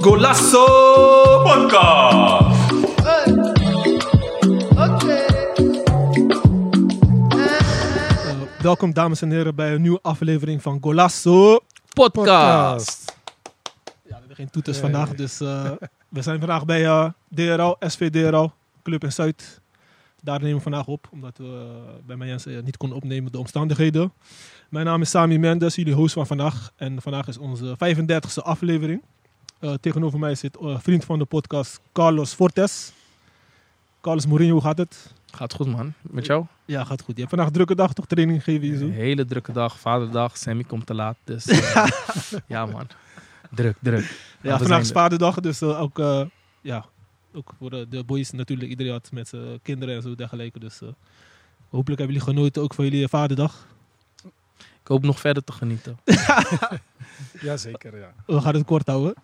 Golasso Podcast. Eh, welkom dames en heren bij een nieuwe aflevering van Golasso. podcast. Ja, we hebben geen toeters vandaag, dus eh, we zijn vandaag bij eh DRL, SV DRL, Club in Zuid. Daar nemen we vandaag op, omdat we eh, bij mij eh, niet konden opnemen, de omstandigheden. Mijn naam is Sami Mendes, jullie host van vandaag. En vandaag is onze 35e aflevering. Eh, tegenover mij zit vriend van de podcast Carlos Fortes. Carlos Mourinho, hoe gaat het? Gaat goed, man. Met jou? Ja, gaat goed. Je hebt vandaag een drukke dag, toch training gegeven hier zo? Een hele drukke dag, vaderdag. Sammy komt te laat. Dus ja, man. Druk, druk. Ja, vandaag is er. vaderdag, dus ook, ja, ook voor de, de boys natuurlijk. Iedereen had met zijn kinderen en zo dergelijke. Dus eh, hopelijk hebben jullie genoten ook van jullie vaderdag. Ik hoop nog verder te genieten. Jazeker, ja. We gaan het kort houden.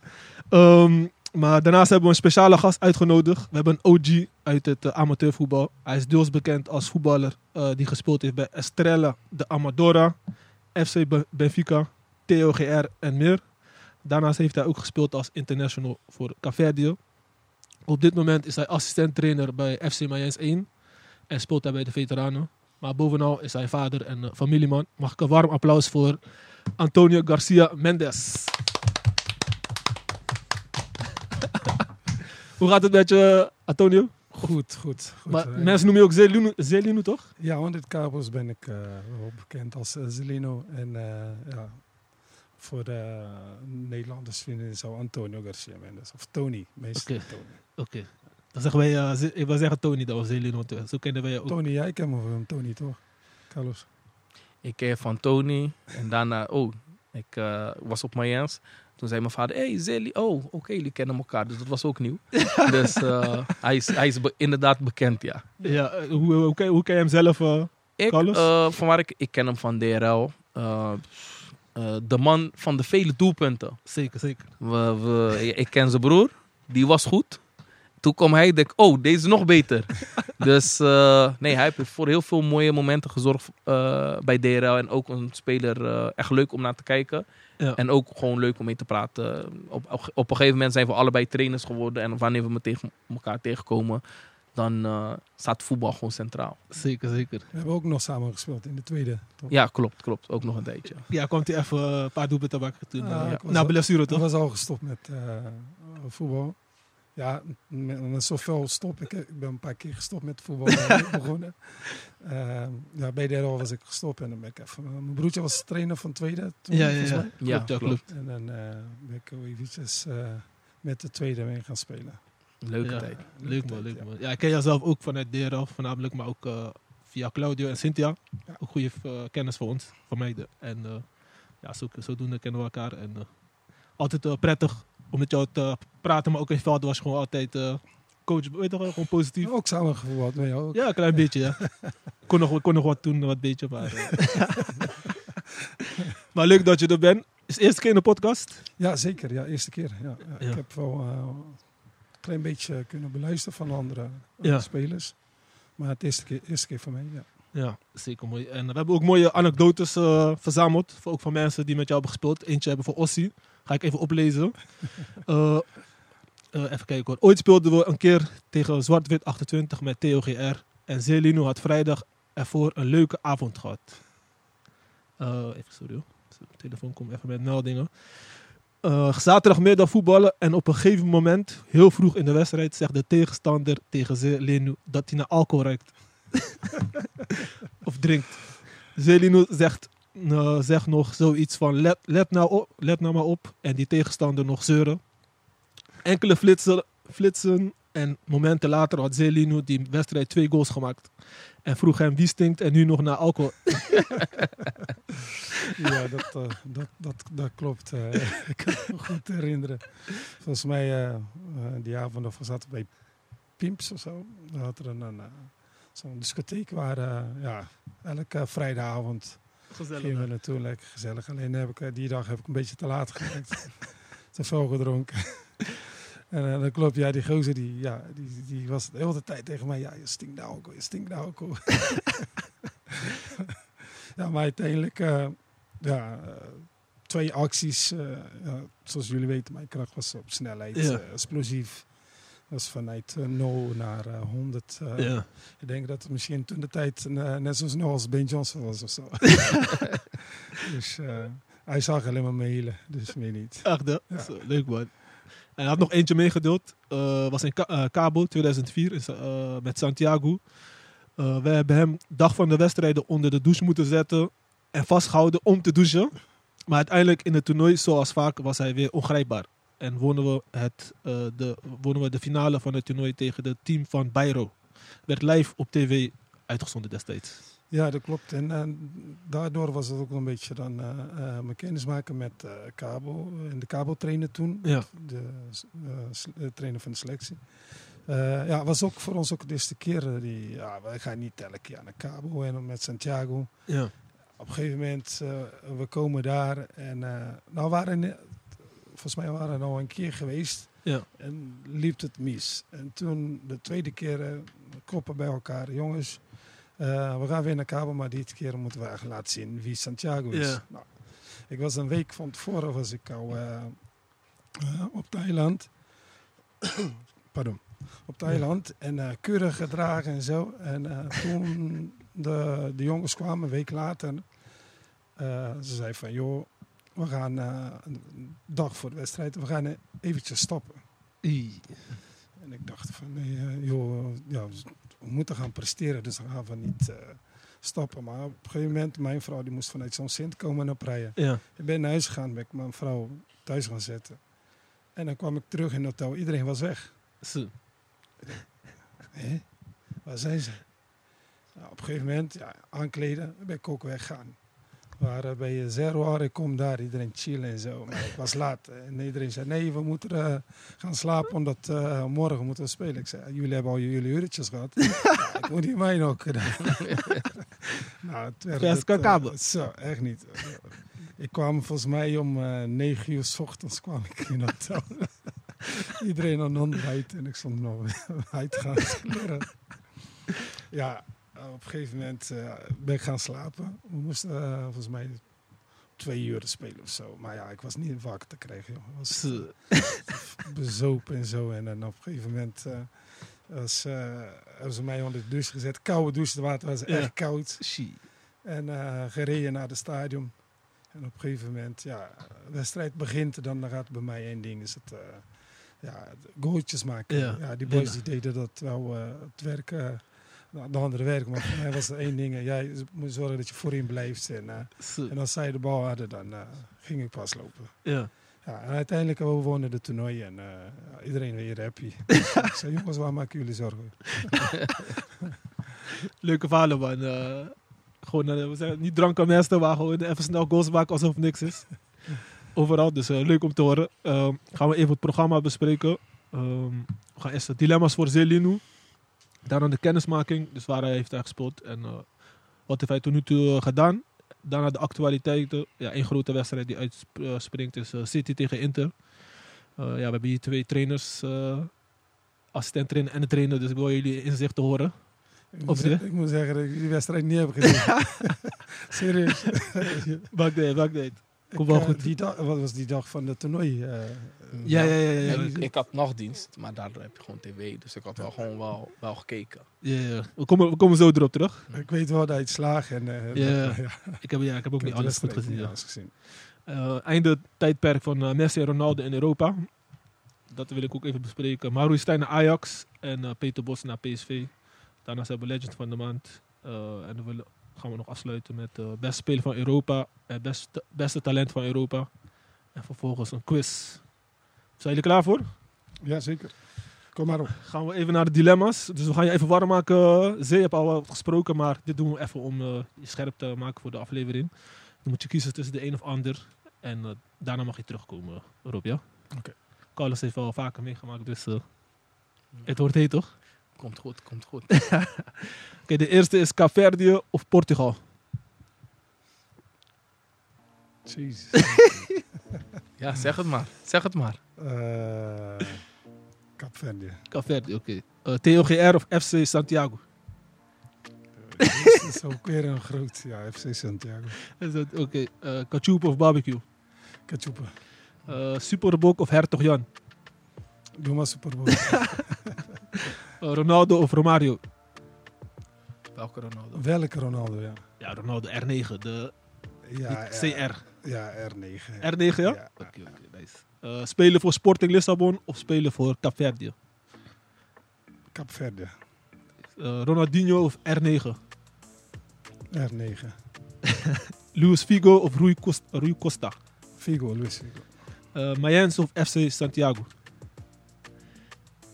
Ehm, maar daarnaast hebben we een speciale gast uitgenodigd. We hebben een OG uit het eh, amateurvoetbal. Hij is deels bekend als voetballer eh, die gespeeld heeft bij Estrella de Amadora, FC Be- Benfica, TOGR en meer. Daarnaast heeft hij ook gespeeld als international voor Caverdio. Op dit moment is hij assistent-trainer bij FC Mayens 1 en speelt hij bij de veteranen. Maar bovenal is hij vader en eh, familieman. Mag ik een warm applaus voor Antonio Garcia Mendes. Hoe gaat het met je, Antonio? Goed, goed. goed. Maar Eh, mensen noemen je ook Zelino, Zelino toch? Ja, want dit kabels ben ik eh, wel bekend als Zelino. En ja, voor de Nederlanders vinden ze Antonio Garcia Mendes. Of Tony, meestal. Tony. Oké. Dan zeggen wij, Ze- ik wil zeggen Tony dan, of Zelino. Zo kennen wij je ook. Tony, jij kent me van hem, Tony toch? Carlos. Ik ken je van Tony. En daarna, oh, ik eh, was op Mayens. Toen zei mijn vader, hey Zeli, oh, oké, jullie kennen elkaar. Dus dat was ook nieuw. dus eh, hij is, hij is be- inderdaad bekend, ja. Ja, eh, hoe, hoe, ken, hoe ken je hem zelf? eh? Ik, Carlos? eh, van waar ik, ik ken hem van DRL. Eh, eh, de man van de vele doelpunten. zeker, zeker. We, we, ik ken zijn broer, die was goed. Toen kwam hij, denk ik, oh, deze is nog beter. dus eh, nee, hij heeft voor heel veel mooie momenten gezorgd eh, bij DRL. En ook een speler eh, echt leuk om naar te kijken. Ja. En ook gewoon leuk om mee te praten. Op, op, een gegeven moment zijn we allebei trainers geworden. En wanneer we me tegen elkaar tegenkomen, dan eh, staat voetbal gewoon centraal. Zeker, zeker. We hebben ook nog samen gespeeld in de tweede. Toch? Ja, klopt, klopt. Ook nog een tijdje. Ja, kwam hij even een paar doelpunten maken toen. Na al- blessure Ik toch? was al gestopt met eh, voetbal. Ja, met, met zoveel stop. Ik, ik ben een paar keer gestopt met voetbal begonnen. Ehm, ja, bij de was ik gestopt en dan ben ik even... mijn broertje was trainer van tweede toen, Ja, ja, ja. mij. Ja, Klopt, ja, klopt. klopt. En dan eh, ben ik eventjes eh, met de tweede mee gaan spelen. Leuke Ja. tijd. Leuk man, tijd, leuk ja. man. Ja, ik ken jezelf ook vanuit DRL voornamelijk, maar ook eh, via Claudio en Cynthia. Ja. Ook goede kennis voor ons, van mij. de- En eh, ja, zo, zodoende kennen we elkaar. En altijd prettig om met jou te praten, maar ook in het veld was gewoon altijd eh, coach, weet je toch, wel, gewoon positief. Ook samen gevoetbald met jou. ook. Ja, een klein beetje, ja. Ik kon nog, kon nog wat doen, wat beetje, maar... eh. maar leuk dat je er bent. Is het de eerste keer in de podcast? Ja, zeker. Ja, eerste keer. Ja. Ja. Ik heb wel eh, een klein beetje kunnen beluisteren van andere Ja. spelers. Maar het eerste keer, eerste keer voor mij, ja. Ja, zeker mooi. En we hebben ook mooie anekdotes verzameld. Ook van mensen die met jou hebben gespeeld. Eentje hebben voor Ossie. Ga ik even oplezen. Eh, eh, even kijken hoor. Ooit speelden we een keer tegen Zwart-Wit 28 met TOGR. En Zelino had vrijdag ervoor een leuke avond gehad. Eh, even, sorry telefoon komt even met meldingen. Eh, zaterdagmiddag voetballen en op een gegeven moment, heel vroeg in de wedstrijd, zegt de tegenstander tegen Zelino dat hij naar alcohol ruikt. of drinkt. Zelino zegt, eh, zegt nog zoiets van let, let, nou op, let nou maar op. En die tegenstander nog zeuren. Enkele flitsen, flitsen en momenten later had Zelino die wedstrijd twee goals gemaakt. En vroeg hem wie stinkt en nu nog naar alcohol. Ja, dat, eh, dat, dat, dat klopt. eh. ik kan me goed herinneren. Volgens mij, die avond of we zaten bij Pimps of zo. Had er een, zo'n discotheek waar ja, elke vrijdagavond gingen we naartoe. Lekker gezellig. Alleen heb ik, eh, die dag heb ik een beetje te laat gewerkt. te veel gedronken. En eh, dat klopt, ja, die gozer die, ja, die, die was de hele tijd tegen mij. Ja, je stinkt nou alcohol, je stinkt nou alcohol. Ja, maar uiteindelijk, eh, ja, twee acties. zoals jullie weten, mijn kracht was op snelheid, Ja. eh, explosief. was vanuit eh, 0 naar eh, 100. eh, ja. Ik denk dat het misschien toen de tijd eh, net zo snel als Ben Johnson was of zo. dus eh, hij zag alleen maar mailen, dus meer niet. Echt? Ja. Leuk, man. En hij had nog eentje meegedeeld. eh was in Ka- eh, Cabo 2004 in Sa- eh, met Santiago. Eh we hebben hem dag van de wedstrijden onder de douche moeten zetten. En vastgehouden om te douchen. Maar uiteindelijk in het toernooi, zoals vaak, was hij weer ongrijpbaar. En wonnen we, het, eh, de, wonnen we de finale van het toernooi tegen het team van Bairo. Werd live op tv uitgezonden destijds. Ja, dat klopt. En daardoor was het ook een beetje dan eh eh, mijn kennismaken met eh Cabo. En de Cabo-trainer toen, Ja. de trainer van de selectie. Ja, was ook voor ons ook de eerste keer. die, ja, wij gaan niet elke keer naar Cabo en met Santiago. Ja. Op een gegeven moment, we komen daar en nou waren, volgens mij waren we nou een keer geweest Ja. en liep het mis. En toen de tweede keer eh, koppen bij elkaar, jongens, eh, we gaan weer naar Cabo, maar dit keer moeten we eigenlijk laten zien wie Santiago is. Ja. Nou, ik was een week van tevoren was ik al eh, op Thailand. Pardon. Op Thailand en eh, keurig gedragen en zo. En toen de, de jongens kwamen, een week later, ze zei van joh, we gaan eh, een dag voor de wedstrijd, we gaan eventjes stoppen. Ie. En ik dacht van, nee, eh, joh, ja, we moeten gaan presteren, dus dan gaan we niet eh, stoppen. Maar op een gegeven moment, mijn vrouw die moest vanuit zo'n Sint komen en oprijden. Ja. Ik ben naar huis gegaan, ben ik mijn vrouw thuis gaan zetten. En dan kwam ik terug in het hotel, iedereen was weg. Zo. Hé, waar zijn ze? Nou, op een gegeven moment, ja, aankleden, ben ik ook weggaan. Waren bij eh, Zero ik kom daar, iedereen chillen en zo. Maar ik was laat en iedereen zei, nee, we moeten eh, gaan slapen, omdat eh, morgen moeten we spelen. Ik zei, jullie hebben al jullie uurtjes gehad. ja, ik moet hier mijn ook gedaan. nou, het werd het, zo, echt niet. ik kwam volgens mij om 9 uur s ochtends kwam ik in het hotel. Iedereen aan ontbijt en ik stond nog uit te gaan. Ja, op een gegeven moment eh, ben ik gaan slapen. We moesten eh, volgens mij twee uur spelen of zo. Maar ja, ik was niet wakker te krijgen. Joh. Ik was Zo. bezopen en zo. En op een gegeven moment eh, was, hebben ze mij onder de douche gezet. Koude douche, het water was Ja. echt koud. En gereden naar het stadion. En op een gegeven moment, ja, de wedstrijd begint. Dan gaat bij mij één ding, is het, ja, goaltjes maken. Ja. Ja, die boys Ja. die deden dat wel, het werk, de andere werk. Maar voor mij was het één ding, eh, jij moet zorgen dat je voorin blijft. En, eh, en als zij de bal hadden, dan eh, ging ik pas lopen. Ja. Ja, en uiteindelijk hebben we wonnen de toernooi en ja, iedereen weer happy. ik zei, jongens, waar maken jullie zorgen? Leuke verhalen, man. Gewoon, we zijn niet dranken mensen, maar gewoon even snel goals maken alsof niks is. Overal, dus leuk om te horen. Ehm, gaan we even het programma bespreken. Ehm, we gaan eerst de dilemma's voor Zelinu. Daarna de kennismaking, dus waar hij heeft hij gespeeld. En eh, wat heeft hij tot nu toe eh, gedaan. Daarna de actualiteiten. Ja, één grote wedstrijd die uitspringt is eh, City tegen Inter. Ja, we hebben hier twee trainers. eh assistent trainer en de trainer, dus ik wil jullie inzichten horen. Ik moet, Of zeg- je? ik moet zeggen dat ik die wedstrijd niet heb gezien. Serieus. Maakt niet. Komt Ik, wel goed. Die dag, wat was die dag van de toernooi? eh, Ja, ja, ja. ja, ja. Ik, ik had nachtdienst, maar daardoor heb je gewoon tv. Dus ik had wel gewoon wel, wel gekeken. Ja, ja. We, komen, we komen zo erop terug. Ik weet wel dat hij het slaag en eh, Ja. dat- ja, Ik heb, ja, ik heb ook ik niet alles goed gezien. Ja. gezien. Eh, einde tijdperk van eh, Messi en Ronaldo in Europa. Dat wil ik ook even bespreken. Mauro Stijn naar Ajax en eh, Peter Bos naar PSV. Daarnaast hebben we Legend van de Maand. Eh, en dan willen, gaan we nog afsluiten met uh, beste speler van Europa. En beste, beste talent van Europa. En vervolgens een quiz. Zijn jullie klaar voor? Ja, zeker. Kom maar op. Gaan we even naar de dilemma's. Dus we gaan je even warm maken. Zee heb al wat gesproken, maar dit doen we even om eh, je scherp te maken voor de aflevering. Dan moet je kiezen tussen de een of ander. En eh, daarna mag je terugkomen, Rob, ja? Oké. Carlos heeft wel vaker meegemaakt, dus eh, het wordt heet, toch? Komt goed, komt goed. Oké, de eerste is Caverdië of Portugal? Jezus. Ja, zeg het maar. Zeg het maar. Eh Kaapverdië. Caverdië, oké. Eh, TOGR of FC Santiago? dat is ook weer een groot. Ja, FC Santiago. Is dat oké? eh Kachoep of barbecue? Kachupa. Eh Superbok of Hertog Jan? Doe maar Super Bowl. Eh, Ronaldo of Romario? Welke Ronaldo? Welke Ronaldo, ja. Ja, Ronaldo R9, de ja, CR. Ja, R9. R9, ja? Ja. Oké, oké, nice. Eh, spelen voor Sporting Lissabon of spelen voor Capverdië? Capverde. Eh Ronaldinho of R9? R9. Luis Figo of Rui Costa? Rui Costa? Figo, Luis Figo. Eh Mayens of FC Santiago?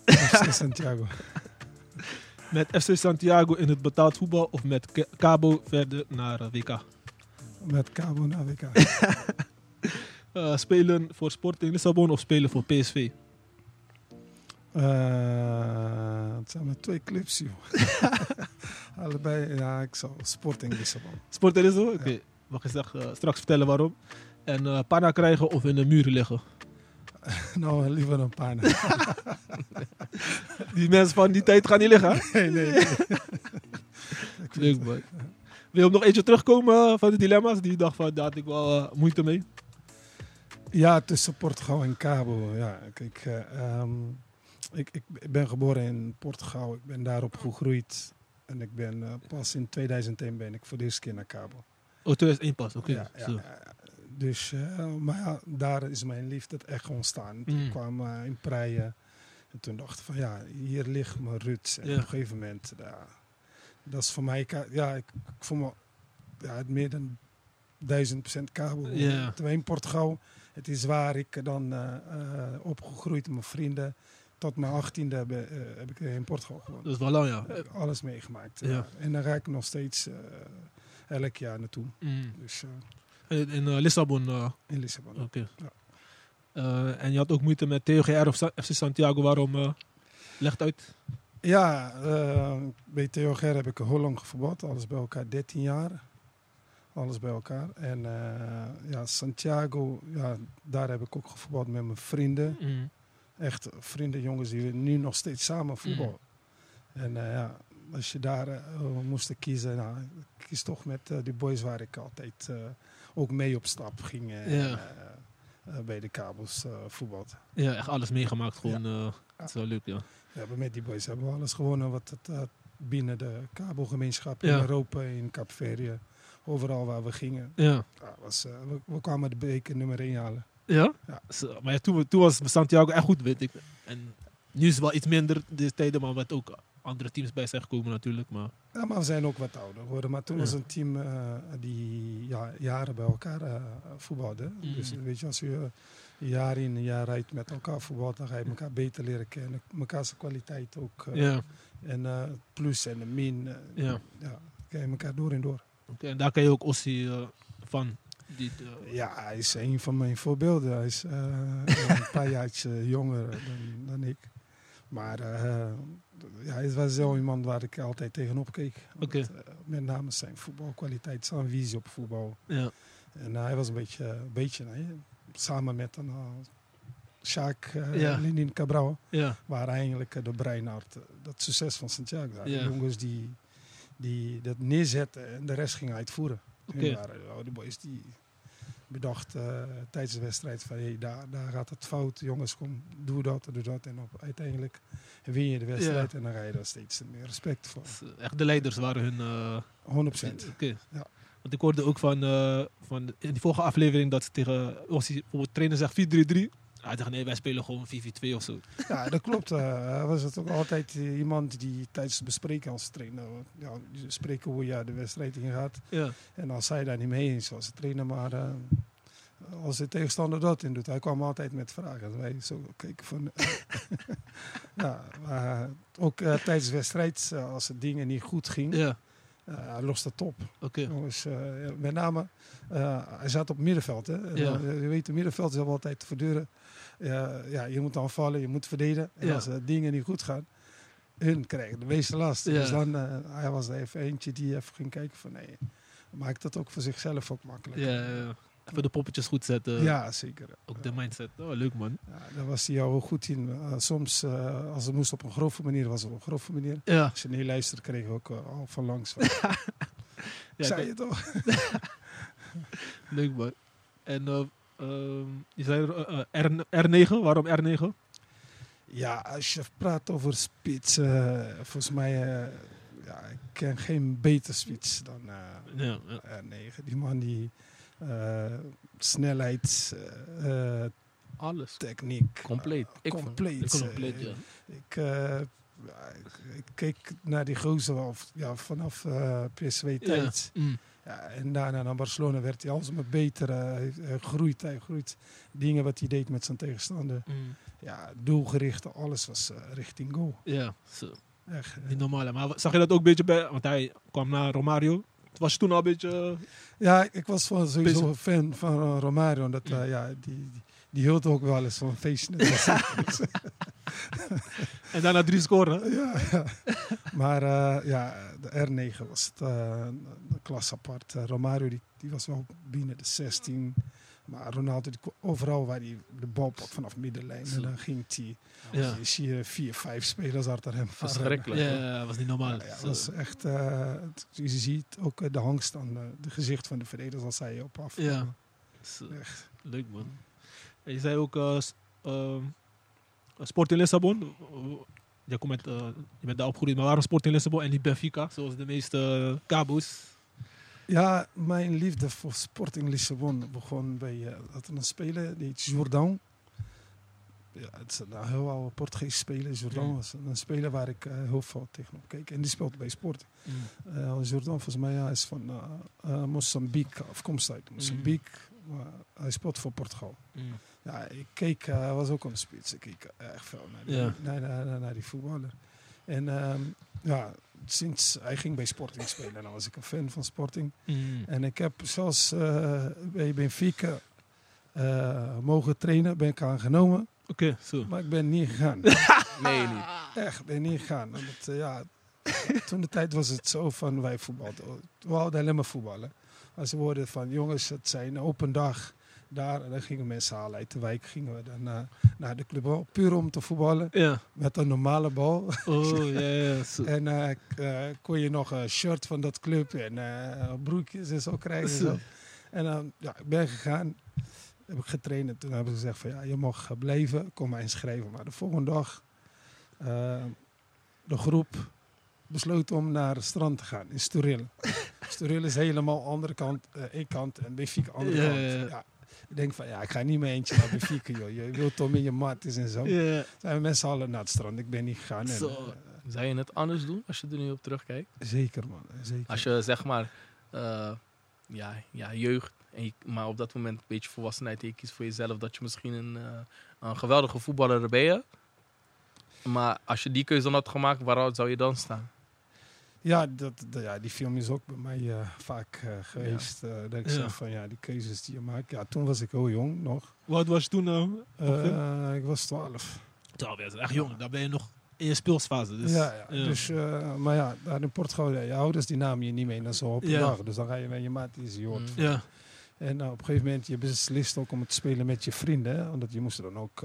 FC Santiago. Met FC Santiago in het betaald voetbal of met Ca- Cabo verder naar eh, WK? Met Cabo naar WK. Eh, spelen voor Sporting Lissabon of spelen voor PSV? Eh, het zijn maar twee clubs, joh. Allebei, ja, ik zou Sporting Lissabon. Sporting Lissabon? Oké, mag je zeg, eh, straks vertellen waarom. En eh panna krijgen of in de muren liggen? nou, liever een paar. Die mensen van die tijd gaan niet liggen. hè? nee, nee. nee. Leuk man. Wil je nog eentje terugkomen van de dilemma's? Die dacht van, daar had ik wel eh, moeite mee. Ja, tussen Portugal en Cabo. Ja, kijk, eh, ehm, ik, ik, ben geboren in Portugal. Ik ben daar opgegroeid. En ik ben eh, pas in 2001 ben ik voor de eerste keer naar Cabo. Oh, 2001 pas, oké. Ja, ja. Dus, maar ja, daar is mijn liefde echt ontstaan. Toen Mm. kwam in Preien. En toen dacht ik van ja, hier ligt mijn roots. En Ja. op een gegeven moment, ja, dat is voor mij, ja, ik, ik voel me ja, het meer dan duizend procent kabel. Ja. Terwijl in Portugal, het is waar ik dan eh, eh, opgegroeid, mijn vrienden. Tot mijn achttiende heb, eh, heb ik in Portugal gewoond. Dat is wel lang, ja. Heb alles meegemaakt. Ja. ja. En daar ga ik nog steeds elk jaar naartoe. Mm. Dus In, in Lissabon, in Lissabon. oké. Ja. En je had ook moeite met TOGR of FC Santiago, waarom? legt uit. Ja, eh, bij Theo Ger heb ik heel lang gevoetbald. Alles bij elkaar 13 jaar. Alles bij elkaar. En eh, ja, Santiago, ja, daar heb ik ook gevoetbald met mijn vrienden. Mm. Echt vrienden, jongens die nu nog steeds samen voetballen. En eh, ja, als je daar moest kiezen, nou, ik kies toch met die boys waar ik altijd ook mee op stap ging. Ja. bij de kabels voetbal. Ja, echt alles meegemaakt. Gewoon, eh, het is wel leuk, ja. Ja, met die boys hebben we alles gewonnen wat het eh, binnen de kabelgemeenschap Ja. in Europa, in Kaapverdië, overal waar we gingen. Ja. Ja, was, eh, we, we kwamen de beker nummer 1 halen. Ja? Ja. Maar ja, toen, toen was Santiago echt goed, weet ik. En nu is het wel iets minder deze tijden, maar met ook andere teams bij zijn gekomen natuurlijk. Maar Ja, maar we zijn ook wat ouder geworden. Maar toen Ja. was een team eh, die ja, jaren bij elkaar eh voetbalde. Mm. Dus weet je, als je jaar in en jaar uit met elkaar voetbalt, dan ga je elkaar beter leren kennen. Mekaars kwaliteit ook. eh, ja, En eh, plus en de min. eh, ja. ja, ken je elkaar door en door. Oké, en daar ken je ook Ossie van. Die, Ja, hij is een van mijn voorbeelden. Hij is een paar jaartjes jonger dan, dan ik. Maar ja, hij was zo iemand waar ik altijd tegenop keek. Want, eh, met name zijn voetbalkwaliteit, zijn visie op voetbal. ja. En hij was een beetje, een beetje nee, samen met een uh, Sjaak eh Ja. Lenin Cabral, Ja, waar eigenlijk eh, de breinaard, eh, dat succes van Santiago. waren. Ja. Jongens die, die dat neerzetten en de rest gingen uitvoeren. Waren oh, de boys die bedacht eh, tijdens de wedstrijd van hey, daar, daar gaat het fout. Jongens, kom, doe dat, doe dat. En op, uiteindelijk win je de wedstrijd en dan ga je daar steeds meer respect voor. dus, eh, echt de leiders waren hun. eh, 100%. Oké. Ja. Want ik hoorde ook van, eh, van in die vorige aflevering dat ze tegen Ossie, bijvoorbeeld trainer zegt 4-3-3. Hij zegt nee, wij spelen gewoon 4-4-2 of zo. Ja, dat klopt. Hij was het ook altijd eh, iemand die tijdens het bespreken als trainer, ja, spreken hoe je de wedstrijd ingaat. Ja, En als hij daar niet mee eens als trainer, maar als de tegenstander dat in doet, hij kwam altijd met vragen. En wij zo keken van. ja, maar ook eh, tijdens de wedstrijd, als de dingen niet goed gingen, ja. Hij lost het op. oké. Jongens, met name, eh, hij zat op middenveld. Hè? En Ja. dan, eh, je weet, het middenveld is altijd te verduren. Ja, ja, je moet aanvallen, je moet verdedigen. En Ja. als dingen niet goed gaan, hun krijgen de meeste last. Ja. Dus dan, hij was er even eentje die even ging kijken van nee, maakt dat ook voor zichzelf ook makkelijk. Ja. Even de poppetjes goed zetten. ja, zeker. Ook de mindset. Oh, leuk man. Ja, daar was hij al goed in. Eh, soms, eh, als het moest op een grove manier, was het op een grove manier. Ja. Als je niet luistert, kregen we ook eh, al van langs. Van, ja zei je toch? leuk man. En eh, ehm, je zei R, R9. Waarom R9? Ja, als je praat over spits, volgens mij, ja, ik ken geen beter spits dan eh, Ja, ja. R9. Die man die snelheid, eh, eh, Alles. techniek, Compleet. eh, Ik vond- compleet. Compleet, eh, ja. Ik, eh, ja, ik, ik keek naar die gozer of, ja, vanaf eh PSV-tijd. Mm. Ja, en daarna naar Barcelona werd hij alsmaar beter. eh, hij, hij groeit, hij groeit. Dingen wat hij deed met zijn tegenstander. Mm. Ja, doelgericht, alles was eh, richting goal. Ja, zo. Echt, eh. niet normaal. Maar zag je dat ook een beetje bij... Want hij kwam naar Romario. Was je toen al een beetje... eh, Ja, ik was van sowieso Bezig. een fan van eh, Romario. Omdat, Ja. eh, ja, die, die, die hield ook wel eens van feestje. ik. En daarna drie scoren. ja, ja. Maar ja, de R9 was het, een klas apart. Romario die, die was wel binnen de 16. Maar Ronaldo, overal waar hij de bal pakt vanaf middenlijn. En dan ging hij. Ja. Je zie je vier, vijf spelers achter hem. Verschrikkelijk. Ja, ja, was niet normaal. Ja, dat was echt, eh, het- je ziet ook eh, de hangst aan de, de gezicht van de verdedigers als hij op af. Ja. Echt. Leuk man. En je zei ook eh, s- ehm, Sport in Lissabon. Je, komt met, eh, je bent daar opgegroeid, maar waarom Sport in Lissabon en niet Benfica? Zoals de meeste uh, Cabo's. Ja, mijn liefde voor Sporting Lissabon begon bij eh, dat een speler, die heet. Ja, het is een heel oude Portugees speler. Jourdan Mm. was een speler waar ik eh, heel veel tegenop keek. En die speelt bij Sporting. Eh Jourdan, volgens mij, ja, is van Mozambique, afkomstig uit Mozambique. Maar hij speelt voor Portugal. Ja, ik keek, hij was ook aan de spits. Ik keek echt veel naar die, Ja. naar, naar, naar, naar die voetballer. En ehm, ja, sinds hij ging bij Sporting spelen, dan was ik een fan van Sporting. Mm. En ik heb zelfs eh, bij Benfica eh, mogen trainen, ben ik aangenomen. Oké, zo. Maar ik ben niet gegaan. Nee, niet. Echt, ben niet gegaan. Omdat, eh, ja, toen de tijd was het zo van wij voetbalden. We hadden alleen maar voetballen. Als ze hoorden van jongens, het zijn open dag. Daar, en dan gingen mensen halen uit de wijk. Gingen we dan naar, naar de club. Puur om te voetballen. Ja. Met een normale bal. Oh, ja, ja. En eh, eh, kon je nog een shirt van dat club en eh, broekjes en zo krijgen. En, zo. en dan, ja, ik ben gegaan. Heb ik getraind en toen hebben ze gezegd van ja, je mag eh, blijven. Kom maar inschrijven. Maar de volgende dag, eh, de groep besloot om naar het strand te gaan in Sturil. Sturil is helemaal andere kant, eh één kant en Benfica andere kant. Ja, ik denk van ja, ik ga niet meer eentje naar Benfica joh. Je wilt toch met je matties en zo. Ja. Zijn we met z'n allen naar het strand. Ik ben niet gegaan. En, Zo. eh, Zou je het anders doen als je er nu op terugkijkt? zeker man, zeker. Als je zeg maar, eh, ja, ja, jeugd, en je- maar op dat moment een beetje volwassenheid en je kiest voor jezelf, dat je misschien een, eh, een geweldige voetballer ben je. Maar als je die keuze dan had gemaakt, waar zou je dan staan? Ja, dat, dat- ja, die film is ook bij mij eh, vaak eh, geweest. eh, dat ik Ja. zeg van ja, die keuzes die je maakt. Ja, toen was ik heel jong nog. Oud was je toen? Eh, ik was 12. Toen ben je echt jong. Dan ben je nog in je speelsfase. Dus, ja. Dus, maar ja, daar in Portugal, ja, je ouders die namen je niet mee naar zo'n Ja. dag. Dus dan ga je met je maat die je hoort. Mm. Ja. En eh, op een gegeven moment, je beslist ook om het te spelen met je vrienden. Hè, omdat je moest dan ook,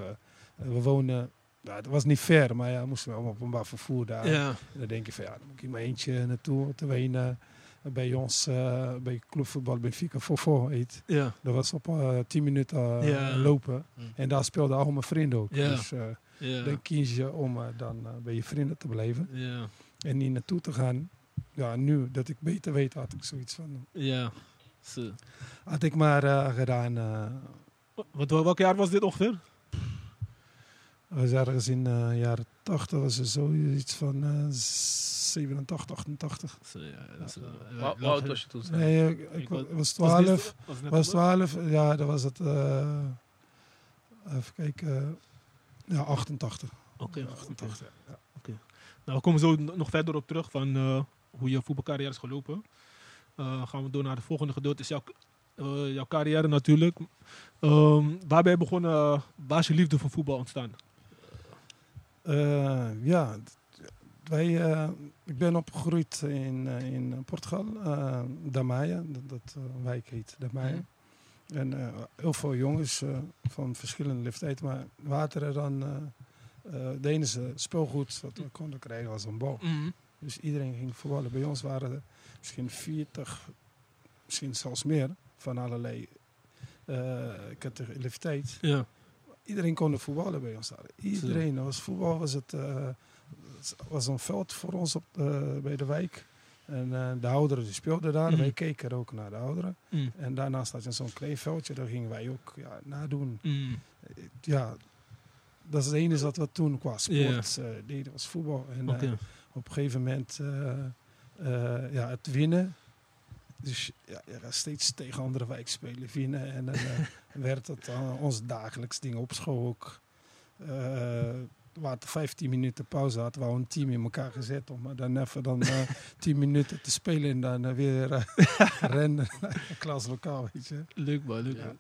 we wonen, ja, het was niet ver, maar ja, we moesten op openbaar vervoer daar. Ja. En dan denk je van ja, dan moet ik maar eentje naartoe. Terwijl je eh, bij ons, eh, bij clubvoetbal Benfica Fofo heet. Ja. Dat was op eh 10 minuten Ja. lopen. Mm. En daar speelden al mijn vrienden ook. Ja. Dus dan kies je om dan bij je vrienden te blijven. Ja. En niet naartoe te gaan. Ja, nu dat ik beter weet, had ik zoiets van. Ja. Had ik maar gedaan. Wat, welk jaar was dit ongeveer? Was ergens in de jaren 80 was er zoiets van eh 87, 88. Zo, ja, dat is, eh, Hoe oud was je toen? Nee, ik, ik Ik wa- was- was Was het 12. net- was het net was onder? 12, ja, dat was het. eh, even kijken. ja, 88. Oké, Ja, oké. 88. Ja. Nou, we komen zo nog verder op terug van eh, hoe je voetbalcarrière is gelopen. Eh, gaan we door naar de volgende gedeelte. Is jouw, eh, jouw carrière natuurlijk. Ehm, waar ben je begonnen? eh, waar is je liefde voor voetbal ontstaan? Eh, ja, wij, eh, ik ben opgegroeid in, eh, in Portugal, eh Damaia, dat, dat wijk heet Damaia. Mhm. En heel veel jongens van verschillende leeftijden, maar wateren dan. de ene ze speelgoed wat we konden krijgen was een bal. Mhm. Dus iedereen ging voetballen. Bij ons waren er misschien 40, misschien zelfs meer, van allerlei categorie- leeftijd. Ja. Iedereen kon voetballen bij ons daar. Iedereen. Dat was voetbal was het eh, het was een veld voor ons op, bij de wijk. En eh, de ouderen die speelden daar. Mhm. Wij keken ook naar de ouderen. Mhm. En daarnaast had je zo'n klein veldje. Daar gingen wij ook ja, nadoen. Mhm. Ja, dat is het enige wat we toen qua sport eh, deden, was voetbal. En eh, op een gegeven moment eh, eh, ja, het winnen. Dus ja, je gaat steeds tegen andere wijk spelen, winnen. En dan eh, werd het eh, ons dagelijks ding op school ook. Eh, hadden 15 minuten pauze, hadden we al een team in elkaar gezet om dan even dan, eh 10 minuten te spelen en dan weer rennen naar klaslokaal, weet je. Leuk man, leuk Ja.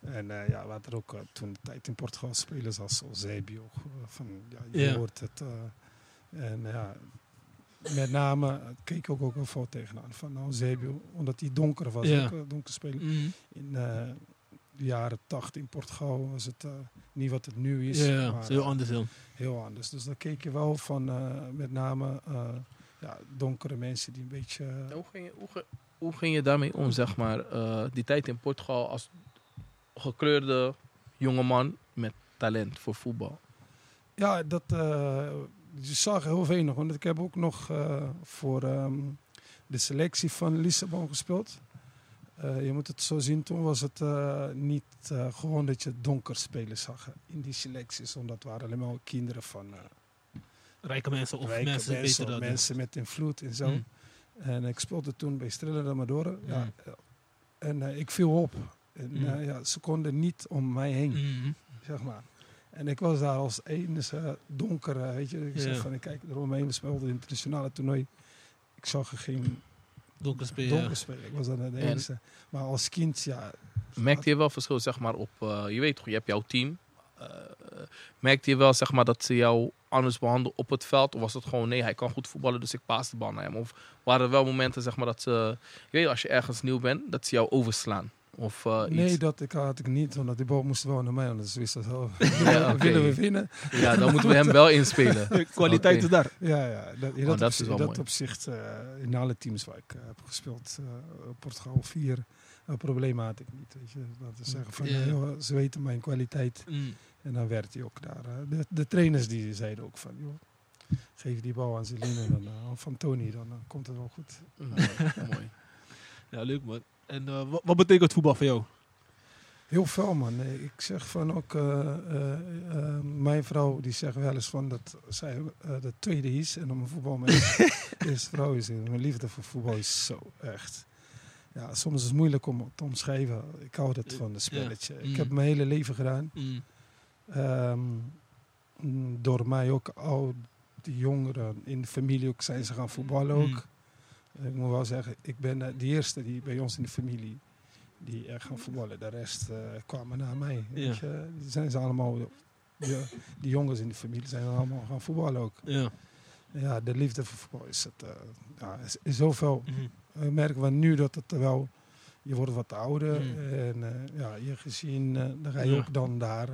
En ja, we hadden ook toen de tijd in Portugal spelers als Eusebio. Van, ja, je Ja. hoort het. en ja, met name eh, keek ik ook, ook wel veel tegenaan van Eusebio. Omdat hij donker was, Ja. ook een donker speler. Mhm. In eh, de jaren 80 in Portugal was het eh, niet wat het nu is. Ja, maar, heel eh, anders dan. heel anders. Dus dan keek je wel van eh, met name eh, ja, donkere mensen die een beetje... eh, Hoe ging, je, hoe, ge- hoe ging je daarmee om, zeg maar, eh, die tijd in Portugal als gekleurde jongeman met talent voor voetbal? Ja, dat eh, je zag heel weinig. Want ik heb ook nog eh, voor ehm, de selectie van Lissabon gespeeld. Eh, je moet het zo zien, toen was het eh, niet gewoon dat je donker spelers zag in die selecties. Omdat het waren allemaal kinderen van Rijke mensen of rijke mensen, mensen, of met invloed en zo. Mhm. En ik speelde toen bij Strella de Amadora. Ja, Mm. en ik viel op. En, Mm. eh, ja, ze konden niet om mij heen Mhm. zeg maar. En ik was daar als enige donkere, weet je. Ik Ja. zeg van, ik kijk eromheen, we speelden het internationale toernooi. Ik zag geen Donker spelen. donker spelen. Ik was dan de En- enige. Maar als kind, ja... Merkte je wel verschil, zeg maar, op... eh, je weet toch, je hebt jouw team. Eh, merkte je wel, zeg maar, dat ze jou anders behandelden op het veld? Of was het gewoon, nee, hij kan goed voetballen, dus ik paas de bal naar hem? Of waren er wel momenten, zeg maar, dat ze... Je weet, als je ergens nieuw bent, dat ze jou overslaan? Of eh, iets? Nee, dat ik, had ik niet, want die bal moest wel naar mij. Anders wist dat wel. Ja. Willen we winnen? Ja, dan moeten we hem wel inspelen. De kwaliteit is daar. Ja, ja. Dat, in Oh, dat, dat is opzicht, wel dat mooi. opzicht eh, in alle teams waar ik eh, heb gespeeld, eh, Portugal 4, uh, probleem had ik niet. Weet je. Dat te zeggen van, eh, joh, ze weten mijn kwaliteit. Mhm. En dan werd hij ook daar. De, de trainers die zeiden ook van, joh, geef die bal aan Celine en dan, of van Tony, dan komt het wel goed. mooi, mooi. Ja, leuk man. En eh, wat, wat betekent voetbal voor jou? Heel veel man. Ik zeg van ook, eh, eh, mijn vrouw die zegt wel eens van dat zij eh, de tweede is en om een voetbal mijn eerste vrouw is. En Mijn liefde voor voetbal is zo echt. Ja, soms is het moeilijk om het te omschrijven. Ik hou het van een spelletje. Mm. Ik heb mijn hele leven gedaan. Mhm. Ehm, mm, door mij ook al die jongeren in de familie ook zijn ze gaan voetballen ook. Mm. Ik moet wel zeggen, ik ben eh, de eerste die bij ons in de familie die echt gaan voetballen. De rest eh, kwamen na mij. Weet Ja. je. Die zijn ze allemaal, die, die jongens in de familie zijn allemaal gaan voetballen ook. Ja. Ja, de liefde voor voetbal is het, ja, is, is zoveel. Mhm. We merken we nu dat het wel, je wordt wat ouder Mm. en ja, je gezien, dan ga je Ja. ook dan daar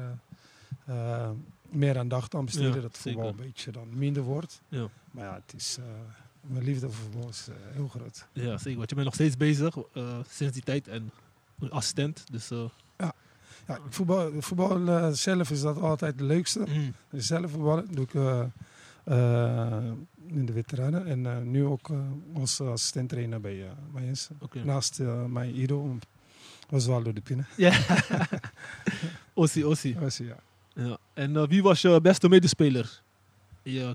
meer aandacht aan besteden. Dat voetbal zeker. een beetje dan minder wordt. Ja. Maar ja, het is, mijn liefde voor voetbal is eh, heel groot. Ja, zeker. Want je bent nog steeds bezig eh, sinds die tijd en assistent. Dus, eh, Ja, voetbal, voetbal eh, zelf is dat altijd het leukste. mhm. Zelf voetballen doe ik in de veteranen. En nu ook als assistent trainer bij. Oké. Naast mijn idool, Osvaldo de Pine. Ja. Ossie, Ossie. Was hij, ja. Ja. En wie was je beste medespeler in je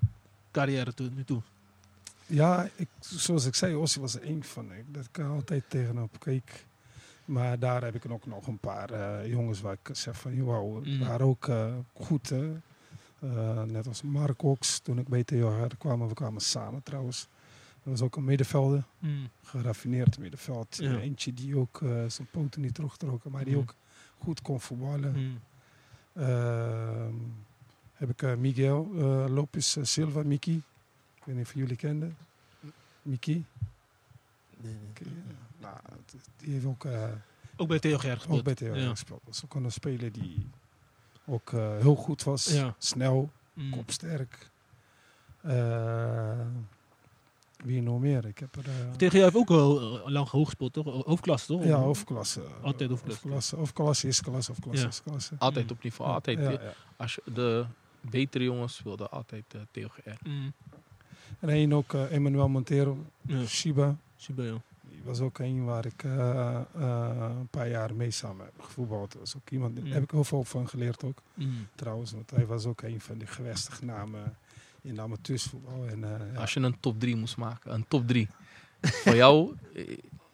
carrière tot nu toe? Ja, ik, zoals ik zei, Ossie was er één van. Ik, dat ik altijd tegenop keek. Maar daar heb ik ook nog een paar eh, jongens waar ik zeg van, wow, Mm. waren ook eh, goed. Hè? Eh, net als Mark Ox, toen ik bij THR kwamen, we kwamen samen trouwens. Dat was ook een middenvelder, geraffineerd middenveld. Ja. Eentje die ook zijn poten niet terugtrokken, maar die Mm. ook goed kon voetballen. Mhm. Ehm, heb ik Miguel Lopez eh, Silva, Miki. Ik weet niet of jullie kenden. Miki. Oké, Nou, het- die heeft ook eh, Ook bij Theo Ger gespeeld. Ook bij Theo Ja. gespeeld. Dat is ook een speler die ook eh, heel goed was. Ja. Snel, Mm. kopsterk. Eh, wie nog meer? Ik heb er... Tegen jou heeft ook wel lang hoog gespeeld, toch? Hoofdklasse, toch? ja, hoofdklasse. Altijd hoofdklasse. Hoofdklasse, hoofdklasse, eerste klasse, hoofdklasse, Ja. eerste klasse. Altijd op niveau, altijd. Ja, ja. Als je, de betere jongens speelden altijd uh, TOGR. Mm. En één ook, eh, Emmanuel Montero, Ja, Shiba. Shiba, ja. Die was ook een waar ik eh, eh, een paar jaar mee samen heb gevoetbald. Dat ook iemand, daar heb ik heel veel van geleerd ook. Mm. Trouwens, want hij was ook een van de gevestigde namen in de amateursvoetbal. En, ja. Als je een top 3 moest maken, een top 3. Voor jou,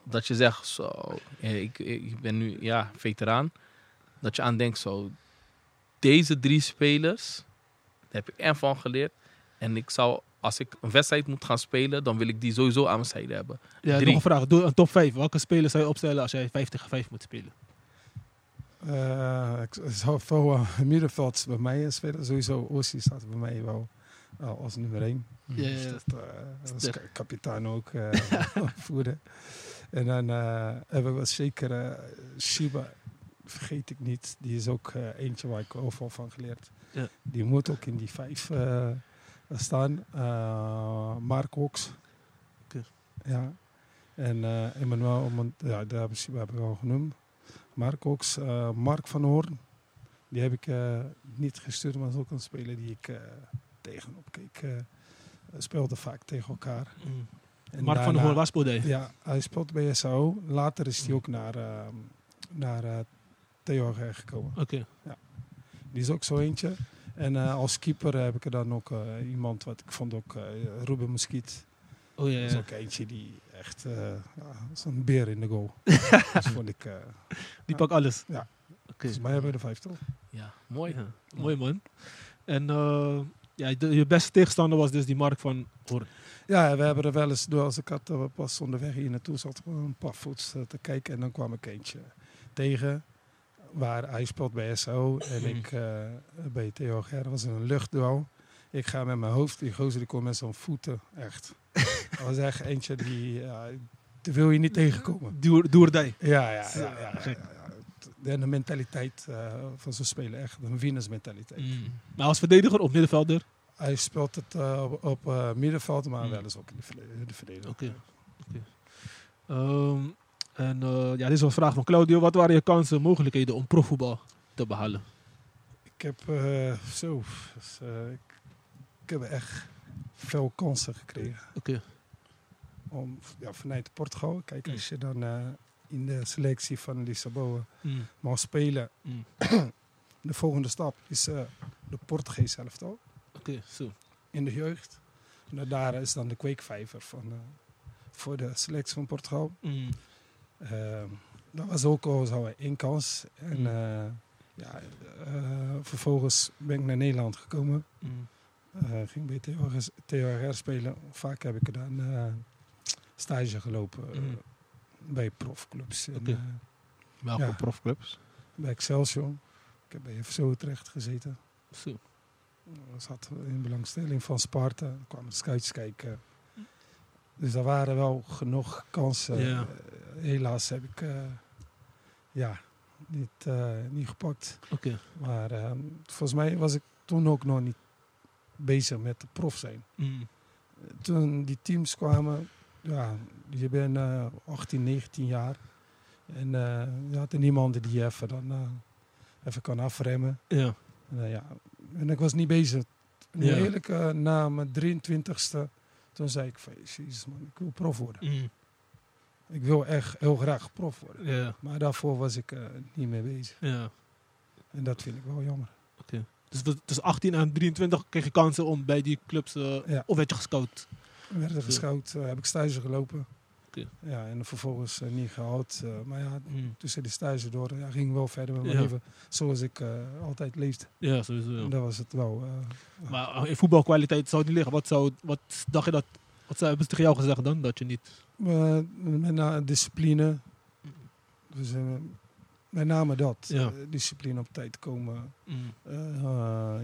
dat je zegt, zo, ik, ik ben nu ja, veteraan. Dat je aan denkt, zo, deze drie spelers, daar heb ik erg van geleerd. En ik zou, als ik een wedstrijd moet gaan spelen, dan wil ik die sowieso aan mijn zijde hebben. Ja, Drie. nog een vraag. Doe een top 5. Welke spelers zou je opstellen als jij 5 tegen 5 moet spelen? Eh, ik zou veel uh, middenveld bij mij spelen. Sowieso Ossi staat bij mij wel eh, als nummer 1. Ja, ja, Dus dat, ka- kapitein ook eh voerde. En dan eh, hebben we zeker Shiba, vergeet ik niet. Die is ook eentje waar ik veel van geleerd. Ja. Die moet ook in die vijf eh, staan. Eh Mark. Oké. Ja. En eh Emmanuel, ja, daar hebben we al genoemd. Mark Hoks, eh, Mark van Hoorn. Die heb ik niet gestuurd, maar dat is ook een speler die ik tegenop keek. speelde vaak tegen elkaar. Mm. En Mark van Hoorn, waar speelde? Ja, hij speelt bij SAO. Later is Mm. hij ook naar, uh, naar Theo Her gekomen. Oké. Die is ook zo eentje. En eh, als keeper heb ik er dan ook eh, iemand wat ik vond ook, eh Ruben Muskiet. Oh ja, Dat is ja. ook eentje die echt, eh ja, zo'n beer in de goal. dat vond ik, eh Die pakt alles. Ja. Oké. volgens mij hebben we er vijf toch? Ja, mooi. Ja, Mooi man. En eh, ja, de- je beste tegenstander was dus die Mark van Hoorn. Ja, we hebben er wel eens door. Als ik had uh, pas onderweg hier naartoe zat, een paar voets uh, te kijken. En dan kwam ik eentje tegen. Waar hij speelt bij SO en Mm. ik uh, bij Theo Ger. Dat was een luchtduel. Ik ga met mijn hoofd. Die gozer die komt met zo'n voeten. Echt. dat was echt eentje die... Ja, die wil je niet tegenkomen. Doe doe or die. Ja, ja, ja. ja, ja, Gek. ja, ja. En de mentaliteit uh, van zo'n speler. Echt een winnaarsmentaliteit. Mm. Maar als verdediger of middenvelder? Hij speelt het uh, op, op uh, middenveld, maar Mm. wel eens ook in de verdediger. De verdediger. Oké. Oké. Ehm, en eh, ja, dit is een vraag van Claudio. Wat waren je kansen en mogelijkheden om profvoetbal te behalen? Ik heb uh, zo, dus, uh, ik, heb echt veel kansen gekregen. Oké. Om ja, vanuit Portugal, kijk, als je dan in de selectie van Lissabon Mm. mag spelen, Mm. de volgende stap is de Portugees elftal Oké, zo. in de jeugd. En daar is dan de kweekvijver van, voor de selectie van Portugal. Uh, dat was ook al zo één kans. En Mm. uh, ja, uh, vervolgens ben ik naar Nederland gekomen. Mm. Ging bij THR spelen. Vaak heb ik dan stage gelopen Mm. bij profclubs. En. Welke ja. profclubs? bij Excelsior. Ik heb bij FC Utrecht gezeten. Zo. Ik zat in belangstelling van Sparta. Er kwamen scouts kijken. Dus er waren wel genoeg kansen. Ja. Uh, helaas heb ik uh, ja, niet, uh, niet gepakt. Oké. Maar uh, volgens mij was ik toen ook nog niet bezig met de prof zijn. Mm. Toen die teams kwamen, ja, je bent 18, 19 jaar. En uh, je had er niemand die je even, dan, uh, even kan afremmen. Ja. En, ja. en ik was niet bezig. Ja. Eerlijk, na mijn 23ste, toen zei ik van, jezus man, ik wil prof worden. Mm. Ik wil echt heel graag prof worden. Maar daarvoor was ik niet mee bezig. En dat vind ik wel jammer. Oké. Dus tussen 18 en 23 kreeg je kansen om bij die clubs, eh, Ja. of werd je gescout? werd er gescout, uh, heb ik stage gelopen. Oké. Ja, en vervolgens uh, niet gehaald. Uh, maar ja, Mm. tussen die stage door ja, ging wel verder met mijn Ja. leven. Zoals ik altijd leefde. Ja, sowieso. ja. En dat was het wel. Maar in voetbalkwaliteit zou het niet liggen. Wat, zou, wat dacht je dat, wat zou, hebben ze tegen jou gezegd dan? Dat je niet... uh, met na discipline. Dus, uh, met name dat. Ja. Uh, discipline op tijd komen. Mm. Uh,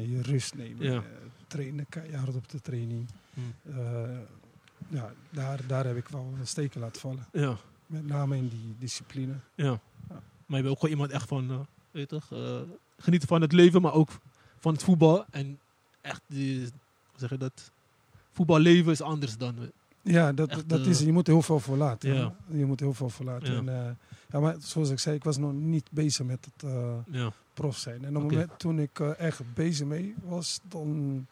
je rust nemen. Ja. Trainen, keihard op de training. Mm. Uh, ja, daar, daar heb ik wel een steken laten vallen. Ja, Met name in die discipline. ja. Ja. Maar je bent ook gewoon iemand echt van, eh, weet je toch, eh, genieten van het leven, maar ook van het voetbal. En echt, die, hoe zeg je dat? Voetballeven is anders dan. eh, Ja, dat, Echt, dat eh, is, je moet heel veel voor laten. Ja. Je moet heel veel voor laten. Ja. En, eh, ja, maar zoals ik zei, ik was nog niet bezig met het eh, prof zijn. En op het moment toen ik eh, echt bezig mee was, dan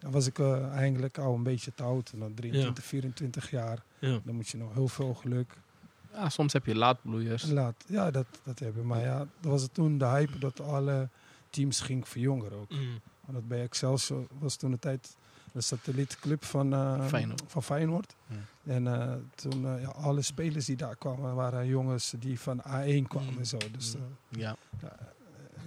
dan was ik eh, eigenlijk al een beetje te oud. En dan 23, 24 jaar. ja. Dan moet je nog heel veel geluk. Ja, soms heb je laatbloeiers. Laat, ja, dat, dat hebben. Maar ja, dat was het toen de hype dat alle teams gingen verjongeren ook. Mm. Want dat bij Excelsior was toen de tijd de satellietclub van, eh, Feyenoord. van Feyenoord. Ja. En eh, toen, ja, alle spelers die daar kwamen, waren jongens die van A1 kwamen Mm. en zo. Dus eh, Ja.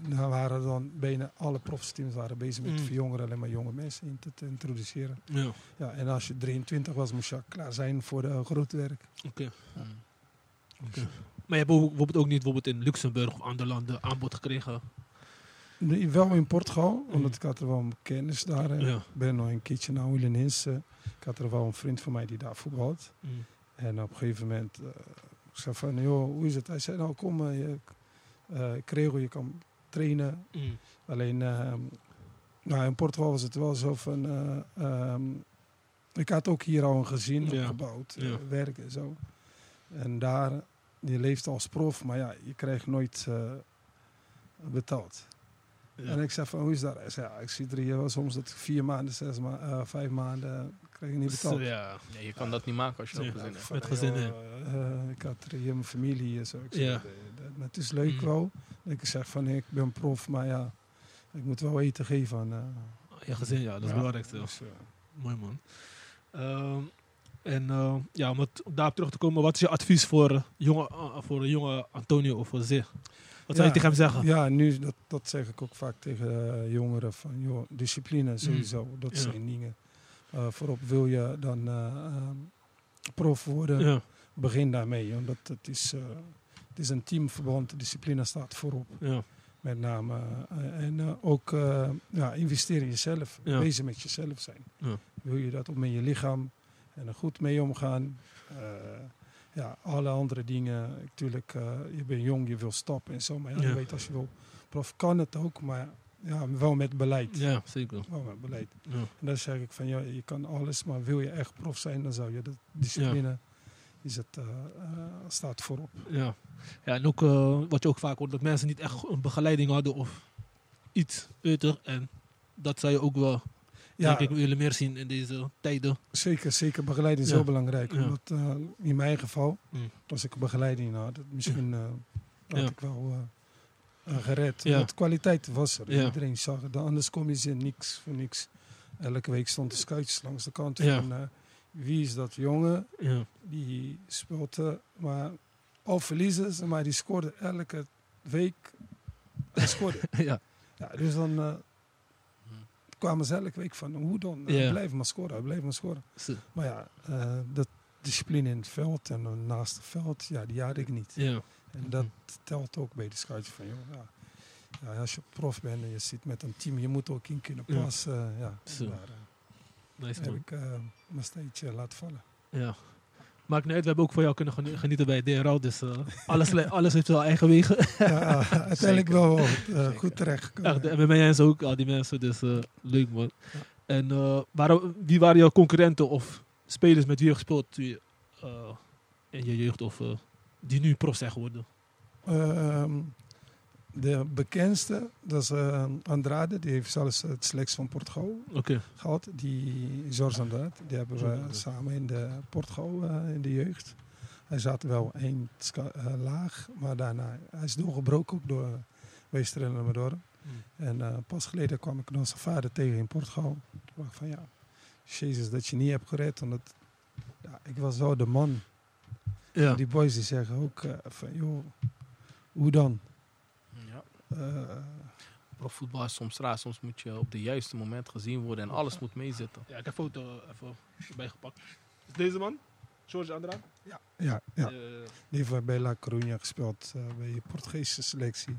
Nou waren dan bijna alle profsteams waren bezig met Mm. verjongeren, alleen maar jonge mensen in te, te introduceren. Ja, Ja, en als je 23 was, moest je klaar zijn voor de grote werk. oké. Mm. Maar je hebt ook, bijvoorbeeld ook niet bijvoorbeeld in Luxemburg of andere landen aanbod gekregen. Nee, Wel in Portugal, Mm. omdat ik had er wel een kennis daar. Ja. Ik ben nog een keertje naar Oulininse. Ik had er wel een vriend van mij die daar voetbalt. Mm. En op een gegeven moment, eh, ik zei van, joh, hoe is het? Hij zei, nou kom, eh, je, eh, ik regel, je kan trainen. Mm. Alleen, ehm, nou, in Portugal was het wel zo van, eh, ehm, ik had ook hier al een gezin Ja. opgebouwd, eh, Ja. werk en zo. En daar, je leeft als prof, maar ja, je krijgt nooit eh, betaald. Ja. En ik zei van, hoe is dat? Hij zei, ja, ik zie er hier wel soms dat vier maanden, zes ma vijf maanden krijg je niet betaald. Ja. Nee, je kan dat niet maken als je Nee. dat gezin hebt. Met gezin, ik had er hier mijn familie hier zo. Ik zei, Ja. "Nee, dat- dat- het is leuk Mm. wel. Ik zeg van, ik ben prof, maar ja, ik moet wel eten geven aan... eh, Je gezin, ja, dat is ja, het belangrijkste. dus, eh, Mooi man. Ehm, en eh, ja, om het- daarop terug te komen, wat is je advies voor, jonge, voor een jonge Antonio of voor Zee? Wat zou je tegen hem zeggen? Ja, nu, dat, dat zeg ik ook vaak tegen jongeren. Van, joh, discipline sowieso, dat Mm. Ja. zijn dingen. Voorop wil je dan eh, ehm, prof worden, begin daarmee. Want het is, het is een teamverband, de discipline staat voorop. ja, Met name. eh, en eh, ook eh, ja, investeren in jezelf. Ja. Bezig met jezelf zijn. Ja. Wil je dat ook met je lichaam en er goed mee omgaan. Ja, alle andere dingen. Natuurlijk, je bent jong, je wil stappen en zo. Maar je weet als je wil. Prof kan het ook, maar ja, wel met beleid. ja, zeker. Wel met beleid. Ja. En dan zeg ik van ja, je kan alles, maar wil je echt prof zijn, dan zou je de discipline. Is het, eh, eh, staat voorop. Ja. ja, en ook eh, wat je ook vaak hoort, dat mensen niet echt een begeleiding hadden of iets, toch? En dat zou je ook wel, Ja, denk ik, willen meer zien in deze tijden. Zeker, zeker. Begeleiding is Ja. heel belangrijk. Ja. Omdat in mijn geval, Mm. als ik begeleiding had, misschien had Ja. ik wel gered. Want kwaliteit was er. Iedereen zag het. Anders kom je ze niks voor niks. Elke week stond de scoutjes langs de kant. Wie is dat jongen Ja, die speelt, eh, maar al verliezen ze, maar die scoorde elke week. Scoorde. ja, ja, dus dan eh, kwamen ze elke week van hoe dan? Ja. Uh, blijf maar scoren, blijf maar scoren. Maar ja, eh, dat discipline in het veld en naast het veld, ja, die had ik niet. ja, En dat telt ook bij de scoutje van, joh, ja, ja, als je prof bent en je zit met een team, je moet ook in kunnen passen. Ja, ja. Zo. daar eh, nice heb ik eh, mijn steentje laten vallen. Ja. Maakt niet uit, we hebben ook van jou kunnen geni- genieten bij DRL, dus eh, alles, le- alles heeft wel eigen wegen. Ja, uiteindelijk wel, eh, goed terecht Echt, en bij mij en zo ook, al die mensen, dus eh, leuk man. En eh, waren, wie waren jouw concurrenten of spelers met wie je gespeeld eh, in je jeugd of eh, die nu prof zijn geworden? Ehm, de bekendste, dat is eh, Andrade, die heeft zelfs het selectie van Portugal gehad. Die George Andrade, die hebben we samen in de Portugal eh, in de jeugd. Hij zat wel één eh, laag, maar daarna hij is doorgebroken ook door Weestrel en Amador. Hmm. En pas geleden kwam ik nog zijn vader tegen in Portugal. Toen dacht ik van ja, Jezus dat je niet hebt gered. Omdat, ja, ik was wel de man. ja. Die boys die zeggen ook van joh, hoe dan? Ja. Eh, Profvoetbal is soms raar. Soms moet je op de juiste moment gezien worden en alles moet meezitten. ja, ik heb een foto even erbij gepakt. Is deze man? George Andrade? ja, ja. Eh, Die heeft bij La Coruña gespeeld, eh, bij de Portugese selectie.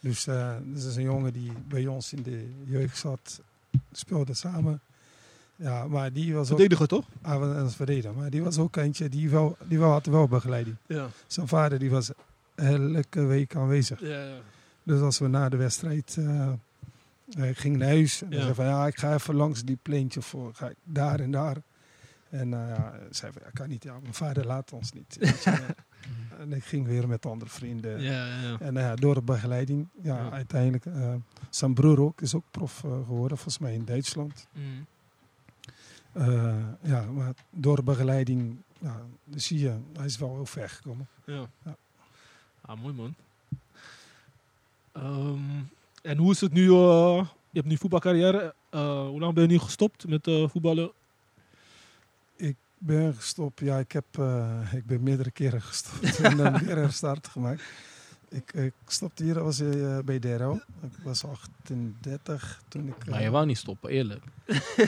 Dus eh dit is een jongen die bij ons in de jeugd zat, speelde samen. Ja, maar die was ook verdediger toch? ah, was een verdediger, maar die was ook eentje die wel, die wel had wel begeleiding. Ja. Zijn vader die was elke week aanwezig. Ja, ja. Dus als we na de wedstrijd eh, eh, ik ging naar huis en Ja. zei van ja, ik ga even langs die pleintje voor, ga ik daar en daar. En eh, ja, zei van ja, kan niet, ja, mijn vader laat ons niet. en ik ging weer met andere vrienden. Ja, ja. En door de begeleiding, ja, uiteindelijk. zijn broer ook, is ook prof geworden, volgens mij in Duitsland. Mm. Ja, maar door de begeleiding, zie je, hij is wel heel ver gekomen. Ja. Ja. Ah, mooi man. Ehm, en hoe is het nu? eh, je hebt nu voetbalcarrière. Eh, hoe lang ben je nu gestopt met eh, voetballen? Ik ben gestopt, ja, ik, heb, eh, ik ben meerdere keren gestopt en dan weer herstart gemaakt. Ik, ik stopte hier, was eh, bij DRO. Ik was 38 toen ik... Maar je wou niet stoppen, eerlijk.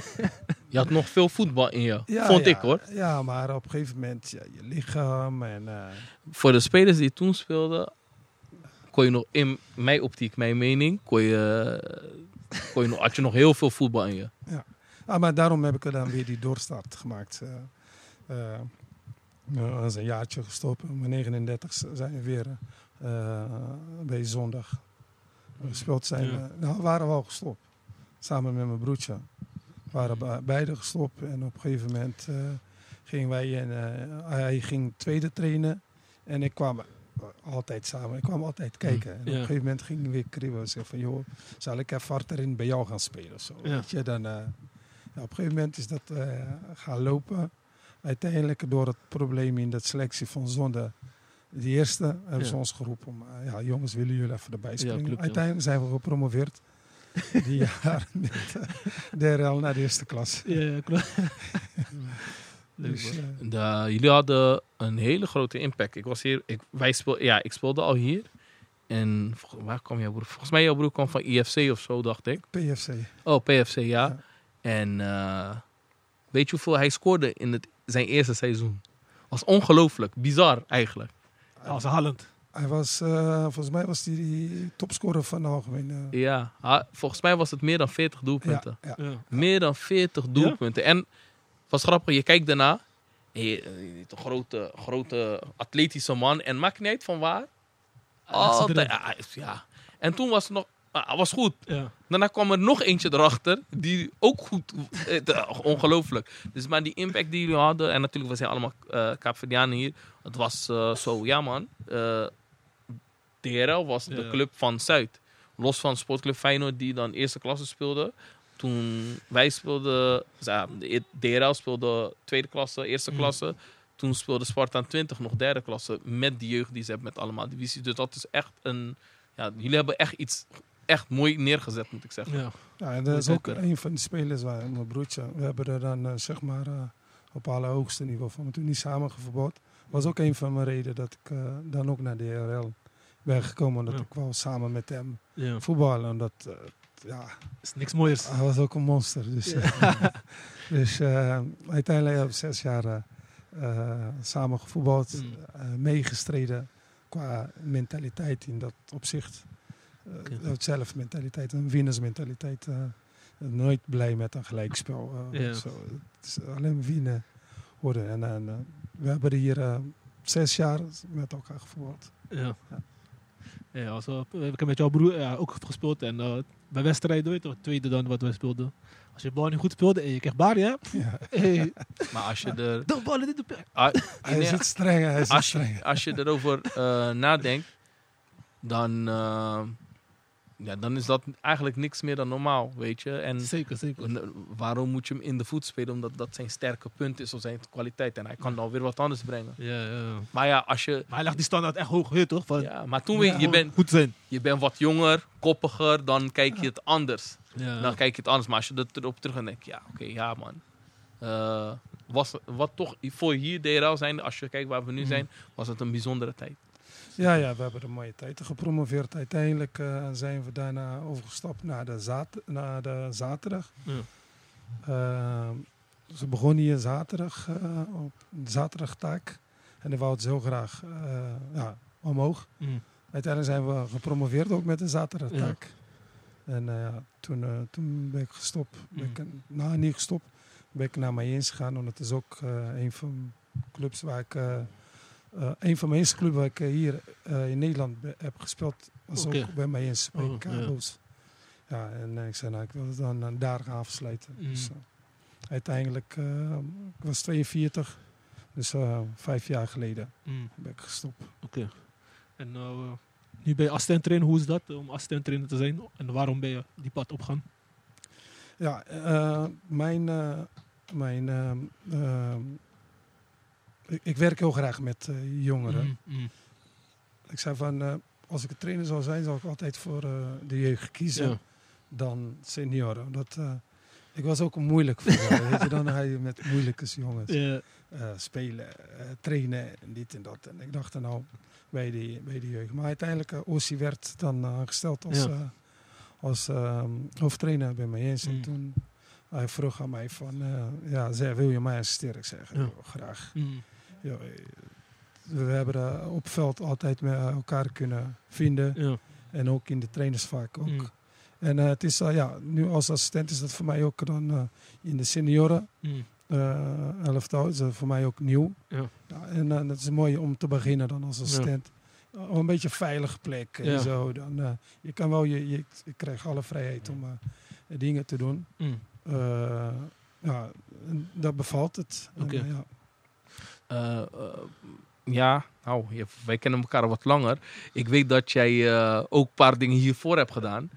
je had nog veel voetbal in je. ja, Vond ja, ik hoor. Ja, maar op een gegeven moment, ja, je lichaam en... eh, Voor de spelers die toen speelden, kon je nog in mijn optiek, mijn mening, kon je, kon je nog, had je nog heel veel voetbal in je. Ah, maar daarom heb ik er dan weer die doorstart gemaakt. eh eh, nou, dat is een jaartje gestopt. Op mijn 39 zijn we weer eh, bij zondag gespeeld. Zijn Ja. we, nou, we waren wel gestopt. Samen met mijn broertje. We waren be- beide gestopt. En op een gegeven moment eh, gingen wij... En, hij ging tweede trainen. En ik kwam altijd samen. Ik kwam altijd kijken. En op een gegeven moment ging ik weer kribbelen. en Zeggen van, joh, zal ik even achterin bij jou gaan spelen? of Zo. Weet je, dan, eh, ja, op een gegeven moment is dat eh, gaan lopen. Uiteindelijk door het probleem in de selectie van Zonde. De eerste hebben Ja. ze ons geroepen om, eh, ja jongens, willen jullie even erbij springen? klopt. Uiteindelijk zijn we gepromoveerd. Die jaar met uh, DRL naar de eerste klas. Ja, klopt. Leuk, Dus, man. eh, De, jullie hadden een hele grote impact. Ik was hier, ik, wij speel, ja, ik speelde al hier. En waar kwam jouw broer? Volgens mij jouw broer kwam van IFC of zo, dacht ik. PFC. Oh, PFC, ja. Ja. En eh, weet je hoeveel hij scoorde in het, zijn eerste seizoen? Was ongelooflijk, bizar eigenlijk. Als Halland. Hij was, eh, volgens mij was hij die topscorer van de algemene. Ja, ha- volgens mij was het meer dan 40 doelpunten. ja, ja. Ja. Meer dan 40 doelpunten. En was grappig, je kijkt daarna. je- Een grote, grote atletische man. En maakt niet uit van waar. Altijd. erin. Ja. En toen was het nog. ah, was goed. Ja. Daarna kwam er nog eentje erachter. Die ook goed. eh, Ongelooflijk. Dus maar die impact die jullie hadden. En natuurlijk, we zijn allemaal eh Kaapverdianen hier. Het was eh, zo, ja man. eh DRL was de club van Zuid. Los van Sportclub Feyenoord die dan eerste klasse speelde. Toen wij speelden, ja, de DRL speelde tweede klasse, eerste Mm. klasse. Toen speelde Sparta 20 nog derde klasse met die jeugd die ze hebben met allemaal divisies. Dus dat is echt een, ja, jullie hebben echt iets echt mooi neergezet moet ik zeggen. Ja. Ja, en dat is ook een van die spelers, waar, mijn broertje. We hebben er dan eh, zeg maar eh, op allerhoogste niveau van. Maar toen niet samen gevoetbald. Was ook een van mijn redenen dat ik eh, dan ook naar de DRL ben gekomen. Omdat Ja. ik wel samen met hem ja. voetballen. Omdat, ja, is niks mooiers. hij was ook een monster. Dus, eh, dus eh, uiteindelijk heb ik zes jaar eh, samen gevoetbald. Mm. eh, meegestreden qua mentaliteit in dat opzicht. Uh, Oké. zelfmentaliteit, een winnersmentaliteit. nooit blij met een gelijkspel. zo. Het is alleen winnen worden. En, en, we hebben hier zes jaar met elkaar gevoetbald. Ja. Ja, also, ik heb met jouw broer ja, ook gespeeld. En eh, bij wedstrijden, weet je, toch, tweede dan wat wij speelden. Als je bal niet goed speelde en je krijgt baar, ja. Ja. Hey, Maar als je er de ballen dit de ah, Hij nee, zit streng, hij zit als streng. je, als je erover eh, nadenkt, dan, eh, ja, dan is dat eigenlijk niks meer dan normaal, weet je. En Zeker, zeker. Waarom moet je hem in de voet spelen? Omdat dat zijn sterke punt is of zijn kwaliteit. En hij kan dan weer wat anders brengen. Ja, ja. Maar ja, als je. Maar hij lag die standaard echt hoog, je toch? Van, Ja, maar toen Ja. je, bent, goed zijn. je bent wat jonger, koppiger, dan kijk je het anders. Ja. Dan kijk je het anders. Maar als je er erop terug en denkt, ja, oké, ja man. Eh, was, wat toch voor hier DRL zijn, als je kijkt waar we nu Mhm. zijn, was het een bijzondere tijd. Ja, ja, we hebben een mooie tijd gepromoveerd. Uiteindelijk eh, zijn we daarna overgestapt naar de, zat naar de zaterdag. Ja. Eh, ze begonnen hier zaterdag, eh, op de zaterdagtaak. En dan wou het zo graag eh, ja, omhoog. Mm. Uiteindelijk zijn we gepromoveerd ook met de zaterdagtaak. En ja, toen, toen ben ik gestopt. Ben ik, Mm. nou, niet gestopt. Ben ik naar Mayens gegaan. Want het is ook een van de clubs waar ik eh, een van mijn eerste clubs waar ik eh, hier eh, in Nederland heb gespeeld, was ook bij mij eens bij Oh, Carlos. Ja. en ik zei, nou, ik wil het dan daar gaan afsluiten. Mm. Dus, uiteindelijk, ik was 42, dus vijf jaar geleden Mm, ben ik gestopt. Oké. En nu ben je assistent trainer. Hoe is dat om assistent trainer te zijn? En waarom ben je die pad opgaan? Ja, mijn. mijn ik, ik werk heel graag met eh, jongeren. Mm, mm. Ik zei van. eh, als ik een trainer zou zijn, zou ik altijd voor eh, de jeugd kiezen. Ja. Dan senioren. Dat, eh, ik was ook een moeilijk voetballer. weet je, dan ga je met moeilijke jongens spelen, trainen en dit en dat. En ik dacht er nou bij die, bij die jeugd. Maar uiteindelijk, uh, Ossie werd dan aangesteld als, Ja. als ehm, hoofdtrainer bij mij eens. Mm. En toen hij vroeg aan mij van, ja, zei, wil je mij assisteren? Ik zeg, Ja. "Joh, graag. Mm, Ja, eh, we hebben eh, op veld altijd met elkaar kunnen vinden. ja. En ook in de trainersvak ook. Mm, En eh, het is, eh, ja, nu als assistent is dat voor mij ook dan eh, in de senioren mm. eh elftal. is dat voor mij ook nieuw. Ja. en uh, dat is mooi om te beginnen dan als assistent. Een beetje veilige plek en zo. Dan, uh, je kan wel, je, je, je krijgt alle vrijheid om uh, dingen te doen. Mm. Uh, ja, dat bevalt het. Okay. En, ja. Uh, ja, nou, wij kennen elkaar wat langer. Ik weet dat jij uh, ook een paar dingen hiervoor hebt gedaan.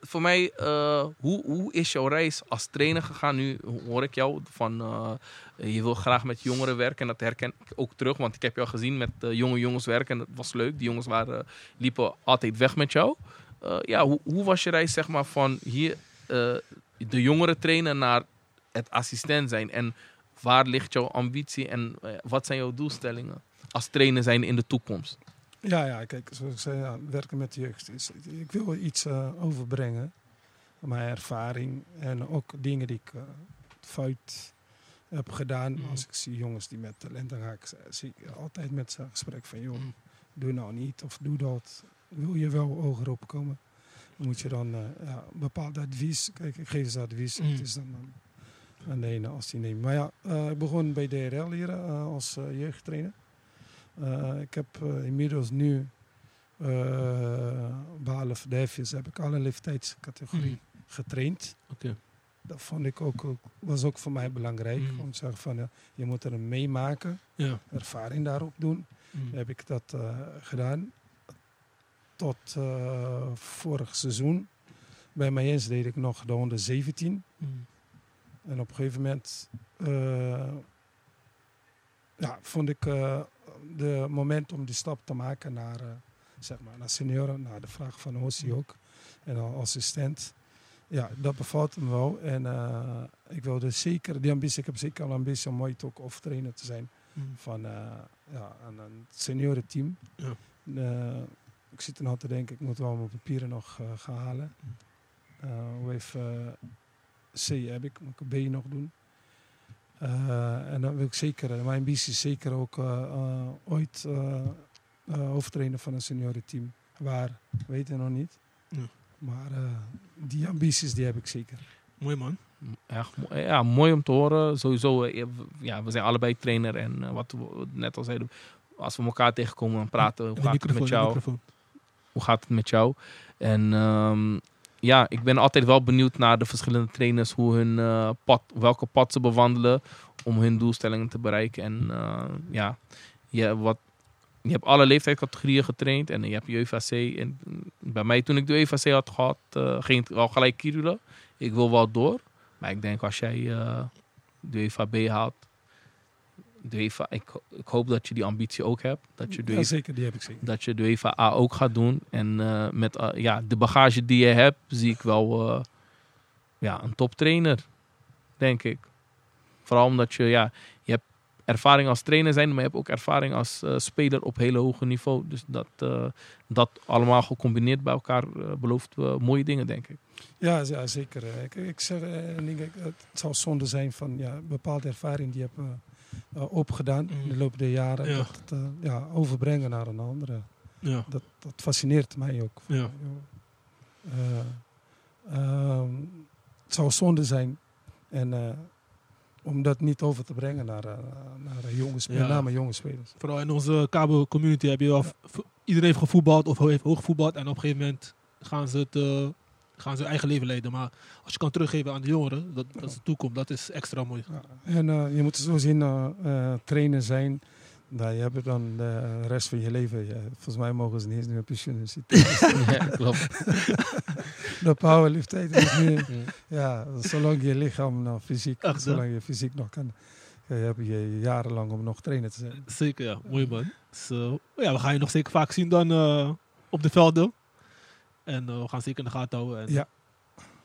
voor mij, hoe, hoe is jouw reis als trainer gegaan? Nu hoor ik jou van je wil graag met jongeren werken. En dat herken ik ook terug, want ik heb jou gezien met jonge jongens werken. En dat was leuk. Die jongens waren, liepen altijd weg met jou. ja, hoe, hoe, was je reis zeg maar, van hier de jongeren trainen naar het assistent zijn? En waar ligt jouw ambitie en wat zijn jouw doelstellingen als trainer zijn in de toekomst? Ja, ja, kijk, zoals ik zei, ja, werken met de jeugd. Is, ik wil iets uh, overbrengen. Mijn ervaring en ook dingen die ik uh, fout heb gedaan. Mm. Als ik zie jongens die met talent gaan, zie ik altijd met ze gesprek van... joh, mm. doe nou niet of doe dat. Wil je wel hoger opkomen? Dan moet je dan uh, ja, bepaald advies... Kijk, ik geef ze advies. Mm. Het is dan aan de ene als die neemt. Maar ja, ik begon bij DRL hier als jeugdtrainer. Uh, ik heb inmiddels nu, uh, behalve F's, heb ik alle leeftijdscategorieën mm. getraind. Okay. Dat vond ik ook, was ook voor mij belangrijk. Mm. Om te zeggen van, je moet er meemaken, ja. ervaring daarop doen. Mm. Heb ik dat gedaan. Tot vorig seizoen. Bij mij eens deed ik nog de 117. En op een gegeven moment ja, vond ik uh, de moment om die stap te maken naar, uh, zeg maar, naar senioren, naar de vraag van Hossie ook. En als assistent. Ja, dat bevalt me wel. En ik wilde zeker, die ambitie, ik heb zeker al ambitie om ooit ook of trainer te zijn mm. van ja, een, een seniorenteam. Ja. ik zit er nou te denken, ik moet wel mijn papieren nog gaan halen. hoe even C heb ik, moet ik een B nog doen. Uh, en dan wil ik zeker, mijn ambitie is zeker ook uh, uh, ooit hoofdtrainer van een seniorenteam. Waar, weet je nog niet. Ja. Maar die ambities die heb ik zeker. Mooi man. Ja, ja, mooi om te horen. Sowieso, ja, we zijn allebei trainer. En wat we net al zeiden, als we elkaar tegenkomen, dan praten we. Hoe gaat het met jou? Hoe gaat het met jou? En um, ja, ik ben altijd wel benieuwd naar de verschillende trainers, hoe hun uh, pad, welke pad ze bewandelen om hun doelstellingen te bereiken. En uh, ja, je, wat, je hebt alle leeftijdscategorieën getraind en je hebt UVC. En bij mij toen ik de UVC had gehad, uh, ging het al gelijk kirulen. Ik wil wel door. Maar ik denk als jij de UVB haalt, de UEFA, ik, ik, hoop dat je die ambitie ook hebt. Dat je ja, UEFA, zeker, die heb ik zeker. Dat je de UEFA A ook gaat doen. En uh, met uh, ja, de bagage die je hebt, zie ik wel uh, ja, een toptrainer, denk ik. Vooral omdat je, ja, je hebt ervaring als trainer zijn, maar je hebt ook ervaring als speler op hele hoge niveau. Dus dat, dat allemaal gecombineerd bij elkaar belooft mooie dingen, denk ik. Ja, ja zeker. Ik, ik zeg, het zou zonde zijn van ja, bepaalde ervaring die je hebt opgedaan mm. in de loop der jaren. Ja. Dat uh, ja, overbrengen naar een andere. Ja. Dat, dat fascineert mij ook. Ja. Uh, het zou zonde zijn. En om dat niet over te brengen naar, eh, naar eh, jonge spelers, Ja. met name jonge spelers. Vooral in onze Cabo community heb je wel... v- Iedereen heeft gevoetbald of heeft hoog gevoetbald. En op een gegeven moment gaan ze, het, eh, gaan ze hun eigen leven leiden. Maar als je kan teruggeven aan de jongeren, dat, dat is de toekomst. Dat is extra mooi. Ja. En eh, je moet zo zien, eh eh, trainer zijn. Nou, je hebt dan de rest van je leven. Ja, volgens mij mogen ze niet eens meer pensioen. Dus die- ja, klopt. de powerliftheid is nu... Mm. Ja, zolang je lichaam nog fysiek, zolang je fysiek nog kan, eh, heb je jarenlang om nog trainer te zijn. Zeker, ja. Mooi man. Dus, eh, ja, we gaan je nog zeker vaak zien dan eh, op de velden. En eh, we gaan zeker in de gaten houden. En Ja.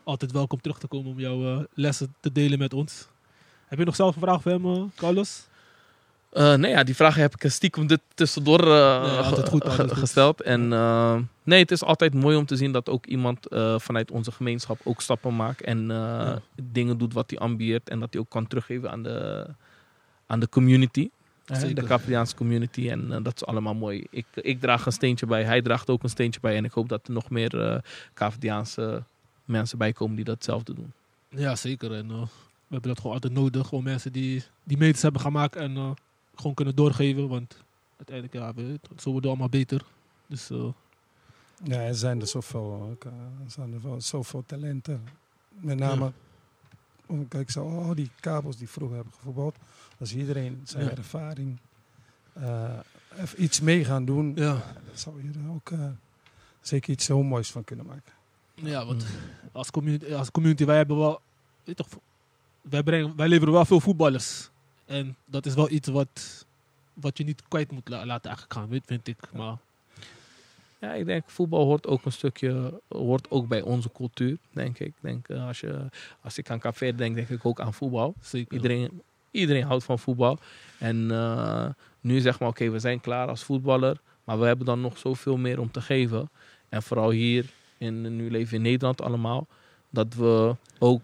Altijd welkom terug te komen om jouw eh, lessen te delen met ons. Heb je nog zelf een vraag voor hem, eh, Carlos? Eh, nee, ja, die vraag heb ik stiekem dit tussendoor eh, Nee, ge- goed, gesteld. En eh, nee, het is altijd mooi om te zien dat ook iemand eh, vanuit onze gemeenschap ook stappen maakt. En eh, dingen doet wat hij ambieert. En dat hij ook kan teruggeven aan de, aan de community. De Capverdiaanse community. En eh, dat is allemaal mooi. Ik, ik draag een steentje bij. Hij draagt ook een steentje bij. En ik hoop dat er nog meer eh Capverdiaanse mensen bij komen die datzelfde doen. Ja, zeker. En eh, we hebben dat gewoon altijd nodig. Gewoon mensen die, die meters hebben gemaakt en eh, gewoon kunnen doorgeven. Want uiteindelijk, ja, we, zo worden we allemaal beter. Dus Ja, er zijn er zoveel, zijn er wel zoveel talenten. Met name, kijk, zo, al die kabels die vroeger hebben gevoetbald, als iedereen zijn Ja. ervaring eh, even iets mee gaan doen, ja. zou je er ook eh, zeker iets heel moois van kunnen maken. ja, want Mm. als community, als community, wij hebben wel, weet toch, wij, brengen, wij leveren wel veel voetballers. En dat is wel iets wat, wat je niet kwijt moet la- laten eigenlijk gaan, vind ik. Maar Ja, ik denk voetbal hoort ook een stukje, hoort ook bij onze cultuur, denk ik. Denk, eh, als, je, als ik aan café denk, denk ik ook aan voetbal. zeker. Iedereen, iedereen houdt van voetbal. En eh, nu zeg maar, oké, we zijn klaar als voetballer, maar we hebben dan nog zoveel meer om te geven. En vooral hier, in, nu leven we in Nederland allemaal, dat we ook,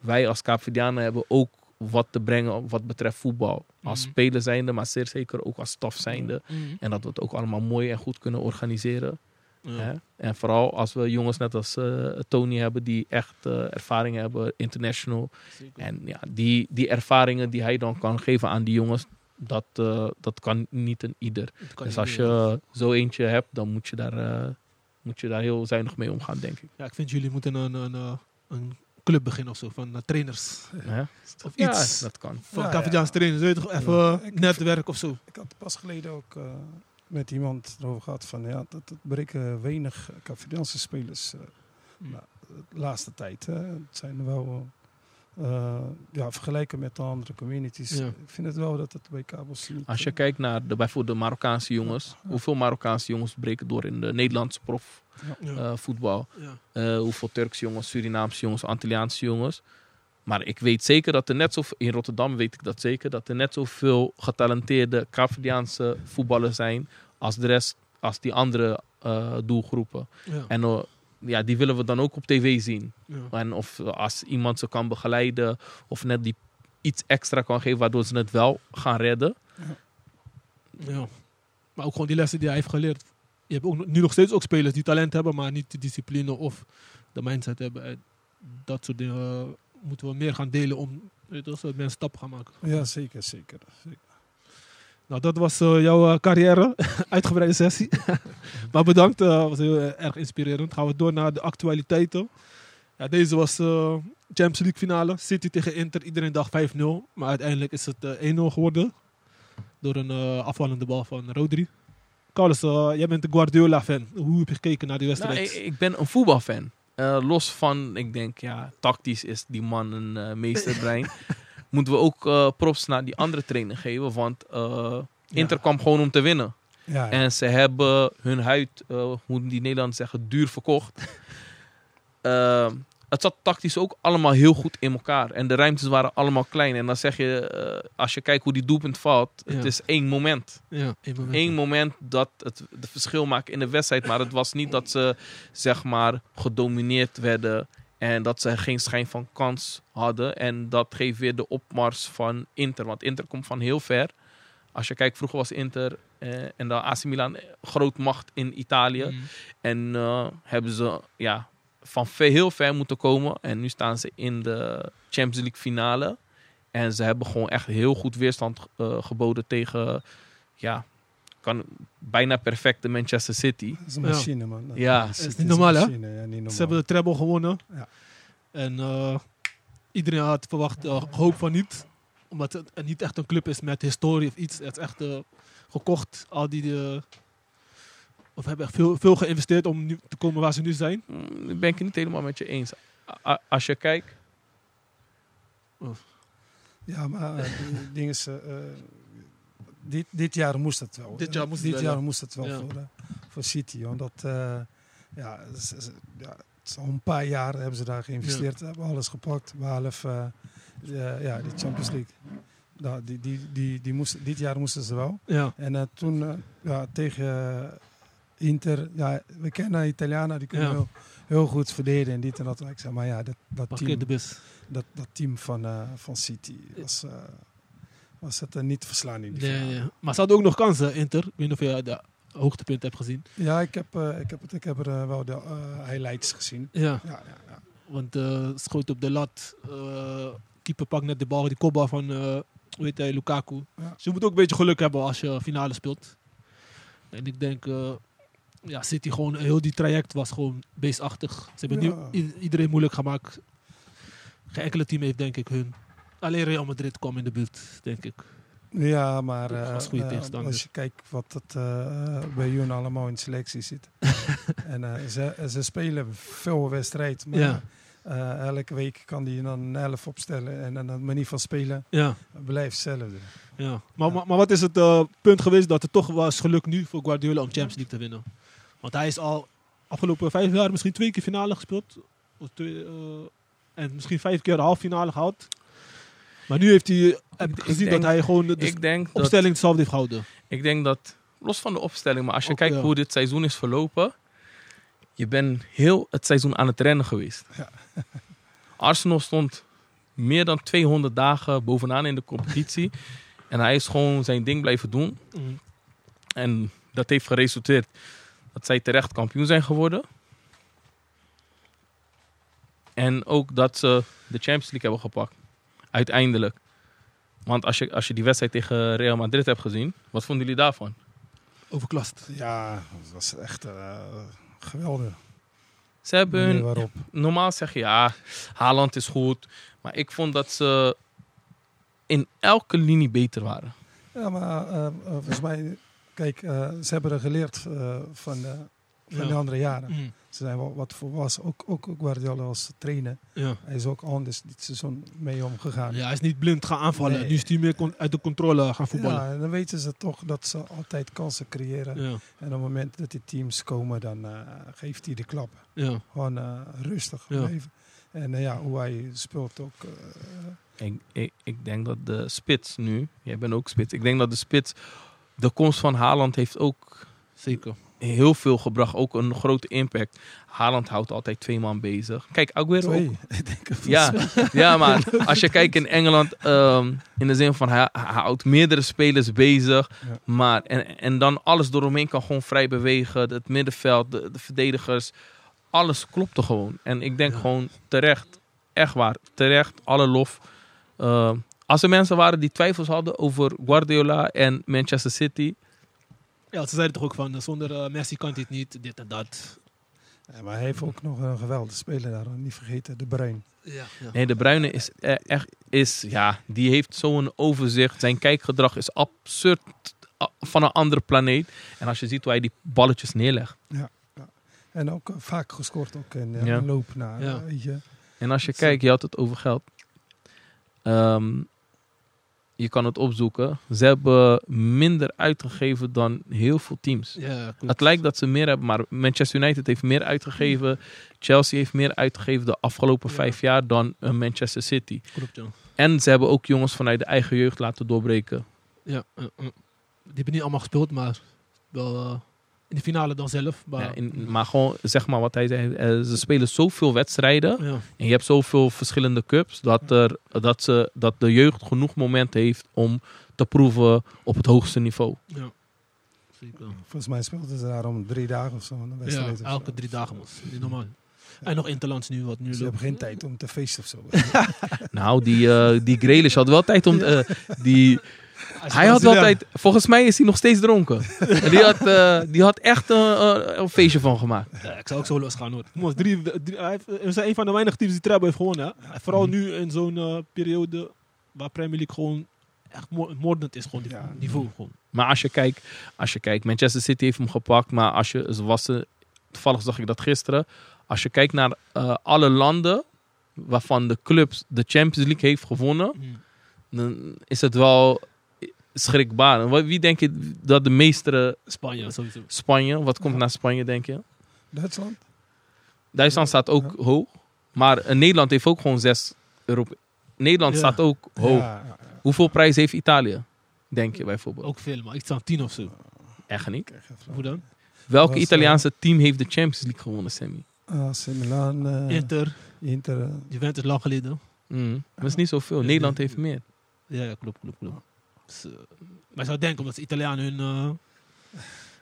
wij als Kaapverdianen hebben ook wat te brengen wat betreft voetbal. Als Mhm. speler zijnde, maar zeer zeker ook als staf zijnde. Mhm. En dat we het ook allemaal mooi en goed kunnen organiseren. Ja. Hè? En vooral als we jongens net als eh, Tony hebben die echt eh, ervaring hebben, international. Zeker. En ja, die, die ervaringen die hij dan kan geven aan die jongens, dat, eh, dat kan niet een ieder. Dus als je zo eentje hebt, dan moet je daar, moet je daar heel zuinig mee omgaan, denk ik. Ja, ik vind jullie moeten een, een, een club beginnen of zo, van eh, trainers. Of Ja, iets. dat kan. Van Ja, trainers, weet je toch? Even Ja. eh, netwerk of zo. Ik had pas geleden ook eh, met iemand erover gehad van ja, dat het breken weinig Cavidiaanse spelers eh, Hmm. de laatste tijd. Hè. Het zijn er wel, eh, ja, vergelijken met de andere communities. Ja. Ik vind het wel dat het bij kabels niet... Als je eh, kijkt naar de, bijvoorbeeld de Marokkaanse jongens, Ja. hoeveel Marokkaanse jongens breken door in de Nederlandse prof Ja. eh. Eh, hoeveel Turkse jongens, Surinaamse jongens, Antilliaanse jongens. Maar ik weet zeker dat er net zo in Rotterdam weet ik dat zeker dat er net zoveel getalenteerde Kaapverdiaanse voetballers zijn als de rest, als die andere eh, doelgroepen. Ja. En ja, die willen we dan ook op tv zien. Ja. En of als iemand ze kan begeleiden of net die iets extra kan geven waardoor ze het wel gaan redden. Ja. Maar ook gewoon die lessen die hij heeft geleerd. Je hebt ook, nu nog steeds ook spelers die talent hebben, maar niet de discipline of de mindset hebben. En dat soort dingen eh, moeten we meer gaan delen om wel, zodat mensen stappen gaan maken. Ja, zeker, zeker. zeker. Nou, dat was eh, jouw eh, carrière. Uitgebreide sessie. maar bedankt, dat was heel eh, erg inspirerend. Gaan we door naar de actualiteiten. Ja, deze was eh, Champions League finale. City tegen Inter. Iedereen dacht 5-0. Maar uiteindelijk is het eh, 1-0 geworden. Door een eh, afvallende bal van Rodri. Carlos, eh, jij bent een Guardiola-fan. Hoe heb je gekeken naar die Nou, wedstrijd? ik, ik ben een voetbalfan. Eh, los van, ik denk, ja, tactisch is die man een eh, meesterbrein. Moeten we ook eh, props naar die andere trainer geven. Want eh, Inter Ja. kwam gewoon om te winnen. Ja, En ze hebben hun huid, eh, hoe die Nederlanders zeggen, duur verkocht. Het zat tactisch ook allemaal heel goed in elkaar. En de ruimtes waren allemaal klein. En dan zeg je, als je kijkt hoe die doelpunt valt, het is één moment. ja, één moment. Eén moment dat het de verschil maakt in de wedstrijd. Maar het was niet dat ze, zeg maar, gedomineerd werden. En dat ze geen schijn van kans hadden. En dat geeft weer de opmars van Inter. Want Inter komt van heel ver. Als je kijkt, vroeger was Inter eh, en de AC Milan groot macht in Italië. Mm. En eh, hebben ze ja, van heel ver moeten komen. En nu staan ze in de Champions League finale. En ze hebben gewoon echt heel goed weerstand eh, geboden tegen, ja, kan bijna perfecte Manchester City. Dat is een Ja. machine, man. Ja. Is niet een normaal, hè? machine, Ja, niet normaal. Ze hebben de treble gewonnen. Ja. En eh, iedereen had verwacht, eh, hoop van niet. Omdat het niet echt een club is met historie of iets. Het is echt eh, gekocht. Al die, of hebben echt veel, veel geïnvesteerd om nu te komen waar ze nu zijn. Mm, Ik ben ik het niet helemaal met je eens. A- a- Als je kijkt, Ja, maar die ding is... dit, dit jaar moest het wel. Dit jaar moest het dit wel, jaar ja. moest het wel voor, eh, voor City. Omdat, eh, ja, ja, het is al een paar jaar hebben ze daar geïnvesteerd. Hebben alles gepakt. Behalve eh, ja, de Champions League. Nou, die, die, die, die moesten, dit jaar moesten ze wel. Ja. En eh, toen eh, ja, tegen Inter, ja, we kennen Italianen, die kunnen Ja. heel, heel goed verdedigen en dit en dat. Ik zeg maar ja, dat, dat, Parkeer team, de bus. dat, dat team van, van City was, was het eh, niet te verslaan in die nee. Maar ze hadden ook nog kansen, Inter. Ik weet niet of je de hoogtepunt hebt gezien. Ja, ik heb, eh, ik heb, het, ik heb er eh, wel de eh, highlights gezien. Ja. Ja, ja, ja. Want schoot op de lat. keeper pakt net de bal. Die kopbal van, heet hij, Lukaku. Ja. Dus je moet ook een beetje geluk hebben als je finale speelt. En ik denk, ja, City gewoon, heel die traject was gewoon beestachtig. Ze hebben Ja. nu iedereen moeilijk gemaakt. Geen enkele team heeft denk ik hun. Alleen Real Madrid kwam in de buurt, denk ik. Ja, maar eh, eh, als je kijkt wat het, eh, bij jullie allemaal in selectie zit. en ze, ze spelen veel wedstrijd, maar Ja. elke week kan die dan een elf opstellen. En dan de manier van spelen Ja, blijft hetzelfde. ja. Maar, maar, maar wat is het punt geweest dat het toch was gelukt nu voor Guardiola om Champions League te winnen? Want hij is al afgelopen vijf jaar misschien twee keer finale gespeeld. Of twee, en misschien vijf keer de halve finale gehaald. Maar nu heeft hij heb ik ik gezien denk- dat hij gewoon de, de ik denk dat opstelling hetzelfde heeft gehouden. Ik denk dat, los van de opstelling, maar als je Ook, kijkt ja. hoe dit seizoen is verlopen, je bent heel het seizoen aan het rennen geweest. Ja. Arsenal stond meer dan 200 dagen bovenaan in de competitie. en hij is gewoon zijn ding blijven doen. Mm. En dat heeft geresulteerd dat zij terecht kampioen zijn geworden. En ook dat ze de Champions League hebben gepakt. Uiteindelijk. Want als je, als je die wedstrijd tegen Real Madrid hebt gezien, wat vonden jullie daarvan? Overklast. Ja, dat was echt eh, geweldig. Ze hebben waarop. normaal zeg je ja, Haaland is goed. Maar ik vond dat ze in elke linie beter waren. Ja, maar eh, eh, volgens mij, kijk, ze hebben er geleerd van, de, van Ja. de andere jaren. Mm. Ze zijn wel wat volwassen. Ook, ook, ook Guardiola als trainer. Ja. Hij is ook anders dit seizoen mee omgegaan. ja, hij is niet blind gaan aanvallen. Nee. Nu is hij meer uit de controle gaan voetballen. Ja, en dan weten ze toch dat ze altijd kansen creëren. Ja. En op het moment dat die teams komen, dan eh, geeft hij de klap. Ja. Gewoon eh, rustig Ja. blijven. En eh, ja, hoe hij speelt ook. Ik, ik, ik denk dat de spits nu, jij bent ook spits, ik denk dat de spits, de komst van Haaland heeft ook Zeker. Heel veel gebracht. Ook een grote impact. Haaland houdt altijd twee man bezig. Kijk, Aguero ook. Ja, ja, maar als je kijkt in Engeland, ehm, in de zin van hij, hij houdt meerdere spelers bezig. Ja. Maar, en, en dan alles eromheen kan gewoon vrij bewegen. Het middenveld, de, de verdedigers. Alles klopte gewoon. En ik denk Ja. gewoon terecht, echt waar, terecht, alle lof. Ehm, als er mensen waren die twijfels hadden over Guardiola en Manchester City. Ja, ze zeiden toch ook van, eh, zonder eh, Messi kan dit niet, dit en dat. Ja, maar hij heeft ook nog een geweldige speler daar. Niet vergeten, De Bruin. Ja, ja. Nee, de Bruyne is eh, echt, is, ja, die heeft zo'n overzicht. Zijn kijkgedrag is absurd van een andere planeet. En als je ziet hoe hij die balletjes neerlegt. En ook eh, vaak gescoord ook in Ja. loop naar. Ja. weet je. En als je kijkt, je had het over geld. Ehm, je kan het opzoeken. Ze hebben minder uitgegeven dan heel veel teams. Ja. Het lijkt dat ze meer hebben, maar Manchester United heeft meer uitgegeven. Chelsea heeft meer uitgegeven de afgelopen Ja. vijf jaar dan eh, Manchester City. Klopt, ja. En ze hebben ook jongens vanuit de eigen jeugd laten doorbreken. Ja, eh, eh. die hebben niet allemaal gespeeld, maar wel in de finale dan zelf. Maar, Ja, in, maar gewoon, zeg maar wat hij zei, eh, ze spelen zoveel wedstrijden ja. en je hebt zoveel verschillende cups dat, er, dat, ze, dat de jeugd genoeg momenten heeft om te proeven op het hoogste niveau. ja. Zeker. Volgens mij speelden ze daar om drie dagen of zo. Een Ja, zo. elke drie dagen was. Niet normaal. En nog Interlands nu, wat nu Ze loopt. hebben geen tijd om te feesten of zo. Nou, die, eh die Grealish had wel tijd om... eh, die, Hij had wel Braziliaan. tijd... Volgens mij is hij nog steeds dronken. En die, had, eh, die had echt eh, een feestje van gemaakt. Ja, ik zou ook zo losgaan hoor. Jongens, drie, drie, hij heeft, we zijn een van de weinige teams die treble heeft gewonnen. Hè? Vooral nu in zo'n eh, periode waar Premier League gewoon echt mo- moordend is. Gewoon die Ja. niveau. Gewoon. Maar als je kijkt, als je kijkt, Manchester City heeft hem gepakt. Maar als je, ze was toevallig zag ik dat gisteren. Als je kijkt naar eh, alle landen waarvan de clubs de Champions League heeft gewonnen, dan is het wel schrikbaar. En wat- Wie denk je dat de meeste Spanje sowieso. Spanje, wat komt na Spanje denk je? Duitsland? Duitsland staat ook hoog, maar eh, Nederland heeft ook gewoon zes Europe. Nederland Ja. staat ook hoog. Ja, ja, ja. Hoeveel prijs heeft Italië? Denk je bijvoorbeeld? Ook veel, maar iets aan tien of zo. Echt niet. Je Hoe dan? Welke Was, Italiaanse team heeft de Champions League gewonnen, Sammy? vraag. AC Milan, eh, Inter, Inter. eh, Juventus lang geleden. Mm, dat is niet zoveel. Ja, Nederland heeft meer. Ja, ja klopt, klopt, klopt. Dus, eh, maar je zou denken, omdat de Italianen hun... eh,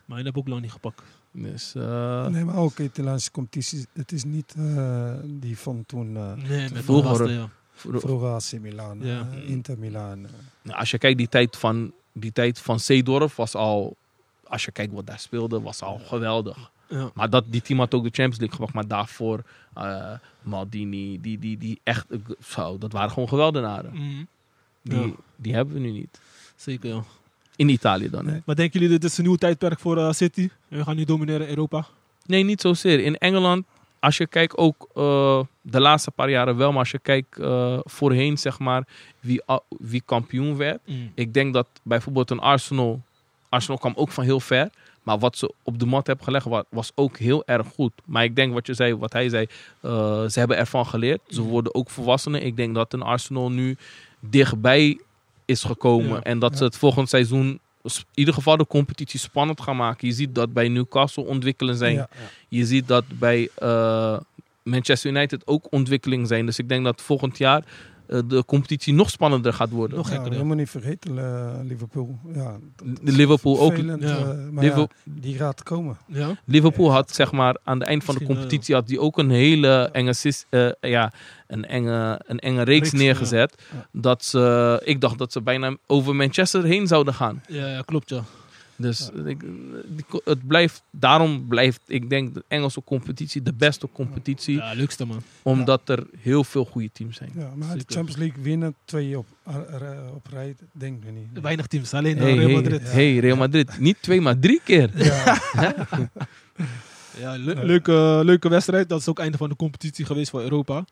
maar hun hebben ook lang niet gepakt. Dus, eh, nee, maar ook Italiaanse competities. Het is niet eh, die van toen. eh Nee, met vroeger- ja. vroeger AC Milan, Ja. eh, Inter Milan. nou, als je kijkt, die tijd van, die tijd van Seedorf was al... Als je kijkt wat daar speelde, was al geweldig. Ja. Maar dat, die team had ook de Champions League gepakt. Maar daarvoor eh, Maldini, die, die, die echt... Zo, dat waren gewoon geweldenaren. Mhm. Die, Ja. die hebben we nu niet. Zeker, ja. In Italië dan. hè? Maar denken jullie, dit is een nieuw tijdperk voor eh, City? En we gaan nu domineren in Europa? Nee, niet zozeer. In Engeland, als je kijkt ook eh, de laatste paar jaren wel, maar als je kijkt eh, voorheen, zeg maar, wie, wie kampioen werd. Ik denk dat bijvoorbeeld een Arsenal, Arsenal kwam ook van heel ver. Maar wat ze op de mat hebben gelegd wa- was ook heel erg goed. Maar ik denk wat je zei, wat hij zei, ze hebben ervan geleerd. Ze Mhm. worden ook volwassenen. Ik denk dat een Arsenal nu dichtbij is gekomen. Ja. En dat Ja. ze het volgend seizoen in ieder geval de competitie spannend gaan maken. Je ziet dat bij Newcastle ontwikkelen zijn. Ja, Je ziet dat bij eh, Manchester United ook ontwikkeling zijn. Dus ik denk dat volgend jaar de competitie nog spannender gaat worden. Nog gekker, ja. moet niet vergeten, eh, Liverpool. Ja, Liverpool ook. vervelend, Ja. eh, maar ja, Liverpool, die gaat komen. Ja? Liverpool had zeg maar aan het eind van de competitie had die ook een hele enge, eh, ja, een enge, een enge reeks Reeks, neergezet. ja. Dat ze, ik dacht dat ze bijna over Manchester heen zouden gaan. Ja, ja, klopt, ja. Dus ik, het blijft, daarom blijft, ik denk, de Engelse competitie de beste competitie. Ja, leukste, man. Omdat er heel veel goede teams zijn. Ja, maar de. Champions League winnen twee op, eh, eh, op rij, denk ik niet. Weinig teams, alleen Hey, Real hey, Madrid. hey, Real Madrid. Niet twee, maar drie keer. Ja, Ja, le- leuke, leuke wedstrijd. Dat is ook het einde van de competitie geweest voor Europa.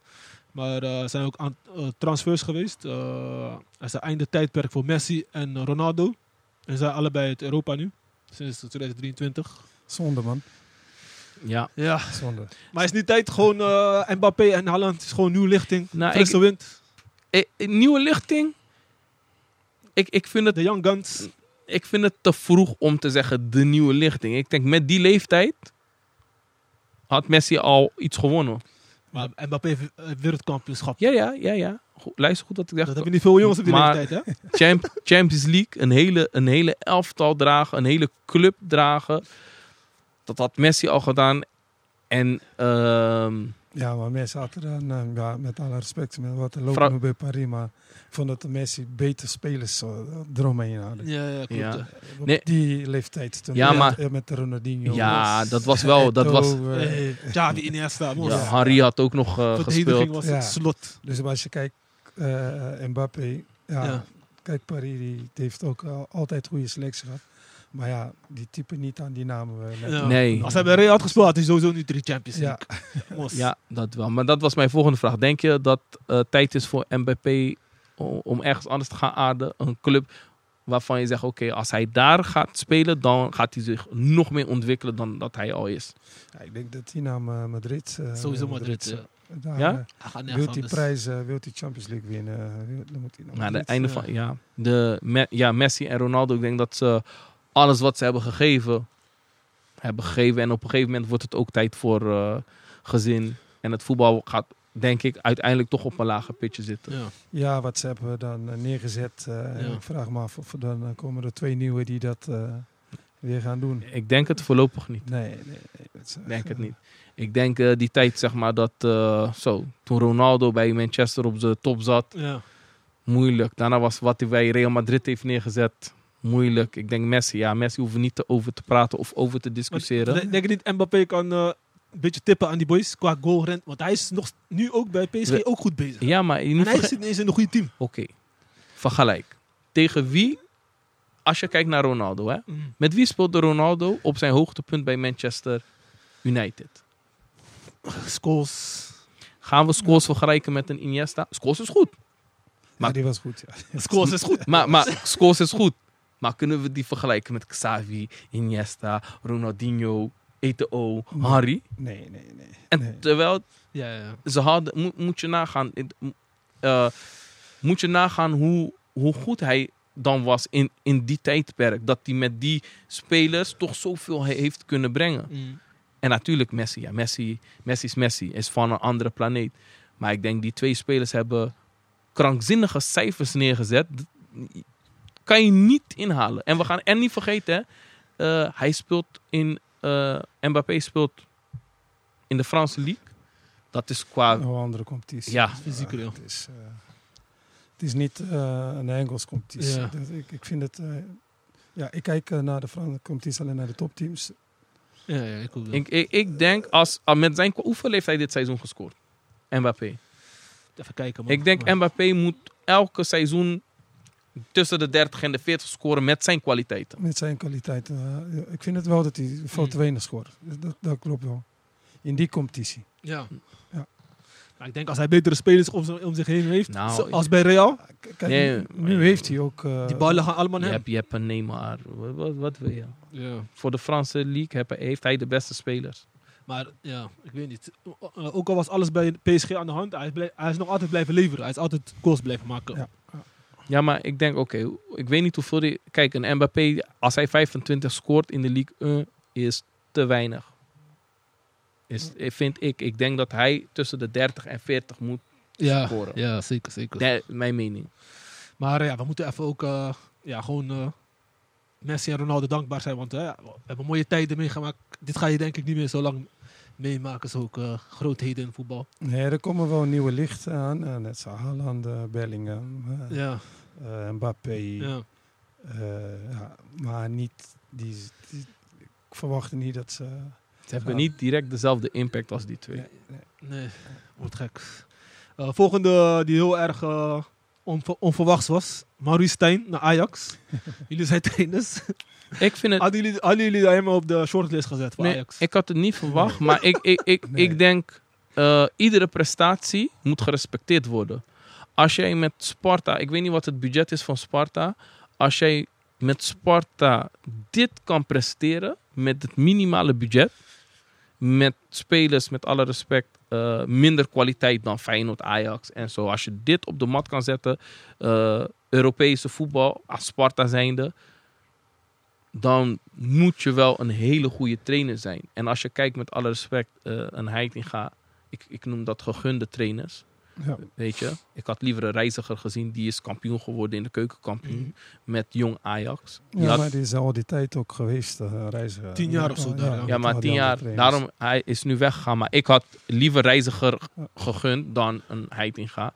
Maar eh, er zijn ook aan, eh, transfers geweest. Eh, er is een einde tijdperk voor Messi en Ronaldo. En ze zijn allebei uit Europa nu. Sinds 2023. zonde man, Ja. Ja, zonde. maar is niet tijd. Gewoon eh, Mbappé en Haaland is gewoon nieuw lichting. Nou, Frisse ik, wind. eh, nieuwe lichting. Ik, ik, vind het, De Young Guns. ik vind het te vroeg om te zeggen de nieuwe lichting. Ik denk met die leeftijd had Messi al iets gewonnen. Maar Mbappé heeft eh, wereldkampioenschap. Ja, ja, ja, ja. Luister goed wat ik Dat zeg. hebben niet veel jongens op die Maar- leeftijd, hè? Champ- Champions League, een hele, een hele elftal dragen, een hele club dragen. Dat had Messi al gedaan. En ehm, Ja, maar Messi had er dan, eh, ja, met alle respect, met wat er loopt bij Paris, maar ik vond dat de Messi beter spelers zo, eromheen hadden. Ja, ja, klopt. Ja. ja. Op Nee. die leeftijd. Toen Ja, met, maar- eh, met de Ronaldinho. ja, dat was wel. Dat was, Eto'o, eh, Hey, Xavi, Iniesta, ja, Harry had ook nog eh, Verdediging gespeeld. was Ja. het slot. Dus als je kijkt, eh Mbappé, ja, Ja. kijk, Paris die, die heeft ook al- altijd goede selectie gehad. Maar ja, die typen niet aan die namen. eh. Ja. Nee. Als hij bij Real had gespeeld, had hij sowieso nu drie Champions Ja. League. Ja, dat wel. Maar dat was mijn volgende vraag. Denk je dat eh tijd is voor Mbappé om ergens anders te gaan aarden? Een club waarvan je zegt, oké, als hij daar gaat spelen, dan gaat hij zich nog meer ontwikkelen dan dat hij al is. Ja, ik denk dat hij naar Madrid... eh, Sowieso Madrid, ja. Daar, Ja? eh, Hij gaat nergens wil hij prijs, eh, wil hij Champions League winnen, eh, dan moet hij naar Naar het Madrid. einde van, ja. De, Me- ja, Messi en Ronaldo, ik denk dat ze alles wat ze hebben gegeven, hebben gegeven. En op een gegeven moment wordt het ook tijd voor eh, gezin. En het voetbal gaat, denk ik, uiteindelijk toch op een lager pitje zitten. Ja. Ja, wat ze hebben dan eh, neergezet. eh, en. Ik vraag me af of er dan eh, komen er twee nieuwe die dat eh, weer gaan doen. Ik denk het voorlopig niet. Nee, nee, nee. het. Ik denk het niet. Ik denk eh, die tijd, zeg maar, dat eh, zo, toen Ronaldo bij Manchester op de top zat, Ja. moeilijk. Daarna was wat hij bij Real Madrid heeft neergezet, moeilijk. Ik denk Messi, ja, Messi hoeven niet te over te praten of over te discussiëren. Maar Denk je niet, Mbappé kan eh, een beetje tippen aan die boys qua goalrent? Want hij is nog nu ook bij PSG We- ook goed bezig. Ja, maar je En moet hij zit ineens in een goede team. Oké, vergelijk. Tegen wie, als je kijkt naar Ronaldo, hè? met wie speelde Ronaldo op zijn hoogtepunt bij Manchester United? Scholes. Gaan we Scholes vergelijken met een Iniesta? Scholes is goed. Maar die was goed, ja. Scholes is goed. Maar, maar Scholes is goed. Maar kunnen we die vergelijken met Xavi, Iniesta, Ronaldinho, Eto'o, Nee. Henry? Nee, nee, nee. En terwijl Ja, ja. ze hadden, moet, moet je nagaan, eh, moet je nagaan hoe, hoe goed hij dan was in, in die tijdperk. Dat hij met die spelers toch zoveel he- heeft kunnen brengen. Mm. En natuurlijk Messi. Ja, Messi, Messi is Messi. Is van een andere planeet. Maar ik denk die twee spelers hebben krankzinnige cijfers neergezet. Dat kan je niet inhalen. En we gaan en niet vergeten, hè, eh, hij speelt in. eh Mbappé speelt in de Franse League. Dat is qua. Een andere competitie. Ja. Fysiek, ja. Het is, eh, het is niet een Engels competitie. Ja. Dat- ik, ik vind het... ja, ik kijk naar de Franse competitie alleen naar de topteams. Ja, ja, ik ook wel. Ik, ik, ik denk, als, ah, met zijn, hoeveel heeft hij dit seizoen gescoord? Mbappé. Even kijken, man. Ik denk Maar- Mbappé moet elke seizoen tussen de 30 en de 40 scoren met zijn kwaliteiten. Met zijn kwaliteit. ja, ik vind het wel dat hij veel te weinig scoort. Dat, dat klopt wel. In die competitie. Ja. Maar ik denk als hij betere spelers om, zich- om zich heen heeft, Nou, zoals bij Real, K- Kijk, Nee, nu, nu heeft hij ook... eh, die ballen gaan allemaal Je naar hem. hebt, je hebt een Neymar. Wat, wat, wat wil je? Ja. Voor de Franse league heb, heeft hij de beste spelers. Maar ja, ik weet niet. Uh, Ook al was alles bij PSG aan de hand, hij is, blij- hij is nog altijd blijven leveren. Hij is altijd goals blijven maken. Ja. Ja, maar ik denk, oké, ik weet niet hoeveel... Die, kijk, een Mbappé, als hij 25 scoort in de League 1, is te weinig. Is, vind ik. Ik denk dat hij tussen de 30 en 40 moet ja, scoren. ja zeker, zeker. De- mijn mening. Maar eh, ja, we moeten even ook uh, ja, gewoon uh, Messi en Ronaldo dankbaar zijn. Want uh, we hebben mooie tijden meegemaakt. Dit ga je denk ik niet meer zo lang meemaken. Zo ook uh, grootheden in voetbal. Nee, er komen wel nieuwe lichten aan. Uh, net zoals Haaland, uh, Bellingham, uh, ja. Mbappé. Ja. ja, maar niet... Die, die, ik verwachtte niet dat ze... Ze hebben niet direct dezelfde impact als die twee. Nee, nee. nee wordt gek. Uh, volgende die heel erg uh, onver onverwachts was. Maurice Stijn naar Ajax. jullie zijn trainers. Ik vind het... Hadden jullie, hadden jullie hem op de shortlist gezet voor nee, Ajax? ik had het niet verwacht. Maar ik, ik, ik, Nee. ik denk... Uh, iedere prestatie moet gerespecteerd worden. Als jij met Sparta... Ik weet niet wat het budget is van Sparta. Als jij met Sparta dit kan presteren... Met het minimale budget... Met spelers, met alle respect... Uh, minder kwaliteit dan Feyenoord, Ajax en zo. Als je dit op de mat kan zetten... Uh, Europese voetbal, als Sparta zijnde... Dan moet je wel een hele goede trainer zijn. En als je kijkt met alle respect... Uh, een Heitinga... Ik, ik noem dat gegunde trainers. Ja. Weet je, ik had liever een reiziger gezien. Die is kampioen geworden in de keukenkampioen. Mhm. Met jong Ajax. Die Ja, had- maar die is al die tijd ook geweest, uh, reizen. Tien jaar of zo daar, ja. ja, maar tien jaar. Daarom, hij is nu weggegaan. Maar ik had liever reiziger Ja. gegund dan een Heitinga.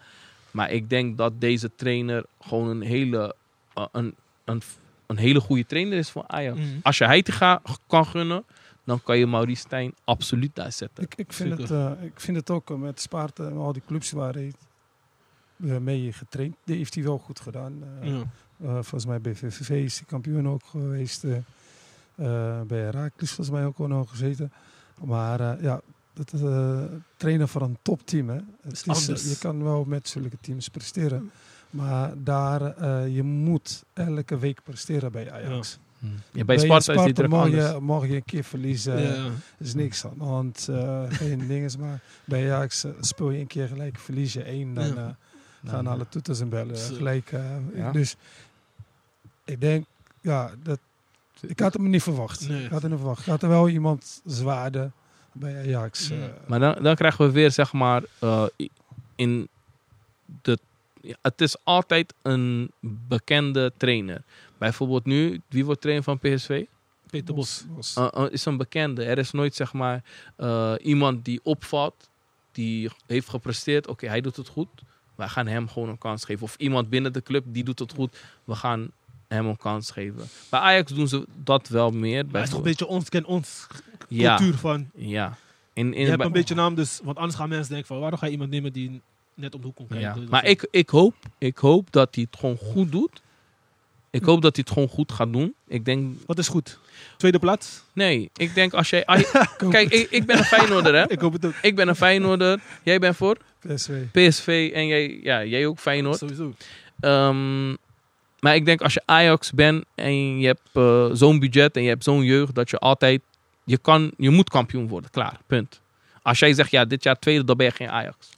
Maar ik denk dat deze trainer gewoon een hele, uh, een, een, een hele goede trainer is voor Ajax. Mhm. Als je Heitinga kan gunnen, dan kan je Maurice Stijn absoluut daar zetten. Ik, ik, vind het, uh, ik vind het ook uh, met Sparta en al die clubs waar hij mee getraind, die heeft hij wel goed gedaan. Uh, Ja. volgens mij bij VVV is hij kampioen ook geweest. bij Herakles volgens mij ook al nog gezeten. Maar ja, het trainen voor een topteam. Hè. Het is, anders. je kan wel met zulke teams presteren. Maar daar, je moet elke week presteren bij Ajax. Ja. Ja, bij Sparta, is die druk mag je, mag je een keer verliezen. Ja. is niks aan de hand. Uh, geen ding is maar bij Ajax uh, speel je een keer gelijk, verlies je één, dan uh, Ja. gaan alle toeters en bellen gelijk. Ja. Dus ik denk, ja, dat, ik had hem niet verwacht. Nee. Ik had hem niet verwacht. Ik had er wel iemand zwaarder bij Ajax. Ja. eh, Maar dan, dan krijgen we weer, zeg maar, uh, in de. Ja, het is altijd een bekende trainer. Bijvoorbeeld nu, wie wordt trainer van PSV? Peter Bos. Bos. uh, uh, is een bekende. Er is nooit zeg maar uh, iemand die opvalt, die heeft gepresteerd. Oké, hij doet het goed. Wij gaan hem gewoon een kans geven. Of iemand binnen de club die doet het goed. We gaan hem een kans geven. Bij Ajax doen ze dat wel meer. Maar het is toch een beetje ons, ken ons ja, cultuur van. ja. In, in, Je hebt een beetje naam, dus, want anders gaan mensen denken van waarom ga je iemand nemen die net om de hoek komt Ja. kijken. Dus Maar ja. ik, ik, hoop, ik hoop dat hij het gewoon goed doet. Ik hoop dat hij het gewoon goed gaat doen. Ik denk, Wat is goed? Tweede plaats? nee, ik denk als jij... als je- kijk, ik, ik ben een Feyenoorder, hè. Ik hoop het ook. Ik ben een Feyenoorder. Jij bent voor PSV. PSV en jij, ja, jij ook Feyenoord. Sowieso. Ehm, maar ik denk als je Ajax bent en je hebt eh, zo'n budget en je hebt zo'n jeugd, dat je altijd, je kan, je moet kampioen worden. Klaar, punt. Als jij zegt, ja, dit jaar tweede, dan ben je geen Ajax.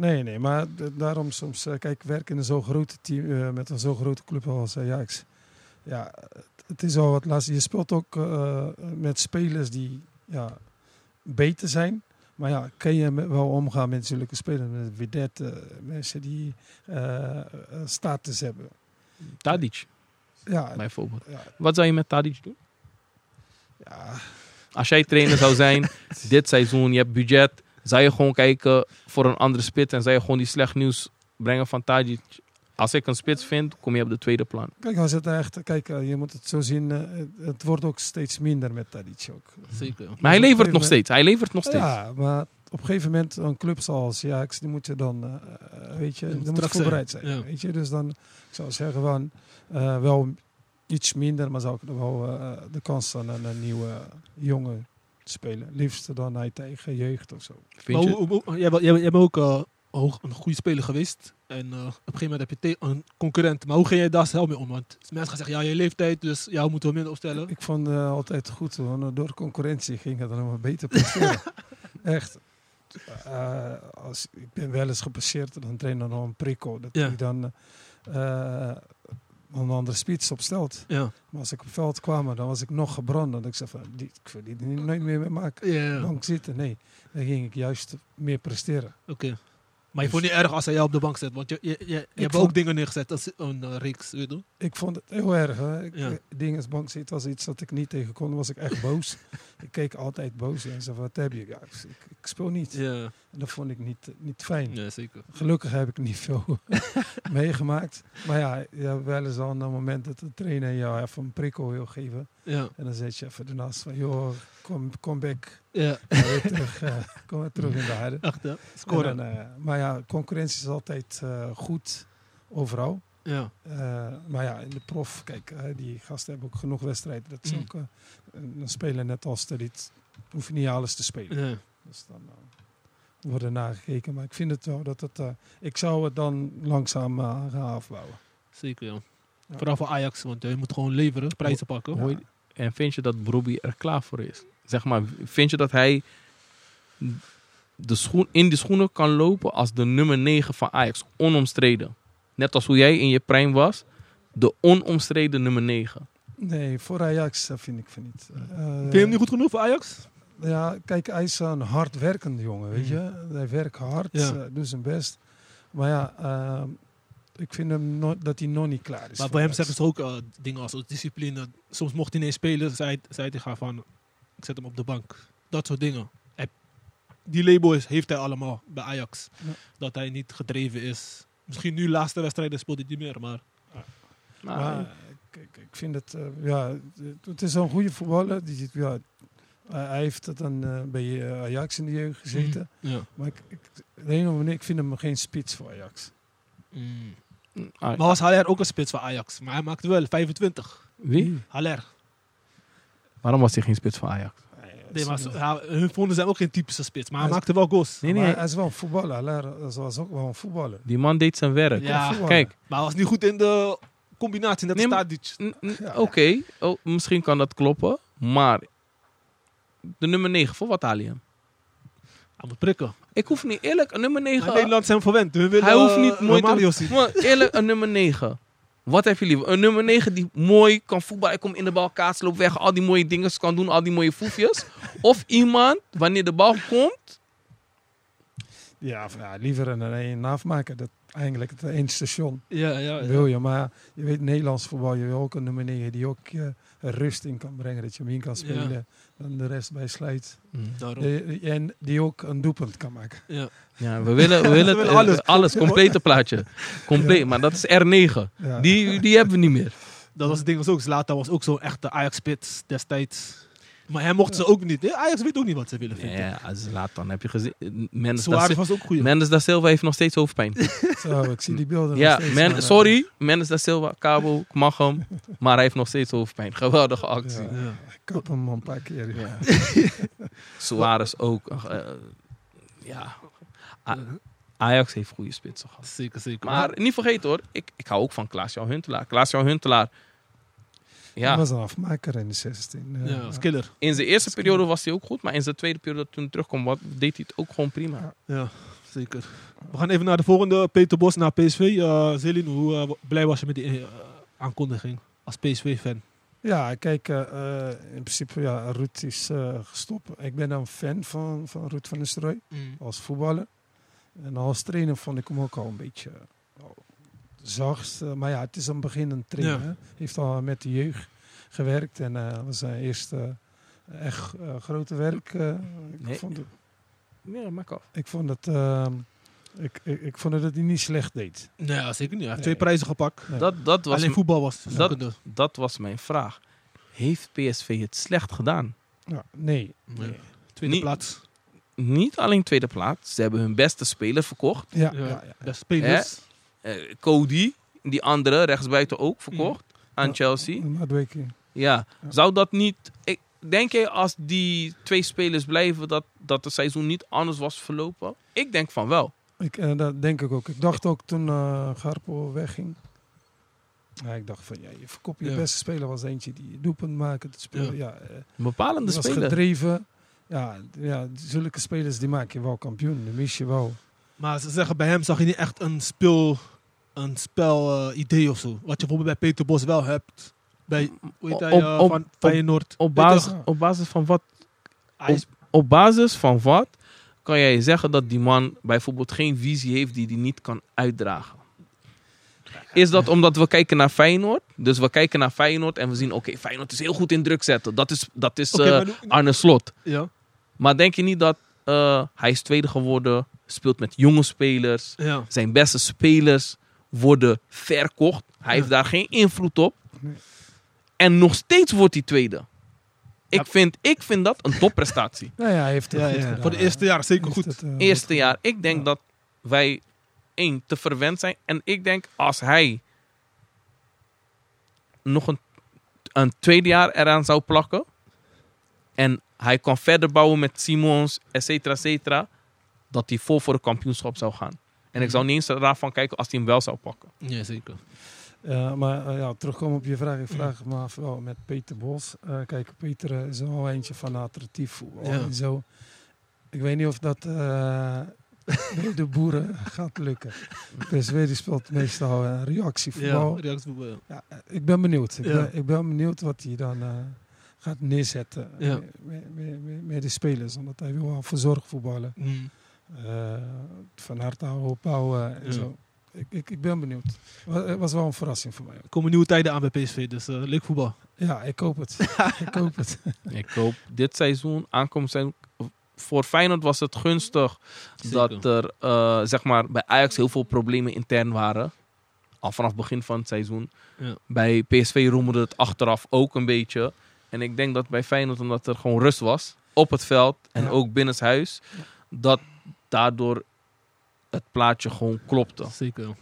Nee, nee, maar daarom soms, eh, kijk, werken in een zo grote team, eh, met een zo grote club als Ajax. Ja, het, is al wat lastig. Je speelt ook eh, met spelers die ja, beter zijn. Maar ja, kan je wel omgaan met zulke spelers, met eh, mensen die eh, status hebben. Tadic, Ja, bijvoorbeeld. ja, Wat zou je met Tadic doen? ja, Als jij trainer zou zijn, dit seizoen, je hebt budget, zou je gewoon kijken voor een andere spits en zou je gewoon die slecht nieuws brengen van Tadic. Als ik een spits vind, kom je op de tweede plan. Kijk, als het echt, kijk, eh, je moet het zo zien, eh, het, wordt ook steeds minder met Tadic ook. Zeker. Maar hij Dus levert nog steeds. Hij levert nog steeds. Ja, maar op een gegeven moment een club zoals Ajax, die moet je dan, eh, weet je, Je moet die moet voorbereid zijn, zijn. ja. Weet je, dus dan, ik zou zeggen van, eh, wel iets minder, maar zou ik wel eh, de kans aan een, een nieuwe jongen spelen. Liefst dan uit eigen jeugd of zo. Vind Maar je? hoe, hoe- hoe- jij, bent- jij, bent- jij bent ook eh, hoog, een goede speler geweest. En eh, op een gegeven moment heb je te- een concurrent. Maar hoe ging jij daar zelf mee om? Want mensen gaan zeggen, ja, je leeftijd, dus jou moeten we minder opstellen. Ik vond het altijd goed, want door concurrentie ging het dan maar beter presteren. Echt. Eh, als, ik ben wel eens gepasseerd, dan trainde nog een prikkel. Dat Ja. hij dan een andere spits opstelt. Ja. Maar als ik op het veld kwam, dan was ik nog gebrand. Dan ik zei van, die, ik wil die er nooit meer mee maken. Ja, ja. Bank zitten, nee. Dan ging ik juist meer presteren. Oké. Maar je vond het niet erg als hij jou op de bank zet. Want je, je, je, je hebt vond- ook dingen neergezet als een eh, reeks, weet je. Ik vond het heel erg. Hè. Ik, Ja. eh, Dinges bank zitten was iets dat ik niet tegen kon. Was ik echt boos. ik keek altijd boos en zei van, wat heb je? Ja, ik, ik speel niet. Ja, En dat vond ik niet, niet fijn. ja zeker. Gelukkig heb ik niet veel meegemaakt. Maar ja, je hebt wel eens al een moment dat de trainer jou even een prikkel wil geven. Ja, En dan zet je even ernaast van, joh, kom, kom back. ja. Weer terug, eh, kom weer terug in de aarde. echt hè. En Scoren. dan, eh, maar ja, concurrentie is altijd eh, goed overal. Ja, Eh, maar ja, in de prof, kijk, eh, die gasten hebben ook genoeg wedstrijden. Dat is Mm. ook eh, een speler net als de dit hoef je niet alles te spelen. ja. Dus dan uh, wordt er naar gekeken. Maar ik vind het wel dat het. eh, ik zou het dan langzaam eh, gaan afbouwen. zeker ja. Ja. Vooral voor Ajax, want je moet gewoon leveren, prijzen pakken. En vind je dat Brobbey er klaar voor is? Zeg maar, vind je dat hij de schoen, in de schoenen kan lopen als de nummer 9 van Ajax? Onomstreden. Net als hoe jij in je prime was. De onomstreden nummer 9. Nee, voor Ajax eh, vind ik van niet. Eh, Vind je hem niet goed genoeg voor Ajax? Ja, kijk, hij is een hardwerkende jongen, weet je. Hij werkt hard, Ja. eh, doet zijn best. Maar ja, eh, ik vind hem no- dat hij nog niet klaar is. Maar bij hem zeggen ze ook eh, dingen als discipline. Soms mocht hij niet spelen, zei, zei hij gaan van, ik zet hem op de bank. Dat soort dingen. Hij- die label is, heeft hij allemaal bij Ajax. Ja. Dat hij niet gedreven is. Misschien nu laatste wedstrijden speelt hij niet meer, maar Maar, Maar ik, vind het, eh, ja, het- het is een goede voetballer. Die, zit- ja, hij hij heeft het dan eh, bij eh, Ajax in de jeugd gezeten. ja. Maar ik, ik, de ene manier, ik vind hem geen spits voor Ajax. Ah, Maar was Haller ook een spits voor Ajax? Maar hij maakte wel 25. wie? Haller. Waarom was hij geen spits van Ajax? Nee, maar zo- ja, hun vonden zijn ook geen typische spits. Maar hij Hij maakte wel goals. Nee, Maar nee, hij is wel een voetballer. Alain was ook wel een voetballer. die man deed zijn werk. Ja. Kijk, Maar hij was niet goed in de combinatie, net Nee, als maar- Tadic. n- n- Ja. oké, oh, misschien kan dat kloppen. Maar de nummer 9, voor wat haal je hem? Hij moet prikken. Ik hoef niet eerlijk, een nummer 9. Maar Nederland zijn verwend. Hun willen Hij hoeft eh, niet mooi Romario te... zien. Maar eerlijk, een nummer 9. Wat heb je liever? Een nummer 9 die mooi kan voetballen. Hij komt in de bal, kaats, loopt weg. Al die mooie dingen kan doen. Al die mooie foefjes. of iemand, wanneer de bal komt. Ja, ja liever een, een afmaken. Dat eigenlijk het één station Ja, ja, ja. wil je. Maar je weet, Nederlands voetbal, je wil ook een nummer 9 die ook eh, rust in kan brengen. Dat je hem in kan spelen. Dan de rest bij slijt. Mm. Daarom. Eh, En die ook een doelpunt kan maken. Ja. Ja, we willen, we willen, willen eh, alles. alles. complete plaatje. Compleet, maar dat is R9. Ja. Die, die hebben we niet meer. Dat was het ding was ook. Zlatan was ook zo'n echte Ajax-spits destijds. Maar hij mocht ze ook niet. Ajax weet ook niet wat ze willen vinden. Ja, als laat dan heb je gezien. Mendes da, was ook goed. Mendes da Silva heeft nog steeds hoofdpijn. Zo, ik zie die beelden nog Ja, steeds, Men- maar, eh, sorry, Mendes da Silva, Cabo, ik mag hem. Maar hij heeft nog steeds hoofdpijn. Geweldige actie. Ja. Ja. Ik kap hem een paar keer. Ja. Suarez ook. eh, ja. A- Ajax heeft goede spitsen gehad. Zeker, zeker. Maar niet vergeten hoor, ik, ik hou ook van Klaas-Jan Huntelaar. Klaas-Jan Huntelaar, Hij ja, was een afmaker in de 16. eh, ja, als killer. in zijn eerste periode was hij ook goed. Maar in zijn tweede periode toen hij terugkwam, wat, deed hij het ook gewoon prima. Ja, zeker. We gaan even naar de volgende. Peter Bos naar PSV. Uh, Zelin, hoe eh, blij was je met die eh, aankondiging als PSV-fan? Ja, kijk, eh, eh, in principe, ja, Ruud is eh, gestopt. Ik ben een fan van, van Ruud van Nistelrooy als voetballer. En als trainer vond ik hem ook al een beetje eh, zacht. eh, maar ja, het is een beginnend trainer. Ja. Heeft al met de jeugd gewerkt. En eh, dat was zijn eerste eh, echt eh, grote werk. eh. ik, Nee. vond het, Ja, maak af. ik vond het... ehm, ik, ik, ik vond dat hij niet slecht deed. Nee, zeker niet. Hij heeft Nee. twee prijzen gepakt. Nee. Dat, dat, was, Alleen voetbal was dat- zoekende. dat was mijn vraag. Heeft PSV het slecht gedaan? Ja, nee. Nee. Tweede Niet- plaats. Niet alleen tweede plaats. Ze hebben hun beste speler verkocht. Ja, Ja, ja, ja. Beste spelers. Eh, Cody, die andere rechtsbuiten ook verkocht aan Ja. Chelsea. Madueke. Ja. Ja. Zou dat niet... Ik, denk je als die twee spelers blijven dat, dat het seizoen niet anders was verlopen? Ik denk van wel. Ik, eh, dat denk ik ook. Ik dacht ook toen eh Garpo wegging. Ja, ik dacht van, ja, je verkoopt je Ja. beste speler was eentje die doelpunt maken. Het spelen, ja. eh, Een bepalende was speler. gedreven. Ja, ja, zulke spelers die maak je wel kampioen. Die mis je wel. Maar ze zeggen bij hem zag je niet echt een speel, een spel eh, idee of zo. Wat je bijvoorbeeld bij Peter Bos wel hebt. Bij, hoe heet hij, Op- eh, op- van op- Feyenoord. Op basis, op basis van wat? Is- Op basis van wat kan jij zeggen dat die man bijvoorbeeld geen visie heeft die hij niet kan uitdragen? Is dat omdat we kijken naar Feyenoord? Dus we kijken naar Feyenoord en we zien, oké, Feyenoord is heel goed in druk zetten. Dat is, dat is eh, Arne Slot. ja, Maar denk je niet dat hij is tweede geworden, speelt met jonge spelers, ja. zijn beste spelers worden verkocht. Hij Ja. heeft daar geen invloed op. Nee. En nog steeds wordt hij tweede. Ik, Ja. vind, ik vind dat een topprestatie. Nou ja, hij heeft het Ja, goed ja. gedaan. Voor de eerste jaar zeker Heeft goed. het, eh, Eerste jaar. Ik denk Ja. dat wij één te verwend zijn. En ik denk als hij nog een, een tweede jaar eraan zou plakken. En hij kan verder bouwen met Simons, et cetera, et cetera. Dat hij vol voor het kampioenschap zou gaan. En ik zou niet eens er raar van kijken als hij hem wel zou pakken. Ja, zeker. Ja, maar eh, ja, terugkomen op je vraag. Ik vraag me af wel met Peter Bos. Eh, kijk, Peter eh, is wel eentje van attractief voetbal Ja. en zo. Ik weet niet of dat eh, bij de boeren gaat lukken. PSV die speelt meestal uh, reactievoetbal. Ja, reactievoetbal, ja. Ja, eh, ik ben benieuwd. Ik, Ja. ben, ik ben benieuwd wat hij dan eh, gaat neerzetten Ja. met, met, met, met- met de spelers. Omdat hij wil wel verzorgd voetballen. Mm. Eh, van harte houden, opbouwen en Ja. zo. Ik, ik, ik ben benieuwd. Het was wel een verrassing voor mij. Er komen nieuwe tijden aan bij PSV, dus eh, leuk voetbal. Ja, ik hoop het. ik hoop het. Ik hoop dit seizoen, aankomend seizoen. Voor Feyenoord was het gunstig Zeker. dat er eh, zeg maar, bij Ajax heel veel problemen intern waren. Al vanaf het begin van het seizoen. Ja. Bij PSV roemerde het achteraf ook een beetje. En ik denk dat bij Feyenoord, omdat er gewoon rust was op het veld en Ja. ook binnenshuis, dat daardoor het plaatje gewoon klopte. Zeker.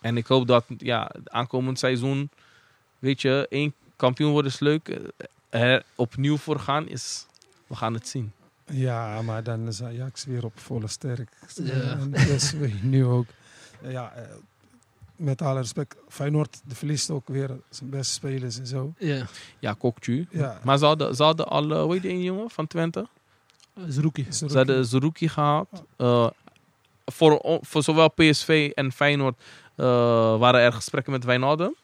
En ik hoop dat ja, het aankomend seizoen, weet je, één kampioen worden is leuk. Eh, Er opnieuw voor gaan is, we gaan het zien. Ja, maar dan is Ajax weer op volle sterk. Ja. En PSV nu ook. Ja, eh, met alle respect. Feyenoord de verliest ook weer zijn beste spelers en zo. Ja, Ja, Kokju. Ja, Maar ze hadden, ze hadden al, hoe heet die ene jongen van Twente? Is Ze hadden Zerouki gehaald. Eh, voor, voor zowel PSV en Feyenoord eh, waren er gesprekken met Wijnaldum.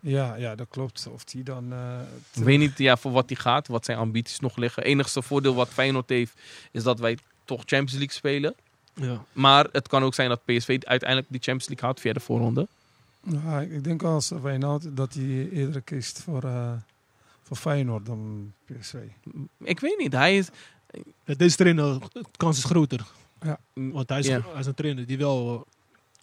ja, ja, dat klopt. Of die dan... eh, Ik weet niet ja, voor wat hij gaat, wat zijn ambities nog liggen. enigste voordeel wat Feyenoord heeft, is dat wij toch Champions League spelen. Ja. Maar het kan ook zijn dat PSV uiteindelijk die Champions League haalt via de voorronde. Nou, ik denk als Wijnald dat hij eerder kiest voor, eh, voor Feyenoord dan PSV. Ik weet niet. Hij is... Ja, Deze trainer, de kans is groter. Ja. Want hij is, Ja. hij is een trainer die wel,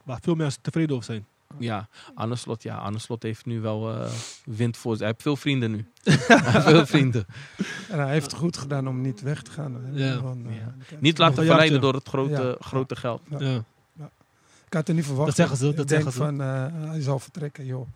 waar veel mensen tevreden over zijn. Ja, Arne Slot, ja, Arne Slot heeft nu wel eh, wind voor zich. Hij heeft veel vrienden nu. hij heeft veel vrienden. En hij heeft het goed gedaan om niet weg te gaan. Ja. Gewoon, eh, Ja. Niet laten verleiden jaartje. door het grote, Ja. grote geld. Ja. Ja. Ik had er niet verwacht. Dat zeggen ze, Ik dat denk zeggen ze. van, eh, hij zal vertrekken, joh.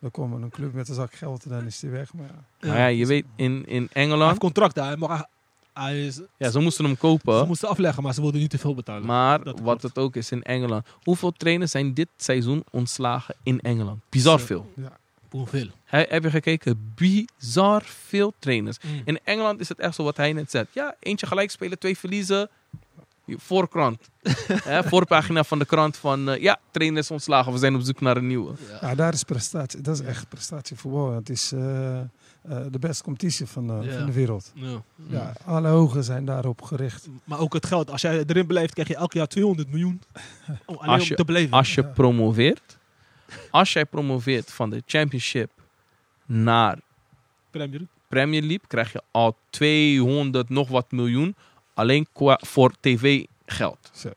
Dan komt een club met een zak geld en dan is hij weg. Maar ja. Je weet, in, in Hij heeft Engeland... contract daar, maar hij, hij is, Ja, ze moesten hem ze kopen. moesten afleggen, maar ze wilden niet te veel betalen. Maar Dat wat klopt. het ook is in Engeland. Hoeveel trainers zijn dit seizoen ontslagen in Engeland? Bizar veel. Ja. Hoeveel? He- heb je gekeken? Bizar veel trainers. Mm. In Engeland is het echt zo wat hij net zegt. Ja, eentje gelijk spelen, twee verliezen. Voorkrant. Hè, voorpagina van de krant van... eh, ja, trainers ontslagen, we zijn op zoek naar een nieuwe. Ja, daar is prestatie. Dat is echt prestatievoetbal. Het is eh, eh, de beste competitie van Ja. van de wereld. Ja. Ja, alle ogen zijn daarop gericht. Maar ook het geld. Als jij erin blijft, krijg je elk jaar 200 miljoen. Om, alleen Als om je- te blijven. Als je Ja. promoveert... Als jij promoveert van de championship naar Premier League. Premier League... krijg je al 200 nog wat miljoen... alleen qua, voor tv geld. Zo.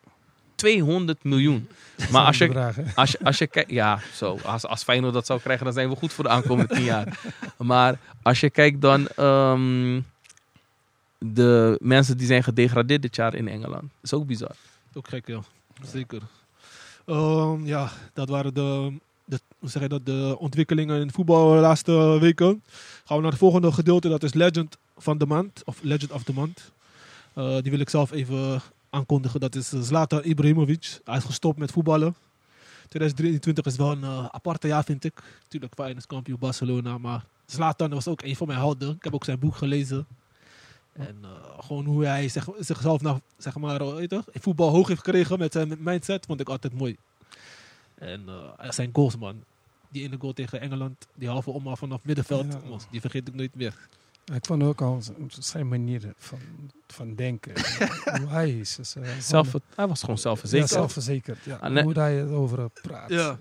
200 miljoen. Maar als je. Als je, als je kijkt, ja, zo. Als, als Feyenoord dat zou krijgen, dan zijn we goed voor de aankomende tien jaar. Maar als je kijkt dan ehm, de mensen die zijn gedegradeerd dit jaar in Engeland. is ook bizar. Ook gek, ja. Zeker. Ehm, ja, dat waren de, de, hoe zeg je dat, de ontwikkelingen in voetbal de laatste weken. Gaan we naar het volgende gedeelte. Dat is Legend van de Maand. Of Legend of the Month. Eh, die wil ik zelf even aankondigen. Dat is Zlatan Ibrahimovic. Hij is gestopt met voetballen. 2023 is wel een eh, aparte jaar, vind ik. Tuurlijk, Feyenoord is kampioen Barcelona. Maar Zlatan was ook een van mijn helden. Ik heb ook zijn boek gelezen. En eh, gewoon hoe hij zich, zichzelf nou, zeg maar, eh, toch, in voetbal hoog heeft gekregen met zijn mindset, vond ik altijd mooi. En eh, zijn goals, man. Die ene goal tegen Engeland, die halve omhaal vanaf middenveld, Ja. die vergeet ik nooit meer. Ik vond ook al zijn manier van, van denken. hoe hij is. Dus, Zelf, gewoon- hij was gewoon ja, zelfverzekerd. zelfverzekerd. Ja. Ah, nee. Hoe hij het over eh, praat. Ja.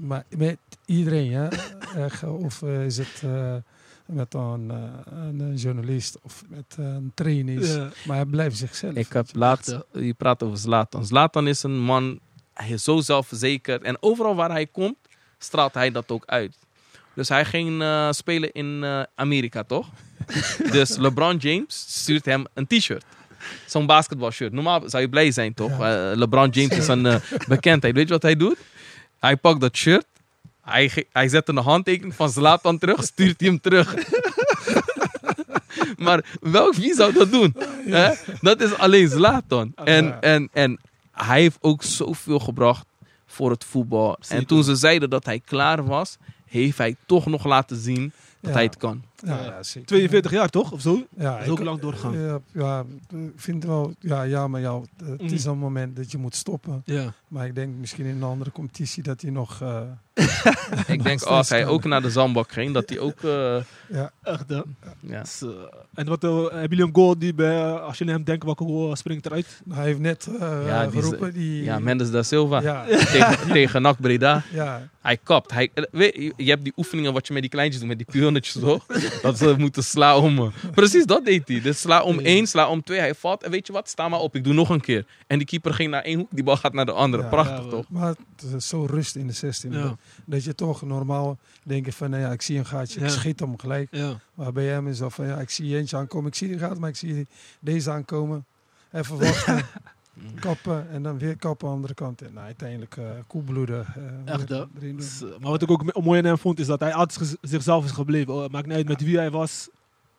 Maar met iedereen, ja. Of eh, is het eh, met een, eh, een journalist of met een trainer. Ja. Maar hij blijft zichzelf. Ik heb laatst, je praat over Zlatan. Zlatan is een man, hij is zo zelfverzekerd. En overal waar hij komt, straalt hij dat ook uit. Dus hij ging eh, spelen in eh, Amerika, toch? dus LeBron James stuurt hem een t-shirt. Zo'n basketbalshirt. Normaal zou je blij zijn, toch? Ja. Eh, LeBron James is een bekendheid. Weet je wat hij doet? Hij pakt dat shirt. Hij, hij zet een handtekening van Zlatan terug, stuurt hij hem terug. maar welk wie zou dat doen? Dat is alleen Zlatan. En, Ja. en, en hij heeft ook zoveel gebracht voor het voetbal. En toen ze zeiden dat hij klaar was, heeft hij toch nog laten zien dat Ja. hij het kan. Ja, ja, zeker. 42 jaar toch, of zo? Ja, Dat is ook ik- lang doorgegaan. Ja, ja, ik vind wel, ja, ja, maar ja, het Mm. is een moment dat je moet stoppen. Ja. Maar ik denk misschien in een andere competitie dat hij nog. eh, Ik denk steeds als hij kan. ook naar de zandbak ging, dat hij ook... eh, ja, Echt, hè? ja. Dus, eh, en wat, hebben jullie een goal die bij, als je naar hem denkt, welke goal springt eruit? hij heeft net eh, Ja, die is- geroepen. Die, ja, Mendes da Silva Ja, tegen, tegen NAC Breda. ja, Hij kapt. Hij, weet, je, je hebt die oefeningen wat je met die kleintjes doet, met die pionnetjes toch? Dat ze moeten slaan om. eh. Precies dat deed hij. Dus sla om één, sla om twee. Hij valt en weet je wat, sta maar op, ik doe nog een keer. En die keeper ging naar één hoek, die bal gaat naar de andere. Ja, Prachtig ja, toch? maar het is zo rust in de 16. Ja. Dat je toch normaal denkt van, nou ja, ik zie een gaatje, ik schiet hem gelijk. Maar bij hem is dat van, ja, ik zie eentje aankomen, ik zie die gaat, maar ik zie deze aankomen. Even wachten, kappen en dan weer kappen aan de andere kant. En nou, uiteindelijk eh koelbloeden. eh, Echt, hè? maar wat ik ook mooi aan hem vond, is dat hij altijd zichzelf is gebleven. Oh, maakt niet uit met wie hij was,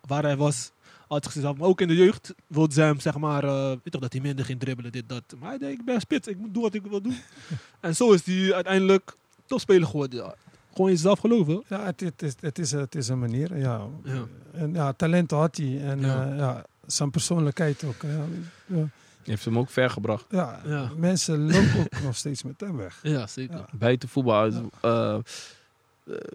waar hij was. Altijd zichzelf. Maar ook in de jeugd wilde ze hem, zeg maar, weet toch, dat hij minder ging dribbelen, dit, dat. Maar hij denkt, ik ben spits, ik moet doen wat ik wil doen. en zo is hij uiteindelijk topspeler geworden. Ja. Gewoon in jezelf geloven. Ja, het, het, is, het, is, het is een manier, ja. Ja. En ja, talent had hij. En Ja. zijn persoonlijkheid ook. Ja, heeft hem ook ver gebracht. ja, Ja. mensen lopen ook nog steeds met hem weg. Ja, zeker. Ja. Buiten voetbal. eh, eh,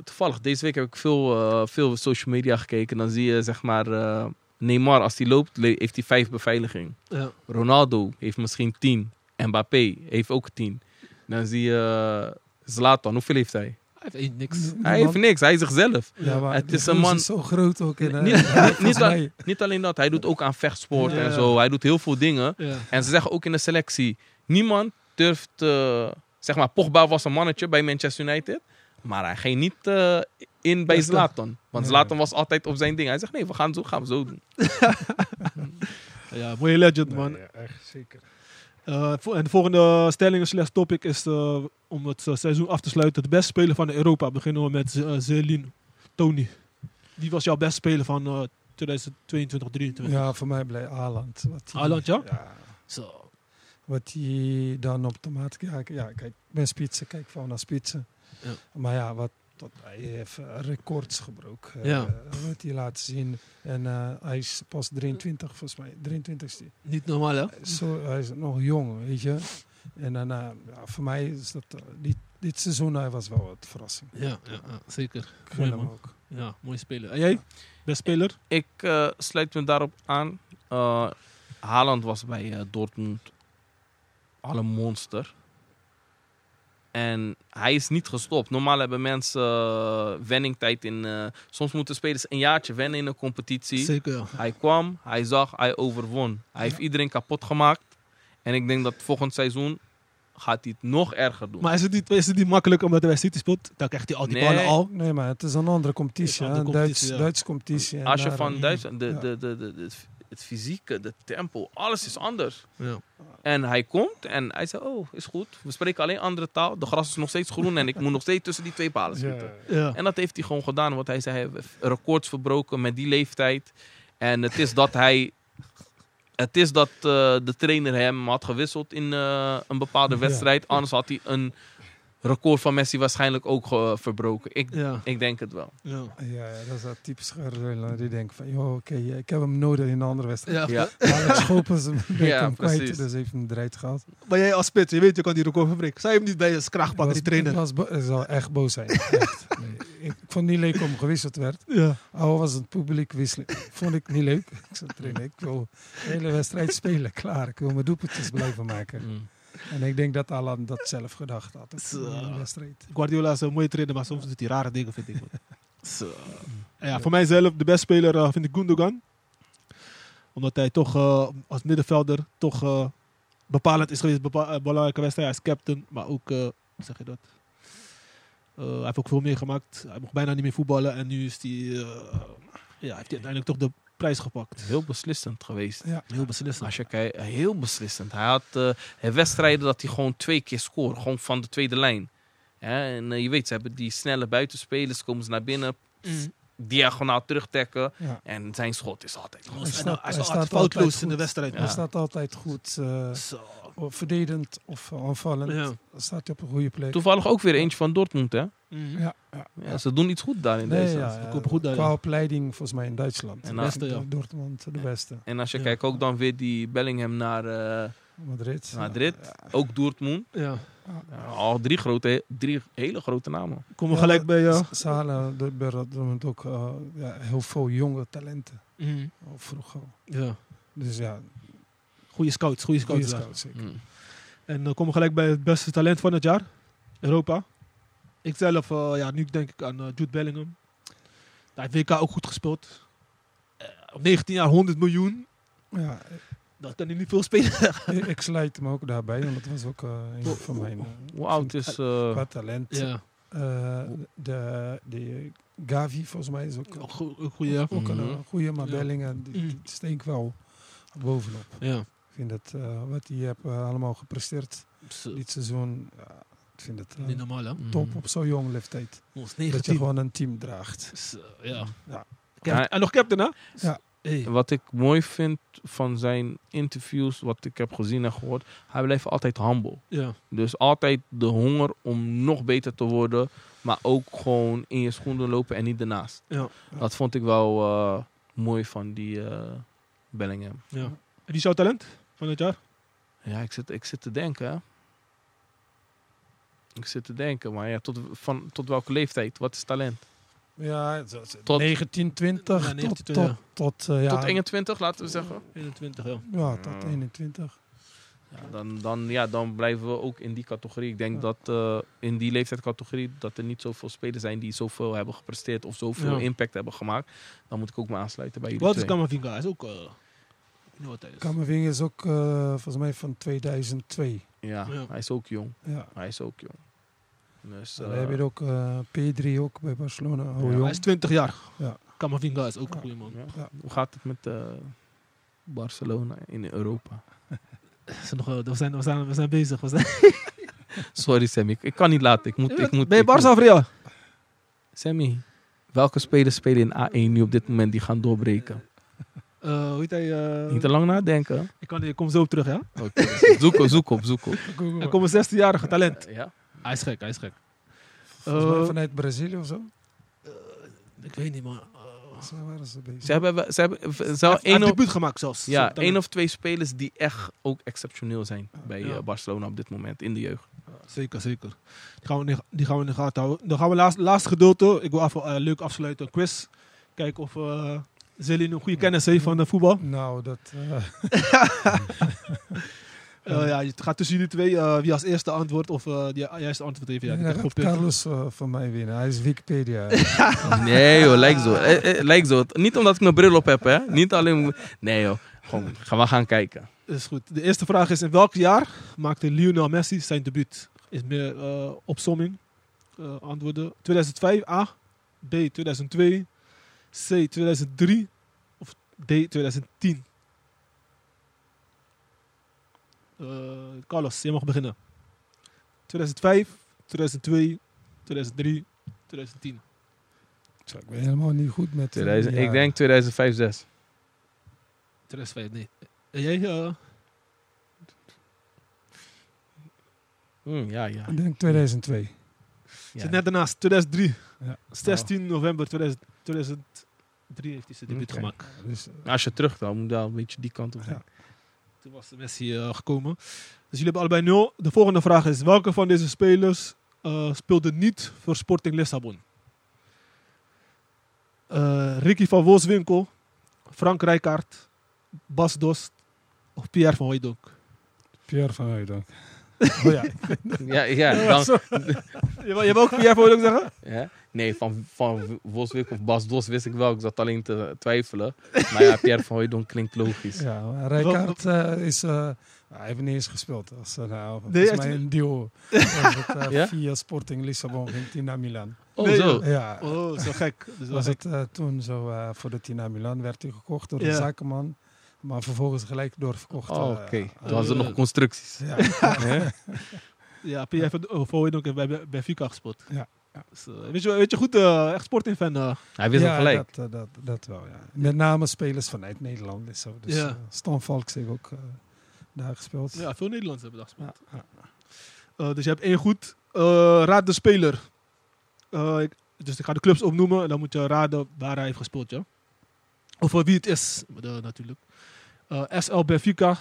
toevallig, deze week heb ik veel, eh, veel social media gekeken. Dan zie je, zeg maar, eh, Neymar, als hij loopt, heeft hij vijf beveiliging. Ja. Ronaldo heeft misschien tien. Mbappé heeft ook tien. Dan zie je Zlatan, hoeveel heeft hij? Hij heeft niks. Hij heeft niks, hij is zichzelf. Ja, maar Het is een man- is zo groot ook. In, eh, Niet- volgens niet. Niet alleen dat, hij doet ook aan vechtsport Ja. en zo. Hij doet heel veel dingen. Ja. En ze zeggen ook in de selectie, niemand durft, eh, zeg maar, Pogba was een mannetje bij Manchester United. Maar hij ging niet eh, in bij. Zlatan. Want Nee. Zlatan was altijd op zijn ding. Hij zegt, nee, we gaan zo, gaan we zo doen. ja, mooie legend, man. Nee, ja, echt zeker. Eh, en de volgende stelling slash topic is eh, om het eh, seizoen af te sluiten. De beste speler van Europa. Beginnen we met uh, Zelin Tony. Die was jouw beste speler van eh 2022, 2023. Ja, voor mij blijft Haaland. Haaland, ja? Ja, Zo. wat hij dan op de maat... Ja, ja, kijk, ik ben spitsen, kijk van naar spitsen. Ja. Maar ja, wat, tot, hij heeft eh, records gebroken. Ja. eh, wat hij laat zien. En eh, hij is pas 23, volgens mij. 23ste. Niet normaal, hè? Zo, hij is nog jong, weet je. En dan, eh, ja, voor mij is dat... eh, dit, dit seizoen hij was wel wat verrassing. Ja, ja, ja zeker. Ik Mooi, man. ook. Ja, mooie speler. En jij? Best speler? Ik eh, sluit me daarop aan. Eh Haaland was bij eh, Dortmund al een monster. En hij is niet gestopt. Normaal hebben mensen eh, wenningtijd in... eh, soms moeten spelers een jaartje wennen in een competitie. Zeker, ja. Hij kwam, hij zag, hij overwon. Hij heeft iedereen kapot gemaakt. En ik denk dat volgend seizoen gaat hij het nog erger doen. Maar is het, niet, is het niet makkelijk omdat hij bij City speelt? Dan krijgt hij al die Nee. ballen al. Nee, maar het is een andere competitie. Een andere competitie, Duits, ja. Duitse competitie. En Als je van Duitsland, de, Ja. de, de, de, de- het fysieke, de tempo, alles is anders. Ja. En hij komt en hij zei, oh, is goed. We spreken alleen andere taal. De gras is nog steeds groen en ik moet nog steeds tussen die twee palen schieten. Ja. Ja. En dat heeft hij gewoon gedaan. Want hij zei, hij heeft records verbroken met die leeftijd. En het is dat hij... Het is dat eh, de trainer hem had gewisseld in eh, een bepaalde Ja. wedstrijd. Anders had hij een record van Messi waarschijnlijk ook eh, verbroken. Ik, Ja. ik denk het wel. Ja. Ja, ja, dat is dat typisch. Die denkt van, joh, oké, ik heb hem nodig in een andere wedstrijd. Ja. Ja. Maar Alex schopen ze hem Ja, hem kwijt, dus heeft hem eruit gehaald. Maar jij als spits, je weet, je kan die record verbreken. Zou je hem niet bij je kracht pakken, die trainer? Was ik zou echt boos zijn. Echt. Nee, ik vond het niet leuk om gewisseld werd. Ja. Al was het publiek wisselen. Vond ik niet leuk. Ik zei, trainer, ik wil de hele wedstrijd spelen. Klaar, ik wil mijn doelpuntjes blijven maken. Mm. En ik denk dat Alan dat zelf gedacht had. op Zo. de wedstrijd. Guardiola is een mooie trainer, maar soms doet hij rare dingen, vind ik. Zo. Ja, voor mijzelf, de beste speler eh, vind ik Gundogan. Omdat hij toch eh, als middenvelder toch eh, bepalend is geweest. Bepa belangrijke wedstrijd. Hij is captain, maar ook, eh, hoe zeg je dat? Eh, hij heeft ook veel meegemaakt. Hij mocht bijna niet meer voetballen. En nu is hij, eh, ja, heeft hij uiteindelijk toch de prijs gepakt. Heel beslissend geweest. Ja. Heel beslissend. Als je kijkt, heel beslissend. Hij had eh, wedstrijden dat hij gewoon twee keer scoort. Gewoon van de tweede lijn. Ja, en eh, je weet, ze hebben die snelle buitenspelers. Komen ze naar binnen. Mm. Diagonaal terugtekken. Ja. En zijn schot is altijd goed. Hij Hij staat, hij hij foutloos in de wedstrijd. Hij Ja. staat altijd goed. eh, Zo. Of verdedigend of aanvallend. Ja. Dan staat hij op een goede plek. Toevallig ook weer eentje van Dortmund, hè? Mm. Ja, ja, Ja, ze doen iets goed daar in Nee, deze. ja, Ze goed daar, Qua opleiding volgens mij in Duitsland. En De beste, ja. Dortmund de beste. En als je Ja. kijkt ook dan weer die Bellingham naar eh, Madrid. Madrid. Ja, Ook Dortmund. Ja. Ja, al drie, grote, drie hele grote namen. Komen we Ja, gelijk bij... eh, Ze halen bij Dortmund ook eh, ja, heel veel jonge talenten. mm. Al vroeg al. Ja. Dus ja, Goede scouts, goede goede scouts. ja. scouts. zeker. Mm. En dan komen we gelijk bij het beste talent van het jaar. Europa. Ik zelf, eh, ja, nu denk ik aan eh, Jude Bellingham. Hij heeft WK ook goed gespeeld. Eh, op 19 jaar 100 miljoen. Ja, Dat kan hij niet veel spelen. ik, ik sluit hem ook daarbij, want dat was ook eh, een van mijn eh, Hoe oud is... eh, qua talent. ja, Eh, de, de Gavi volgens mij is ook, een Mhm. eh, goede, maar Ja. Bellingham die, die steekt wel bovenop. ja. Ik vind het, eh, wat hij heeft eh, allemaal gepresteerd dit seizoen, ja, ik vind het eh, Niet normaal, hè? mm. top op zo'n jonge leeftijd. Ons Dat je 19. gewoon een team draagt. Ja. Ja. Cap- En nog captain, hè? Ja. Hey. Wat ik mooi vind van zijn interviews, wat ik heb gezien en gehoord, hij blijft altijd humble. Ja. Dus altijd de honger om nog beter te worden, maar ook gewoon in je schoenen lopen en niet ernaast. Ja. Dat vond ik wel eh, mooi van die eh, Bellingham. ja. En is jouw talent van het jaar? Ja, ik zit, ik zit te denken. hè. Ik zit te denken, maar ja, tot, van, tot welke leeftijd? Wat is talent? Ja, Tot- 19, 20, Ja, 19, tot, 20, tot, tot, eh, ja, Tot 21, laten we zeggen. 21, ja. ja, tot 21. Ja, dan, dan, ja, dan blijven we ook in die categorie. Ik denk dat eh, in die leeftijdscategorie dat er niet zoveel spelers zijn die zoveel hebben gepresteerd of zoveel Ja. impact hebben gemaakt. Dan moet ik ook me aansluiten bij jullie Wat is. Kamavinga? Hij is ook... eh, wat hij is. Ook eh, volgens mij van 2002. Ja, Ja. hij is ook jong. Ja. Hij is ook jong. Dus, eh, heb je ook eh, P3 ook bij Barcelona. Oh, Ja. Hij is 20 jaar. Ja. Kamavinga is ook een goede man. ja. Ja. Hoe gaat het met eh, Barcelona in Europa? Nog, we, zijn, we, zijn, we zijn bezig. We zijn, Sorry Sammy, ik, ik kan niet laten. Ik moet, ik moet, ben je of Real? Sammy, welke spelers spelen in A1 nu op dit moment die gaan doorbreken? Eh, hoe heet hij? eh, Niet te lang nadenken. ik, kan, ik kom zo op terug, ja? Oké, zoek, op, zoek op, zoek op. Er komt een 16-jarige talent. Ja? Hij is gek, hij is gek. Eh, vanuit Brazilië of zo. Ik weet niet. Uh, waren ze hebben, ze hebben ze hij hebben heeft één of, debuut gemaakt zelfs. ja, één of twee spelers die echt ook exceptioneel zijn bij Ja. Barcelona op dit moment in de jeugd. Zeker, zeker. Die gaan we, in- die gaan we in de gaten houden. Dan gaan we laatst, laatste gedeelte. Ik wil even eh, leuk afsluiten. Quiz. Kijken of uh, Zeline een goede kennis heeft van de voetbal. Nou, dat... eh, Eh, ja, het gaat tussen jullie twee. eh, wie als eerste antwoord of eh die juiste antwoord heeft. Ja, ja, gaat. Carlos van mij winnen. Hij is Wikipedia. Nee joh, lijkt zo. Eh, eh, lijkt zo. Niet omdat ik mijn bril op heb, hè. Niet alleen... Nee joh, gewoon, gaan we gaan kijken. is goed. De eerste vraag is: in welk jaar maakte Lionel Messi zijn debuut? Is meer eh opsomming. Eh, antwoorden: 2005 A, B 2002, C 2003 of D 2010. Eh, Carlos, je mag beginnen. 2005, 2002, 2003, 2010. Zo, ik ben helemaal niet goed met... eh, 2000, ja. Ik denk 2005, 6. 2005, nee. En jij? eh, Hm, ja, ja. Ik denk 2002. ja. zit net daarnaast, 2003. Ja. 16 november 2000, 2003 heeft hij zijn debuut gemaakt. Dus, eh, Als je terug dan moet je wel een beetje die kant op zijn. Ja. Toen was Messi eh, gekomen. Dus jullie hebben allebei nul. De volgende vraag is: welke van deze spelers eh, speelde niet voor Sporting Lissabon? Eh, Ricky van Wolfswinkel, Frank Rijkaard, Bas Dost of Pierre van Hooijdonk? Pierre van Hooydonk. Oh ja. Ja, ja, dan, Je wil, je wil ook Pierre van Hooijdonk zeggen? ja. Nee, van, van Voswijk of Bas Dos wist ik wel. Ik zat alleen te twijfelen. Maar ja, Pierre van Hooijdonk klinkt logisch. ja Rijkaard eh, is... eh, hij heeft niet eens gespeeld. Als, uh, nou, Nee, mij een duo. Was het, Ja? Via Sporting Lissabon ging hij naar Milan. Oh, Nee, zo. Ja, Oh, zo gek. Was gek. het eh, toen zo, eh voordat hij naar Milan werd hij gekocht door Ja. een zakenman. Maar vervolgens gelijk doorverkocht. Oh, Oké, toen was er nog constructies. Ja, Hè? Ja, Pierre van oh, Hooijdonk heeft bij, bij Benfica gespeeld. Ja, ja. Dus, eh, weet, je, weet je goed, eh, echt Sporting-fan. eh. Hij wist ja, hem gelijk. Dat, dat, dat wel, ja. Met name spelers vanuit Nederland. is Zo. Dus Ja. Stan Valks heeft ook daar gespeeld. ja, veel Nederlanders hebben dat gespeeld. Ja, ja. Eh, dus je hebt één goed. Eh, raad de speler. Eh, ik, dus ik ga de clubs opnoemen en dan moet je raden waar hij heeft gespeeld, ja? Of wie het is, natuurlijk. Eh, SL Benfica,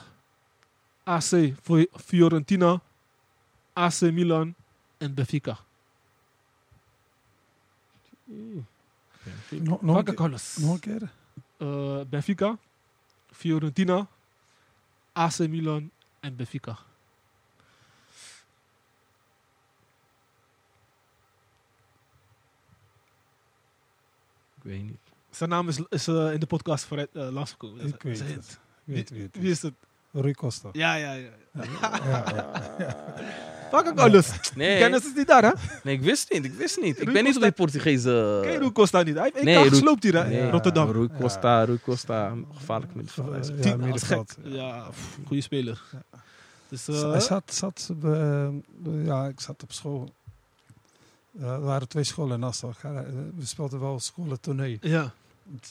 AC Fi- Fiorentina, AC Milan en Benfica. Welke nog een keer? Eh, Benfica, Fiorentina, AC Milan en Benfica. Ik weet niet. Zijn naam is, is eh, in de podcast vooruit uh, langsgekomen. Ik weet dat is het. weet wie Wie is het? Rui Costa. Ja, ja, ja. Ja, ja. Fuck alles. Nee, Kennis is niet daar, hè? nee, ik wist niet. Ik wist niet. Ik Rui ben niet op die Costa- Portugese... Ken je Rui Costa niet? Hij heeft één Nee, Rui- gesloopt hier, hè? In Rotterdam. Rui Costa, Rui Costa. Gevaarlijk middenveld. Hij Ja, middenveld. gek. Ja, pff, goede speler. Dus, Z- eh, Hij zat, zat eh, ja, ik zat op school. Eh, er waren twee scholen in Nassau. We speelden wel scholentournee. ja,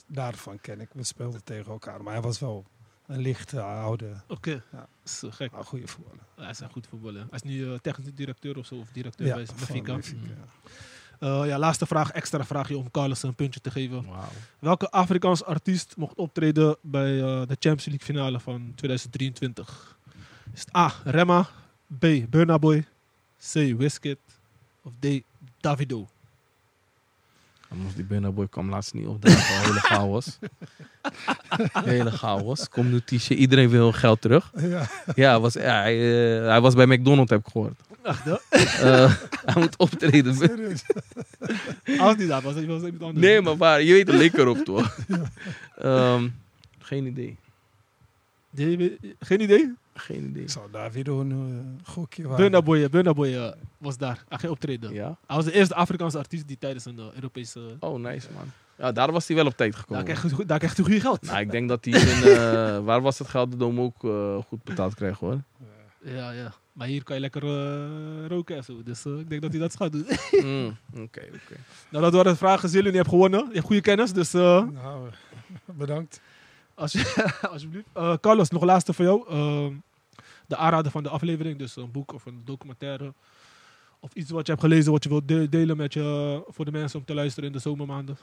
Daarvan ken ik. We speelden tegen elkaar. Maar hij was wel een lichte, oude, oké. Is eh, gek. maar goede voetballer. Hij is een goed voetballer. Hij is nu eh, technisch directeur of zo, of directeur Ja, bij Benfica. Ja. Eh, ja, laatste vraag, extra vraagje om Carlos een puntje te geven. Welke Afrikaans artiest mocht optreden bij de Champions League finale van 2023? Is het A. Rema, B. Burna Boy, C. Wizkid of D. Davido? Moest die Burna Boy kwam laatst niet opdragen. Al hele chaos. Hele chaos. Komt nu. Iedereen wil geld terug. Ja, Ja, was, ja hij, eh, hij was bij McDonald's, heb ik gehoord. Ach, dat? Eh, hij moet optreden. serieus. Als niet dat was, was het iemand anders. Nee, maar waar, je weet, het leek erop, toch? Ehm, geen idee. Geen idee? Geen idee. Ik zou daar weer doen een gokje wagen. Burna Boy, Burna Boy eh, was daar. Hij ging optreden. Ja? Hij was de eerste Afrikaanse artiest die tijdens een eh, Europese... Oh, nice, man. Ja, daar was hij wel op tijd Daar gekomen. krijgt hij daar krijgt hij goede geld. Nou, ik denk dat hij in... eh, waar was het geld? De Dome ook eh, goed betaald kreeg, hoor. Ja, ja. Maar hier kan je lekker eh, roken en zo. Dus eh, ik denk dat hij dat gaat doen. Mm, Oké, oké. nou, dat waren de vragen. Zillion, je hebt gewonnen. Je hebt goede kennis. Dus eh, Nou, bedankt. als je, alsjeblieft. Eh, Carlos, nog laatste voor jou. De aanrader van de aflevering. Dus een boek of een documentaire. Of iets wat je hebt gelezen wat je wilt de- delen met je, voor de mensen om te luisteren in de zomermaanden.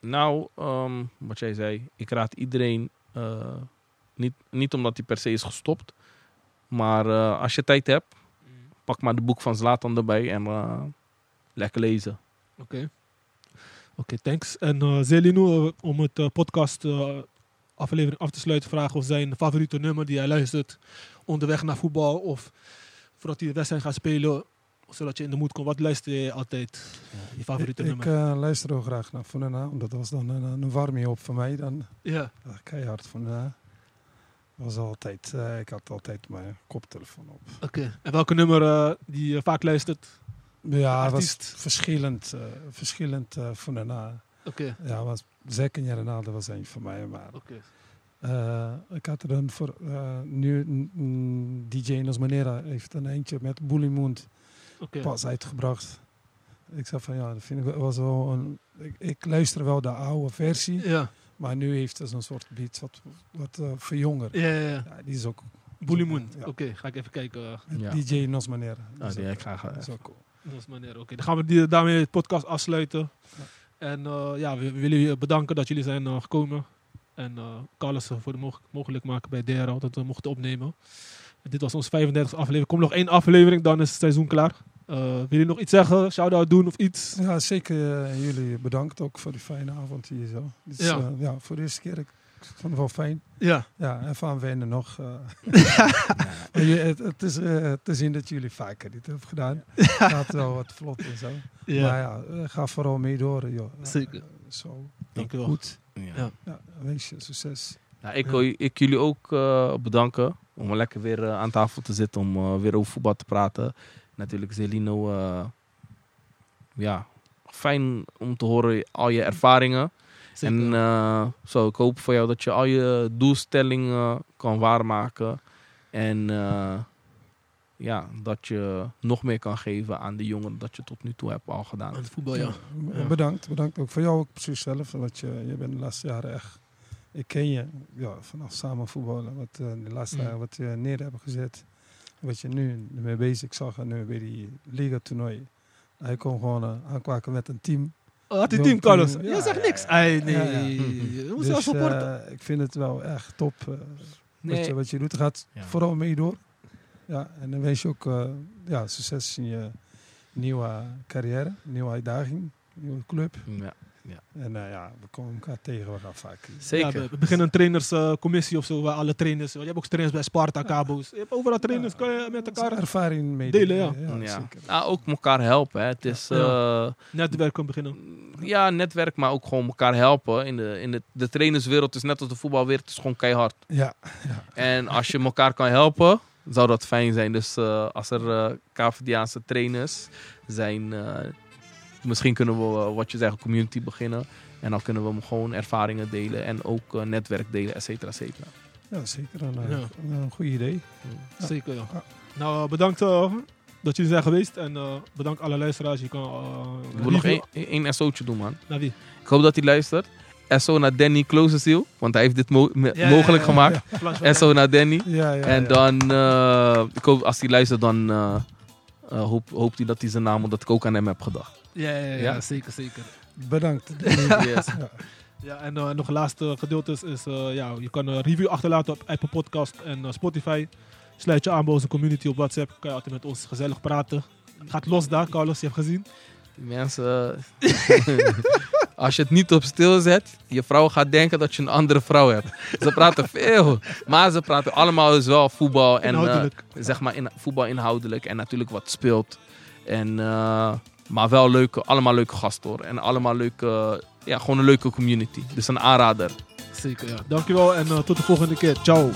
Nou, ehm, wat jij zei, ik raad iedereen, eh, niet, niet omdat hij per se is gestopt, maar eh, als je tijd hebt, pak maar de boek van Zlatan erbij en eh, lekker lezen. Oké. Oké, thanks. En eh Zelino, om het podcast aflevering af te sluiten, vragen of zijn favoriete nummer die hij luistert onderweg naar voetbal of voordat hij de wedstrijd gaat spelen, zodat je in de moed komt. Wat luister je altijd? je favoriete ik ik nummer? eh, luister ook graag naar Fonena, omdat dat was dan een, een warming op voor mij. Dan ja. ja, keihard Fonena. Was altijd, eh, ik had altijd mijn koptelefoon op. Oké. En welke nummer die je vaak luistert? Ja, het was verschillend, verschillend Fonena. Oké. Ja, was, zeker Ronaldo was een van mij, maar Oké. Eh, ik had er een voor, eh, nu mm, DJ Nos Manera heeft een eentje met Bully Moon Oké. pas uitgebracht. Ik zei van ja, dat vind ik wel- was wel een. Ik, ik luister wel de oude versie, Ja. maar nu heeft het zo'n soort beat wat, wat eh verjongerd. Ja, ja, ja. Ja, die is ook. Bully Moon. Ja. Oké, ga ik even kijken. Ja. DJ Nos Manera. Ah, die ik graag, dat is ook cool. Manier. Oké, dan gaan we die, daarmee het podcast afsluiten. En eh, ja, we, we willen jullie bedanken dat jullie zijn eh, gekomen. En eh Carlos eh, voor de mog- mogelijk maken bij DRL dat we mochten opnemen. En dit was onze 35e aflevering. Komt nog één aflevering, dan is het seizoen klaar. Eh wil je nog iets zeggen? Shout-out doen of iets? Ja, zeker eh, jullie bedankt ook voor die fijne avond hier zo. Dus, Ja. ja. ja, voor de eerste keer. Ik vond het wel fijn. Ja. Ja, en van wennen nog. eh. Je- het, het is eh, te zien dat jullie vaker dit hebben gedaan. Het gaat wel wat vlot en zo. ja. Maar ja, eh, ga vooral mee door, joh. Zeker. Eh, zo. Dankjewel. Goed. Ja. Ja. Je succes. Nou, ik wil ik jullie ook eh, bedanken om lekker weer eh, aan tafel te zitten om eh, weer over voetbal te praten. Natuurlijk Zelino, eh, ja, fijn om te horen al je ervaringen. Zeker. En eh, zo, ik hoop voor jou dat je al je doelstellingen kan waarmaken. En eh, ja, dat je nog meer kan geven aan de jongen dat je tot nu toe hebt al gedaan. Aan het voetbal, ja. Ja, Ja. Bedankt, bedankt ook voor jou ook precies zelf. Want je, je bent de laatste jaren echt... Ik ken je ja, vanaf samen voetballen. Wat eh, de laatste Mm. jaren wat je neer hebt gezet. Wat je nu mee bezig zag. En nu bij die Liga toernooi. Hij kon gewoon uh, aankwaken met een team. Oh, had hij team, Carlos? team- Je ja, zegt ja, niks. ja. Ai, nee. Ja, ja. Je moet Dus eh, ik vind het wel echt top wat, je, wat je doet. Gaat Ja. vooral mee door. Ja, en dan wens je ook eh, ja, succes in je nieuwe carrière. Nieuwe uitdaging. Nieuwe club. ja, En eh, ja, we komen elkaar tegen, we gaan vaak. zeker. Ja, we, we beginnen een trainerscommissie of zo, waar alle trainers... Je hebt ook trainers bij Sparta, Cabo's. Je hebt overal trainers, kan je met elkaar ervaring mee delen, ja. Ja. zeker. Ah, ook elkaar helpen. Hè. Het is Ja. eh, netwerken beginnen. ja, netwerk, maar ook gewoon elkaar helpen. In de, in de, de trainerswereld is net als de voetbalwereld, het is gewoon keihard. Ja, En als je elkaar kan helpen, zou dat fijn zijn. Dus eh, als er eh KVDaanse trainers zijn, eh, misschien kunnen we, wat je zegt, een community beginnen. En dan kunnen we gewoon ervaringen delen en ook netwerk delen, et cetera, et cetera. ja, zeker een, Ja. een, een goed idee. Ja. Zeker, ja. Ja. Nou, bedankt dat jullie zijn geweest. En eh, bedankt alle luisteraars. Je kan, Ik wil nog één SO'tje doen, man. Naar wie? Ik hoop dat hij luistert. SO naar Danny Closeziel, want hij heeft dit mo- Ja, mogelijk ja, gemaakt. Van- SO naar Danny. Ja, ja, en ja. dan, eh, ik hoop, als hij luistert, dan eh, eh, hoop, hoopt hij dat hij zijn naam, omdat ik ook aan hem heb gedacht. Ja, ja, ja, Ja. zeker, zeker. Bedankt. Yes. Ja. Ja, en nog het laatste gedeelte is, is eh, ja, je kan een review achterlaten op Apple Podcast en Spotify. Sluit je aan bij onze community op WhatsApp. Kan je altijd met ons gezellig praten. Gaat los daar, Carlos, je hebt gezien. Die mensen. Als je het niet op stil zet, je vrouw gaat denken dat je een andere vrouw hebt. Ze praten veel, maar ze praten allemaal dus wel voetbal en eh, Inhoudelijk. zeg maar in, voetbal inhoudelijk en natuurlijk wat speelt. En, eh, maar wel leuke, allemaal leuke gasten hoor. En allemaal leuke, ja, gewoon een leuke community. Dus een aanrader. Zeker, ja. Dankjewel en eh, tot de volgende keer. Ciao.